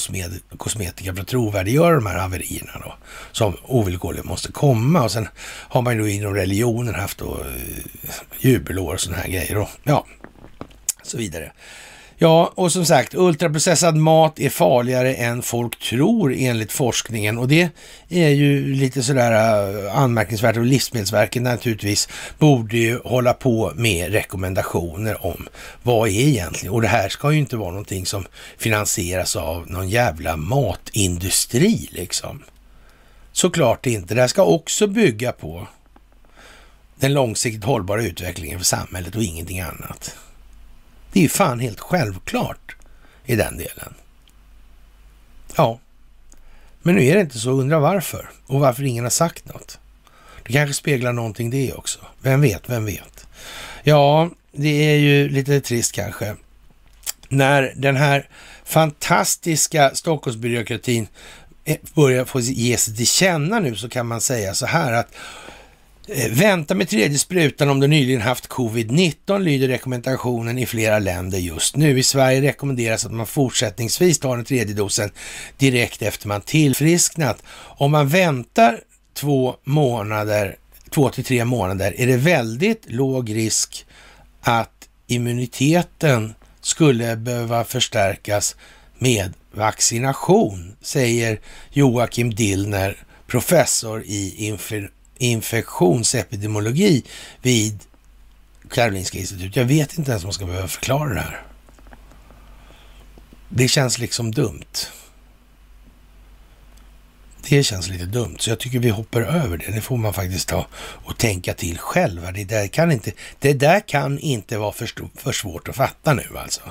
kosmetika för att trovärdiggöra de här haverierna då, som ovillkorligen måste komma. Och sen har man ju då inom religionen haft då eh, jubelår och sådana här grejer och ja, så vidare. Ja, och som sagt, ultraprocessad mat är farligare än folk tror enligt forskningen och det är ju lite sådär eh, anmärkningsvärt och Livsmedelsverket naturligtvis borde ju hålla på med rekommendationer om vad är egentligen, och det här ska ju inte vara någonting som finansieras av någon jävla matindustri liksom. Såklart inte. Det här ska också bygga på den långsiktigt hållbara utvecklingen för samhället och ingenting annat. Det är ju fan helt självklart i den delen. Ja, men nu är det inte så. Undra varför och varför ingen har sagt något. Det kanske speglar någonting det också. Vem vet, vem vet? Ja, det är ju lite trist kanske. När den här fantastiska Stockholmsbyråkratin eh, börjar få ge sig till känna nu så kan man säga så här att Eh, vänta med tredje sprutan om du nyligen haft covid-19 lyder rekommendationen i flera länder just nu. I Sverige rekommenderas att man fortsättningsvis tar den tredje dosen direkt efter man tillfrisknat. Om man väntar två månader, två till tre månader, är det väldigt låg risk att immuniteten skulle behöva förstärkas med vaccination, säger Joakim Dillner, professor i info infektionsepidemiologi vid Karolinska institutet. Jag vet inte ens om man ska behöva förklara det här. Det känns liksom dumt. Det känns lite dumt, så jag tycker vi hoppar över det. Det får man faktiskt ta och tänka till själva. Det där kan inte, det där kan inte vara för, för svårt att fatta nu alltså.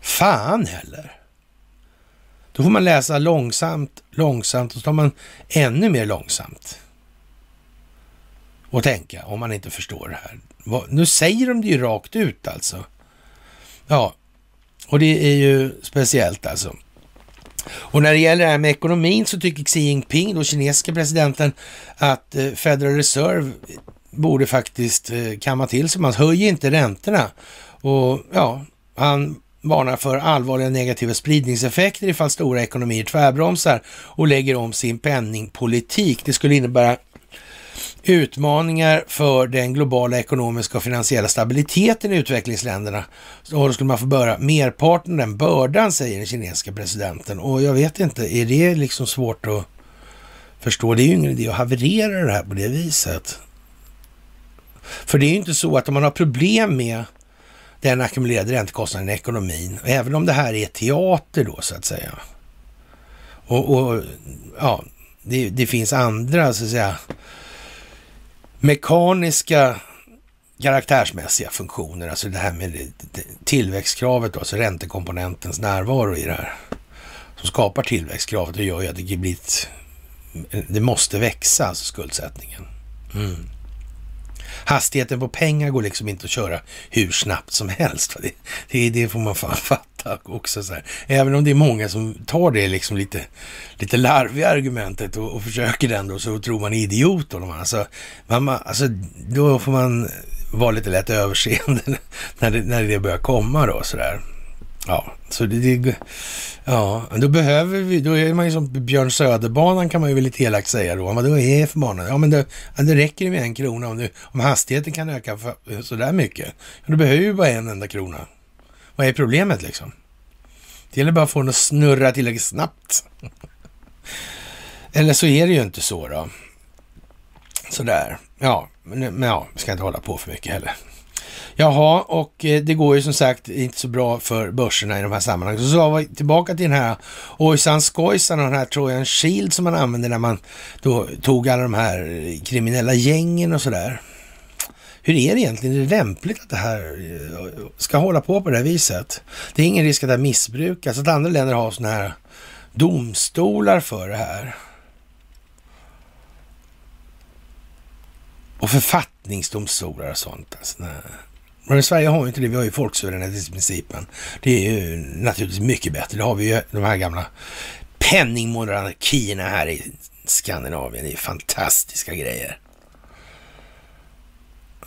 Fan heller. Då får man läsa långsamt, långsamt och så tar man ännu mer långsamt och tänka om man inte förstår det här. Nu säger de det ju rakt ut alltså. Ja, och det är ju speciellt alltså. Och när det gäller det här med ekonomin så tycker Xi Jinping, då kinesiska presidenten, att eh, Federal Reserve borde faktiskt eh, kamma till sig. Man höjer inte räntorna. Och ja, han varnar för allvarliga negativa spridningseffekter ifall stora ekonomier tvärbromsar och lägger om sin penningpolitik. Det skulle innebära utmaningar för den globala ekonomiska och finansiella stabiliteten i utvecklingsländerna. Och då skulle man få börja merparten av den bördan, säger den kinesiska presidenten. Och jag vet inte, är det liksom svårt att förstå? Det är ju ingen idé att haverera det här på det viset. För det är ju inte så att om man har problem med den ackumulerade räntekostnaden i ekonomin, även om det här är teater då så att säga. Och, och ja, det, det, finns andra så att säga mekaniska karaktärsmässiga funktioner, alltså det här med tillväxtkravet, alltså räntekomponentens närvaro i det här, som skapar tillväxtkravet och gör ju att det blir ett, det måste växa, alltså skuldsättningen. Mm. Hastigheten på pengar går liksom inte att köra hur snabbt som helst. Det, det, det får man fan fatta också. Så här. Även om det är många som tar det liksom lite, lite larviga argumentet och, och försöker den då, så tror man är idiot. Då, alltså, man, alltså, då får man vara lite lätt överseende när det, när det börjar komma då sådär. Ja, så det, det, ja, då behöver vi, då är man ju som Björn Söderbanan kan man ju väl lite elakt säga då. Vad är det för bana? Ja, men det, det räcker med en krona om, du, om hastigheten kan öka för, sådär mycket. Då behöver vi bara en enda krona. Vad är problemet liksom? Det gäller bara att få den att snurra tillräckligt snabbt. Eller så är det ju inte så då. Sådär. Ja, men, men ja, vi ska inte hålla på för mycket heller. Jaha, och eh, det går ju som sagt inte så bra för börserna i de här sammanhangen. Så, så var vi tillbaka till den här ojsan skojsan och den här Trojan Shield som man använde när man då tog alla de här kriminella gängen och sådär. Hur är det egentligen? Är det lämpligt att det här eh, ska hålla på på det här viset? Det är ingen risk att det här missbrukas, att andra länder har sådana här domstolar för det här. Och författningsdomstolar och sånt. Alltså, men i Sverige har vi inte det. Vi har ju folksuveränitetsprincipen. Det är ju naturligtvis mycket bättre. Det har vi ju de här gamla penningmonarkierna här i Skandinavien. Det är fantastiska grejer.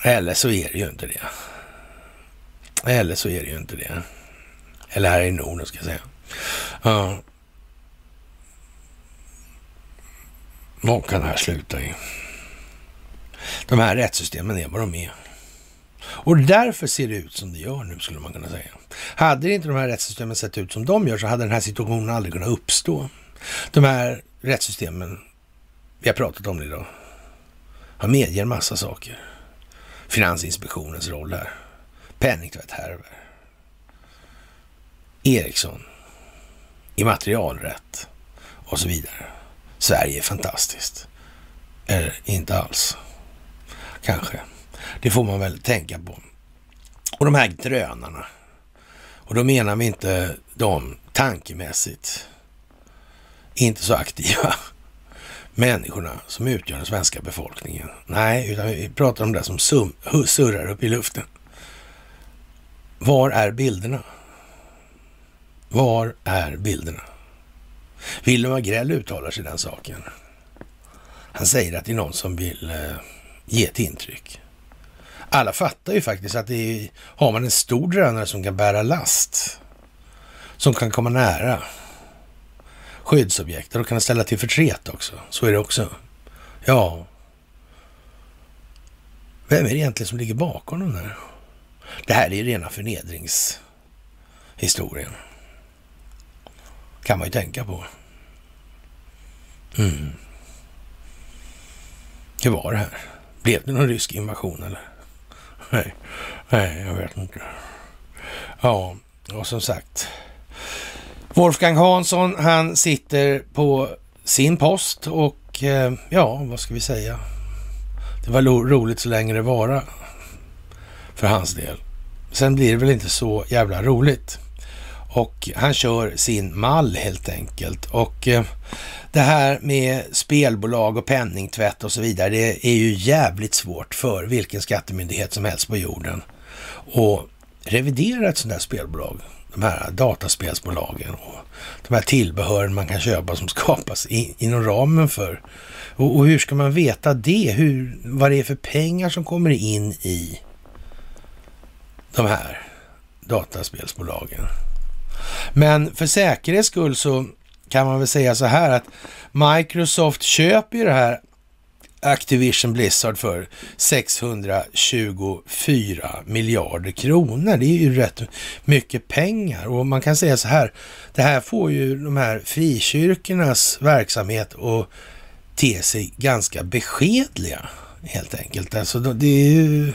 Eller så är det ju inte det. Eller så är det ju inte det. Eller här i Norden ska jag säga. Ja. Vad kan det här sluta i? De här rättssystemen är vad de är. Och därför ser det ut som det gör nu, skulle man kunna säga. Hade inte de här rättssystemen sett ut som de gör så hade den här situationen aldrig kunnat uppstå. De här rättssystemen, vi har pratat om det idag, har medger massa saker. Finansinspektionens roll här, penningtvätthärvor, Ericsson, immaterialrätt och så vidare. Sverige är fantastiskt. Eller inte alls. Kanske. Det får man väl tänka på. Och de här drönarna. Och då menar vi inte de tankemässigt inte så aktiva människorna som utgör den svenska befolkningen. Nej, utan vi pratar om det som sum, surrar upp i luften. Var är bilderna? Var är bilderna? Wilhelm Agrell uttalar sig den saken. Han säger att det är någon som vill eh, ge ett intryck. Alla fattar ju faktiskt att det är, har man en stor drönare som kan bära last, som kan komma nära skyddsobjekt, då kan den ställa till förtret också. Så är det också. Ja. Vem är det egentligen som ligger bakom den här? Det här är ju rena förnedringshistorien. Kan man ju tänka på. Mm. Hur var det här? Blev det någon rysk invasion eller? Nej, nej, jag vet inte. Ja, och som sagt. Wolfgang Hansson, han sitter på sin post och eh, ja, vad ska vi säga? Det var roligt så länge det vara för hans del. Sen blir det väl inte så jävla roligt. Och han kör sin mall helt enkelt. Och eh, det här med spelbolag och penningtvätt och så vidare, det är ju jävligt svårt för vilken skattemyndighet som helst på jorden att revidera ett sådant här spelbolag. De här dataspelsbolagen och de här tillbehören man kan köpa som skapas in, inom ramen för. Och, och, hur ska man veta det? Hur, vad det är för pengar som kommer in i de här dataspelsbolagen. Men för säkerhets skull så kan man väl säga så här att Microsoft köper ju det här Activision Blizzard för 624 miljarder kronor. Det är ju rätt mycket pengar och man kan säga så här. Det här får ju de här frikyrkornas verksamhet att te sig ganska beskedliga helt enkelt. Alltså det är ju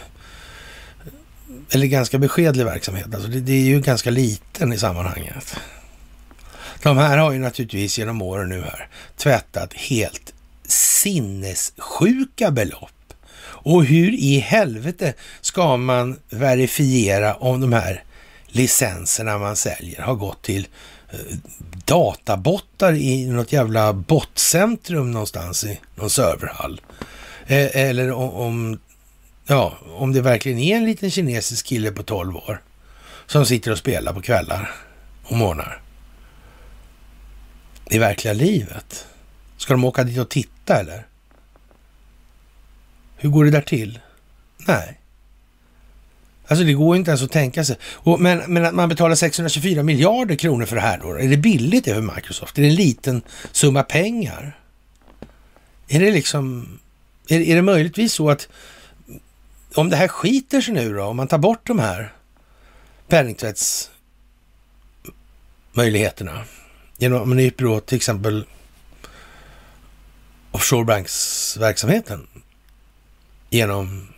eller ganska beskedlig verksamhet. Alltså det, det, är ju ganska liten i sammanhanget. De här har ju naturligtvis genom åren nu här tvättat helt sinnessjuka belopp. Och hur i helvete ska man verifiera om de här licenserna man säljer har gått till eh, databottar i något jävla bottcentrum någonstans i någon serverhall. Eh, eller om Ja, om det verkligen är en liten kinesisk kille på 12 år som sitter och spelar på kvällar och morgnar. I verkliga livet. Ska de åka dit och titta eller? Hur går det där till? Nej, Alltså det går inte ens att tänka sig. Och, men, men att man betalar 624 miljarder kronor för det här då? Är det billigt det för Microsoft? Är det en liten summa pengar? Är det liksom... Är, är det möjligtvis så att om det här skiter sig nu då, om man tar bort de här penningtvättsmöjligheterna genom att man nyper åt till exempel offshorebanksverksamheten genom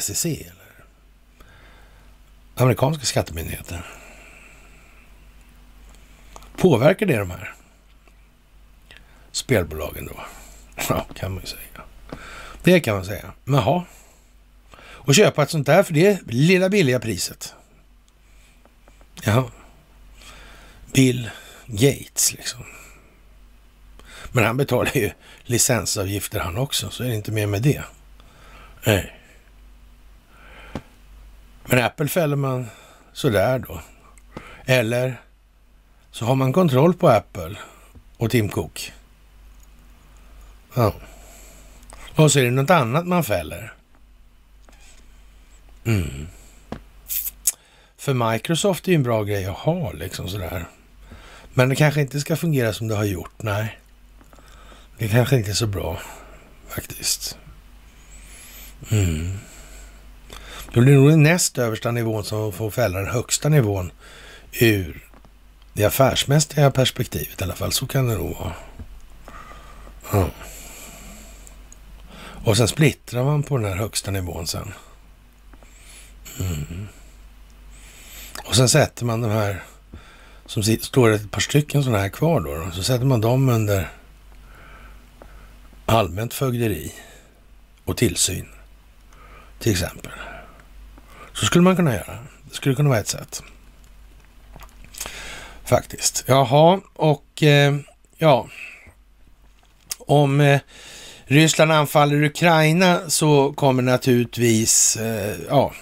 SEC eller amerikanska skattemyndigheter. Påverkar det de här spelbolagen då? Ja, kan man ju säga. Det kan man säga. Men jaha. Och köpa ett sånt där för det lilla billiga priset. Ja. Bill Gates liksom. Men han betalar ju licensavgifter han också, så är det inte mer med det. Nej. Men Apple fäller man sådär då. Eller så har man kontroll på Apple och Tim Cook. Ja. Och så är det något annat man fäller. Mm. För Microsoft är ju en bra grej att ha liksom sådär. Men det kanske inte ska fungera som det har gjort, nej. Det kanske inte är så bra faktiskt. Mm. Då blir det nog den näst översta nivån som får fälla den högsta nivån ur det affärsmässiga perspektivet i alla fall. Så kan det nog vara. Ja. Och sen splittrar man på den här högsta nivån sen. Mm. Och sen sätter man de här, som står ett par stycken sådana här kvar då, då, så sätter man dem under allmänt fögderi och tillsyn, till exempel. Så skulle man kunna göra. Det skulle kunna vara ett sätt. Faktiskt. Jaha, och eh, ja, om eh, Ryssland anfaller Ukraina så kommer naturligtvis, eh, ja,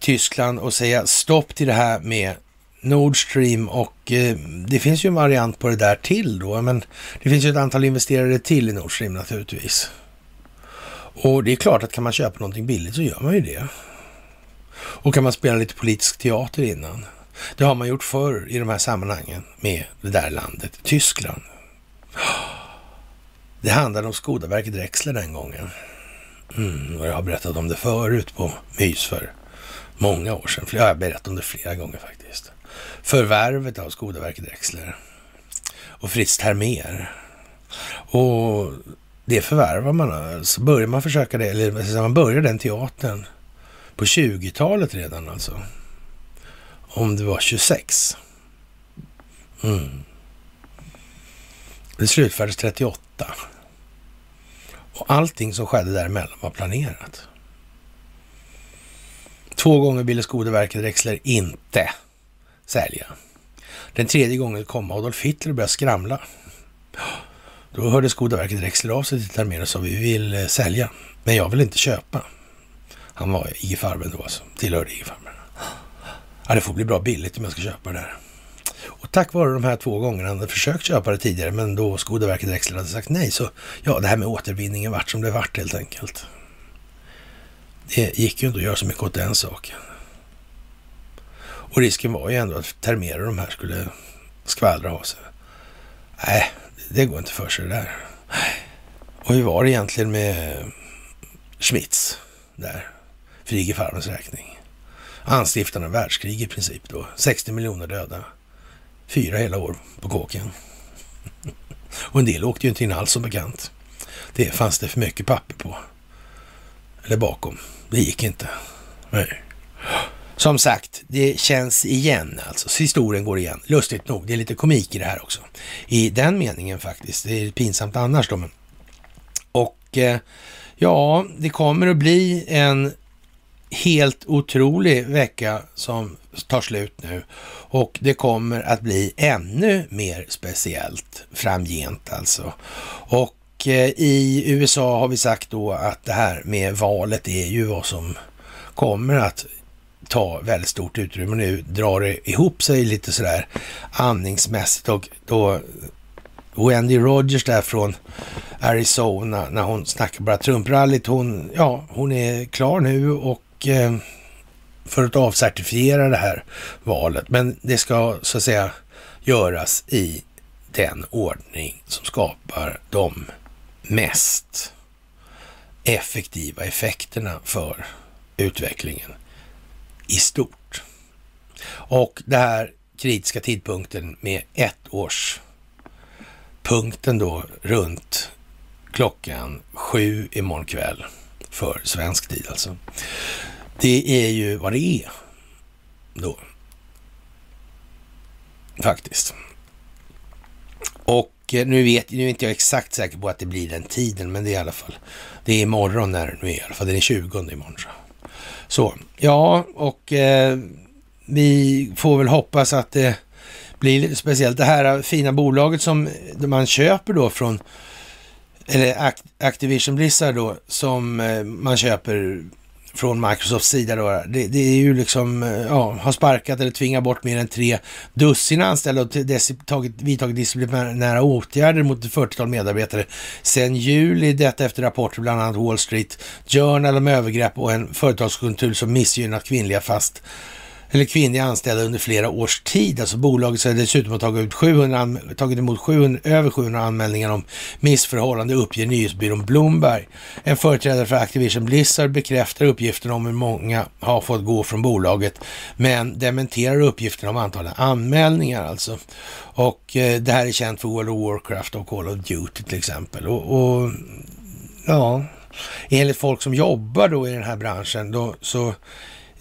Tyskland och säga stopp till det här med Nord Stream och eh, det finns ju en variant på det där till då, men det finns ju ett antal investerare till i Nord Stream naturligtvis. Och det är klart att kan man köpa någonting billigt så gör man ju det. Och kan man spela lite politisk teater innan. Det har man gjort förr i de här sammanhangen med det där landet, Tyskland. Det handlade om Skodaverket Drexler den gången. Mm, och jag har berättat om det förut på Mys för många år sedan. Jag har berättat om det flera gånger faktiskt. Förvärvet av Skodaverket Drexler och Fritz Termer. Och det förvärvar man alltså. Börjar man försöka det, eller man börjar den teatern på 20-talet redan alltså. Om det var 26. Mm. Det slutfördes 38. Och allting som skedde däremellan var planerat. Två gånger ville Skodeverket Rexler inte sälja. Den tredje gången kom Adolf Hitler och började skramla. Då hörde Skodeverket Rexler av sig till Termer och sa vi vill eh, sälja, men jag vill inte köpa. Han var I. Farben då alltså, tillhörde I. Farben. Ja, det får bli bra billigt om jag ska köpa det här. Och tack vare de här två gångerna han hade försökt köpa det tidigare, men då Skodeverket Rexler hade sagt nej, så ja, det här med återvinningen vart som det vart helt enkelt. Det gick ju inte att göra så mycket åt den saken. Och risken var ju ändå att Termer och de här skulle skvallra av sig. Nej, det går inte för sig det där. Och hur var det egentligen med Schmitz där? För IG Farmens räkning. Anstiftarna av världskrig i princip då. 60 miljoner döda. Fyra hela år på kåken. Och en del åkte ju inte in alls som bekant. Det fanns det för mycket papper på. Eller bakom. Det gick inte. Nej. Som sagt, det känns igen alltså. Så historien går igen. Lustigt nog, det är lite komik i det här också. I den meningen faktiskt. Det är pinsamt annars då. Men... Och eh, ja, det kommer att bli en helt otrolig vecka som tar slut nu. Och det kommer att bli ännu mer speciellt framgent alltså. Och Eh, i USA har vi sagt då att det här med valet är ju vad som kommer att ta väldigt stort utrymme nu, drar det ihop sig lite sådär andningsmässigt och då Wendy Rogers där från Arizona när hon snackar bara Trump-rallyt, hon, ja, hon är klar nu och och eh, för att avcertifiera det här valet. Men det ska så att säga göras i den ordning som skapar de mest effektiva effekterna för utvecklingen i stort. Och det här kritiska tidpunkten med ett års punkten då runt klockan sju imorgon kväll för svensk tid alltså. Det är ju vad det är då. Faktiskt. Och Eh, nu vet nu är inte jag exakt säker på att det blir den tiden, men det är i alla fall. Det är imorgon när det nu är i alla fall. Det är 20 imorgon. Så, så ja, och eh, vi får väl hoppas att det blir lite speciellt. Det här fina bolaget som man köper då från, eller Activision Blizzard då, som eh, man köper från Microsofts sida då. Det, det, är ju liksom, eh, ja, har sparkat eller tvingat bort mer än tre dussin anställda och tagit, vidtagit disciplinära åtgärder mot ett 40-tal medarbetare sedan juli. Detta efter rapporter bland annat Wall Street Journal om övergrepp och en företagskultur som missgynnat kvinnliga fast eller kvinnliga anställda under flera års tid. Alltså bolaget har dessutom tagit, ut 700, tagit emot 700, över 700 anmälningar om missförhållande uppger nyhetsbyrån Bloomberg. En företrädare för Activision Blizzard bekräftar uppgifterna om hur många har fått gå från bolaget, men dementerar uppgifterna om antalet anmälningar alltså. Och eh, det här är känt för World of Warcraft och Call of Duty till exempel. Och, och ja, enligt folk som jobbar då i den här branschen då så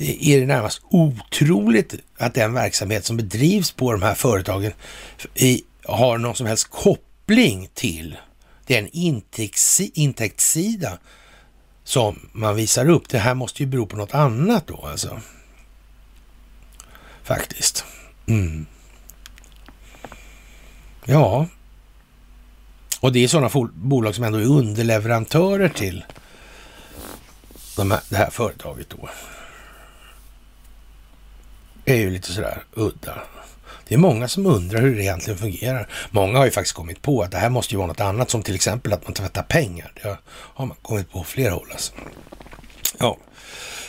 är det närmast otroligt att den verksamhet som bedrivs på de här företagen i, har någon som helst koppling till den intäktssida som man visar upp. Det här måste ju bero på något annat då alltså. Faktiskt. Mm. Ja. Och det är sådana bolag som ändå är underleverantörer till de här, det här företaget då är ju lite sådär udda. Det är många som undrar hur det egentligen fungerar. Många har ju faktiskt kommit på att det här måste ju vara något annat, som till exempel att man tvättar pengar. Det har man kommit på flera håll alltså. Ja.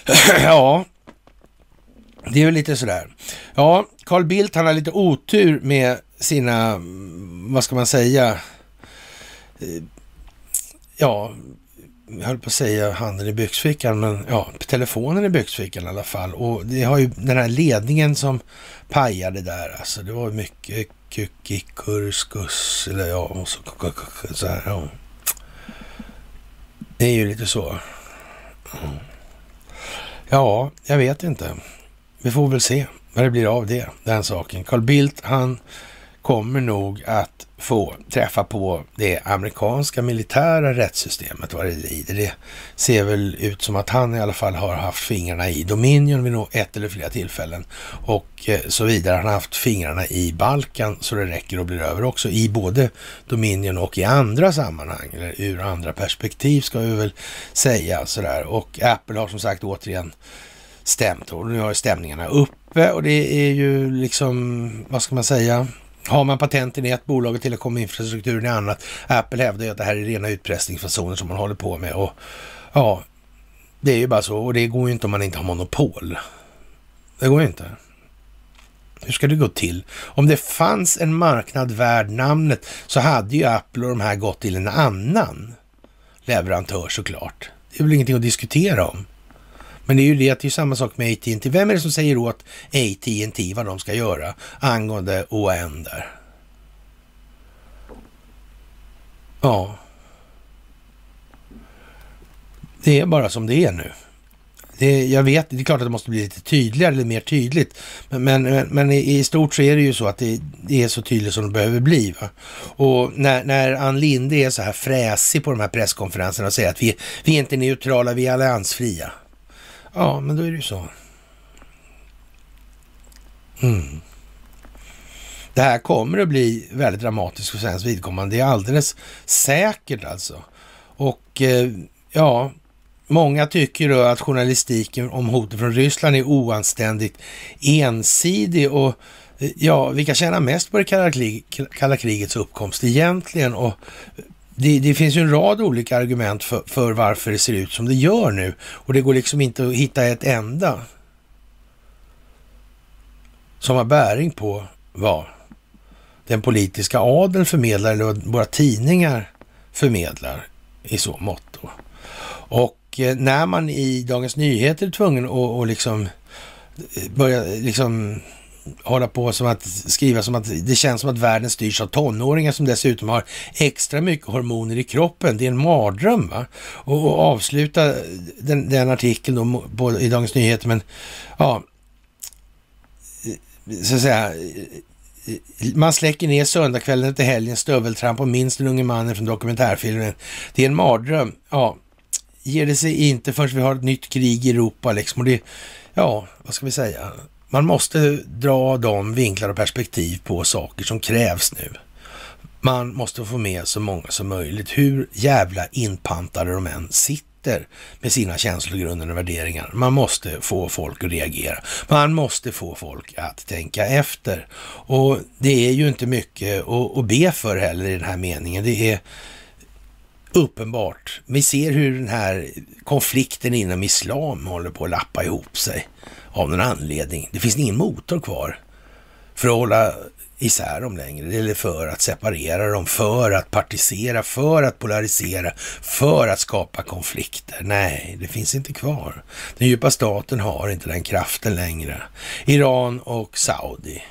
ja, det är väl lite sådär. Ja, Carl Bildt han har lite otur med sina, mm, vad ska man säga, eh, ja, jag höll på att säga handen i byxfickan, men ja, telefonen i byxfickan i alla fall. Och det har ju den här ledningen som pajade där, alltså det var mycket kukikuruskus, eller ja, och så, så här, ja. Det är ju lite så. Ja, jag vet inte. Vi får väl se vad det blir av det, den saken. Carl Bildt, han kommer nog att få träffa på det amerikanska militära rättssystemet vad det lider. Det ser väl ut som att han i alla fall har haft fingrarna i Dominion vid ett eller flera tillfällen och eh, så vidare. Han har haft fingrarna i Balkan så det räcker och blir över också i både Dominion och i andra sammanhang, eller ur andra perspektiv ska vi väl säga sådär. Och Apple har som sagt återigen stämt och nu har stämningarna uppe och det är ju liksom, vad ska man säga, har man patenten i ett bolag och telekominfrastrukturen i annat. Apple hävdar ju att det här är rena utpressningsfasoner som man håller på med. Och ja, det är ju bara så. Och det går ju inte om man inte har monopol. Det går ju inte. Hur ska det gå till? Om det fanns en marknad värd namnet så hade ju Apple och de här gått till en annan leverantör såklart. Det är väl ingenting att diskutera om. Men det är ju det att det är samma sak med AT&T. Vem är det som säger åt AT&T vad de ska göra angående OAN där? Ja. Det är bara som det är nu. Det, jag vet, det är klart att det måste bli lite tydligare eller mer tydligt. Men, men, men i, i, stort så är det ju så att det, det, är så tydligt som det behöver bli. Va? Och när, när Ann Linde är så här fräsig på de här presskonferenserna och säger att vi, vi är inte neutrala, vi är alliansfria. Ja, men då är det ju så. Mm. Det här kommer att bli väldigt dramatiskt för svensk vidkommande. Det är alldeles säkert alltså. Och eh, ja, många tycker då att journalistiken om hotet från Ryssland är oanständigt ensidig och eh, ja, vilka tjänar mest på det kalla, krig, kalla krigets uppkomst egentligen? Och det, det, finns ju en rad olika argument för, för, varför det ser ut som det gör nu. Och det går liksom inte att hitta ett enda som har bäring på vad den politiska adeln förmedlar eller vad våra tidningar förmedlar i så mått. Då. Och eh, när man i Dagens Nyheter är tvungen att liksom eh, börja liksom hålla på som att skriva som att det känns som att världen styrs av tonåringar som dessutom har extra mycket hormoner i kroppen. Det är en mardröm va? Och, och avsluta den, den artikeln då på, i Dagens Nyheter, men ja, så att säga, man släcker ner söndagskvällen efter helgen, stöveltramp och minst den unge mannen från dokumentärfilmen. Det är en mardröm. Ja, ger det sig inte förrän vi har ett nytt krig i Europa liksom. Och det, ja, vad ska vi säga? Man måste dra de vinklar och perspektiv på saker som krävs nu. Man måste få med så många som möjligt, hur jävla inpantade de än sitter med sina känslogrunder och värderingar. Man måste få folk att reagera. Man måste få folk att tänka efter. Och det är ju inte mycket att, be för heller i den här meningen. Det är uppenbart. Vi ser hur den här konflikten inom islam håller på att lappa ihop sig av någon anledning. Det finns ingen motor kvar för att hålla isär dem längre, eller för att separera dem, för att partisera, för att polarisera, för att skapa konflikter. Nej, det finns inte kvar. Den djupa staten har inte den kraften längre. Iran och Saudi,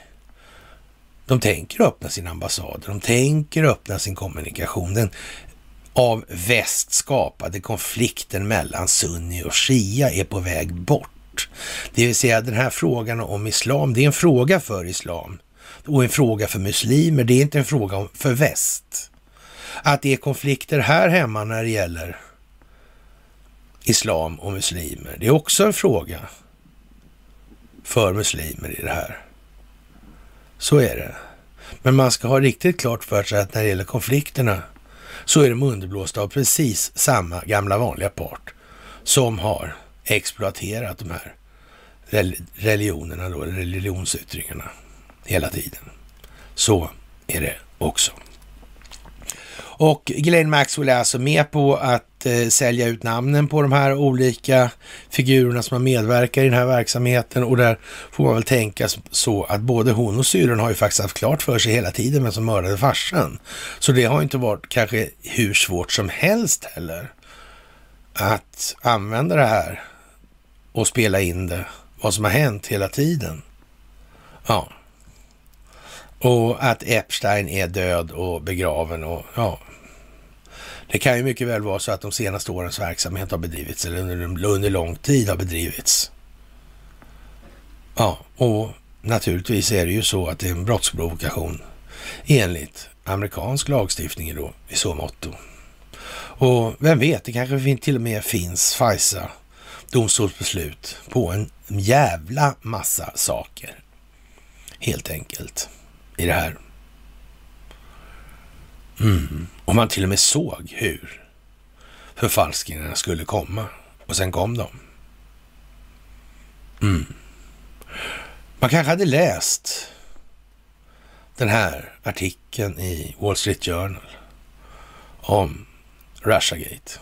de tänker öppna sin ambassad. de tänker öppna sin kommunikation. Den av väst skapade konflikten mellan sunni och shia är på väg bort. Det vill säga den här frågan om islam, det är en fråga för islam och en fråga för muslimer. Det är inte en fråga för väst. Att det är konflikter här hemma när det gäller islam och muslimer, det är också en fråga för muslimer i det här. Så är det. Men man ska ha riktigt klart för sig att när det gäller konflikterna så är de underblåsta av precis samma gamla vanliga part som har exploaterat de här religionerna då, religionsyttringarna hela tiden. Så är det också. Och Glenn Maxwell är alltså med på att eh, sälja ut namnen på de här olika figurerna som har medverkat i den här verksamheten och där får man väl tänka så att både hon och syrran har ju faktiskt haft klart för sig hela tiden vem som mördade farsan. Så det har inte varit kanske hur svårt som helst heller att använda det här och spela in det, vad som har hänt hela tiden. Ja. Och att Epstein är död och begraven och ja. Det kan ju mycket väl vara så att de senaste årens verksamhet har bedrivits eller under, under lång tid har bedrivits. Ja, och naturligtvis är det ju så att det är en brottsprovokation enligt amerikansk lagstiftning då i så motto. Och vem vet, det kanske till och med finns FISA domstolsbeslut på en jävla massa saker. Helt enkelt i det här. Mm. Och man till och med såg hur förfalskningarna skulle komma. Och sen kom de. Mm. Man kanske hade läst den här artikeln i Wall Street Journal om Russiagate.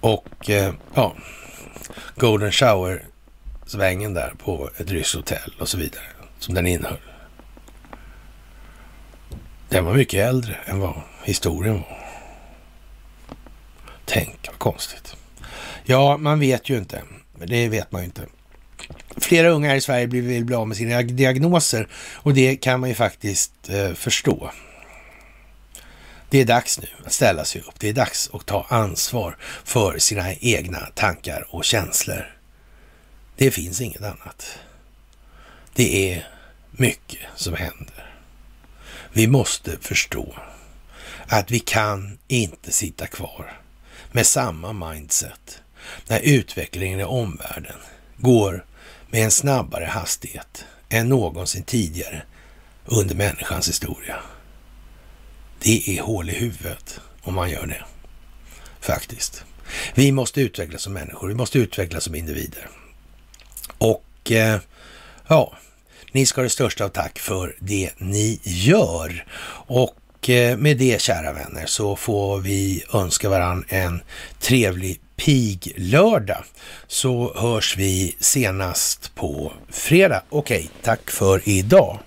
Och eh, ja, Golden Shower-svängen där på ett ryskt hotell och så vidare som den innehöll. Den var mycket äldre än vad historien var. Tänk vad konstigt. Ja, man vet ju inte. Det vet man ju inte. Flera unga här i Sverige vill bli av med sina diagnoser och det kan man ju faktiskt eh, förstå. Det är dags nu att ställa sig upp. Det är dags att ta ansvar för sina egna tankar och känslor. Det finns inget annat. Det är mycket som händer. Vi måste förstå att vi kan inte sitta kvar med samma mindset när utvecklingen i omvärlden går med en snabbare hastighet än någonsin tidigare under människans historia. Det är hål i huvudet om man gör det. Faktiskt. Vi måste utvecklas som människor. Vi måste utvecklas som individer. Och eh, ja, ni ska ha det största av tack för det ni gör. Och eh, med det, kära vänner, så får vi önska varann en trevlig piglördag. Så hörs vi senast på fredag. Okej, tack för idag.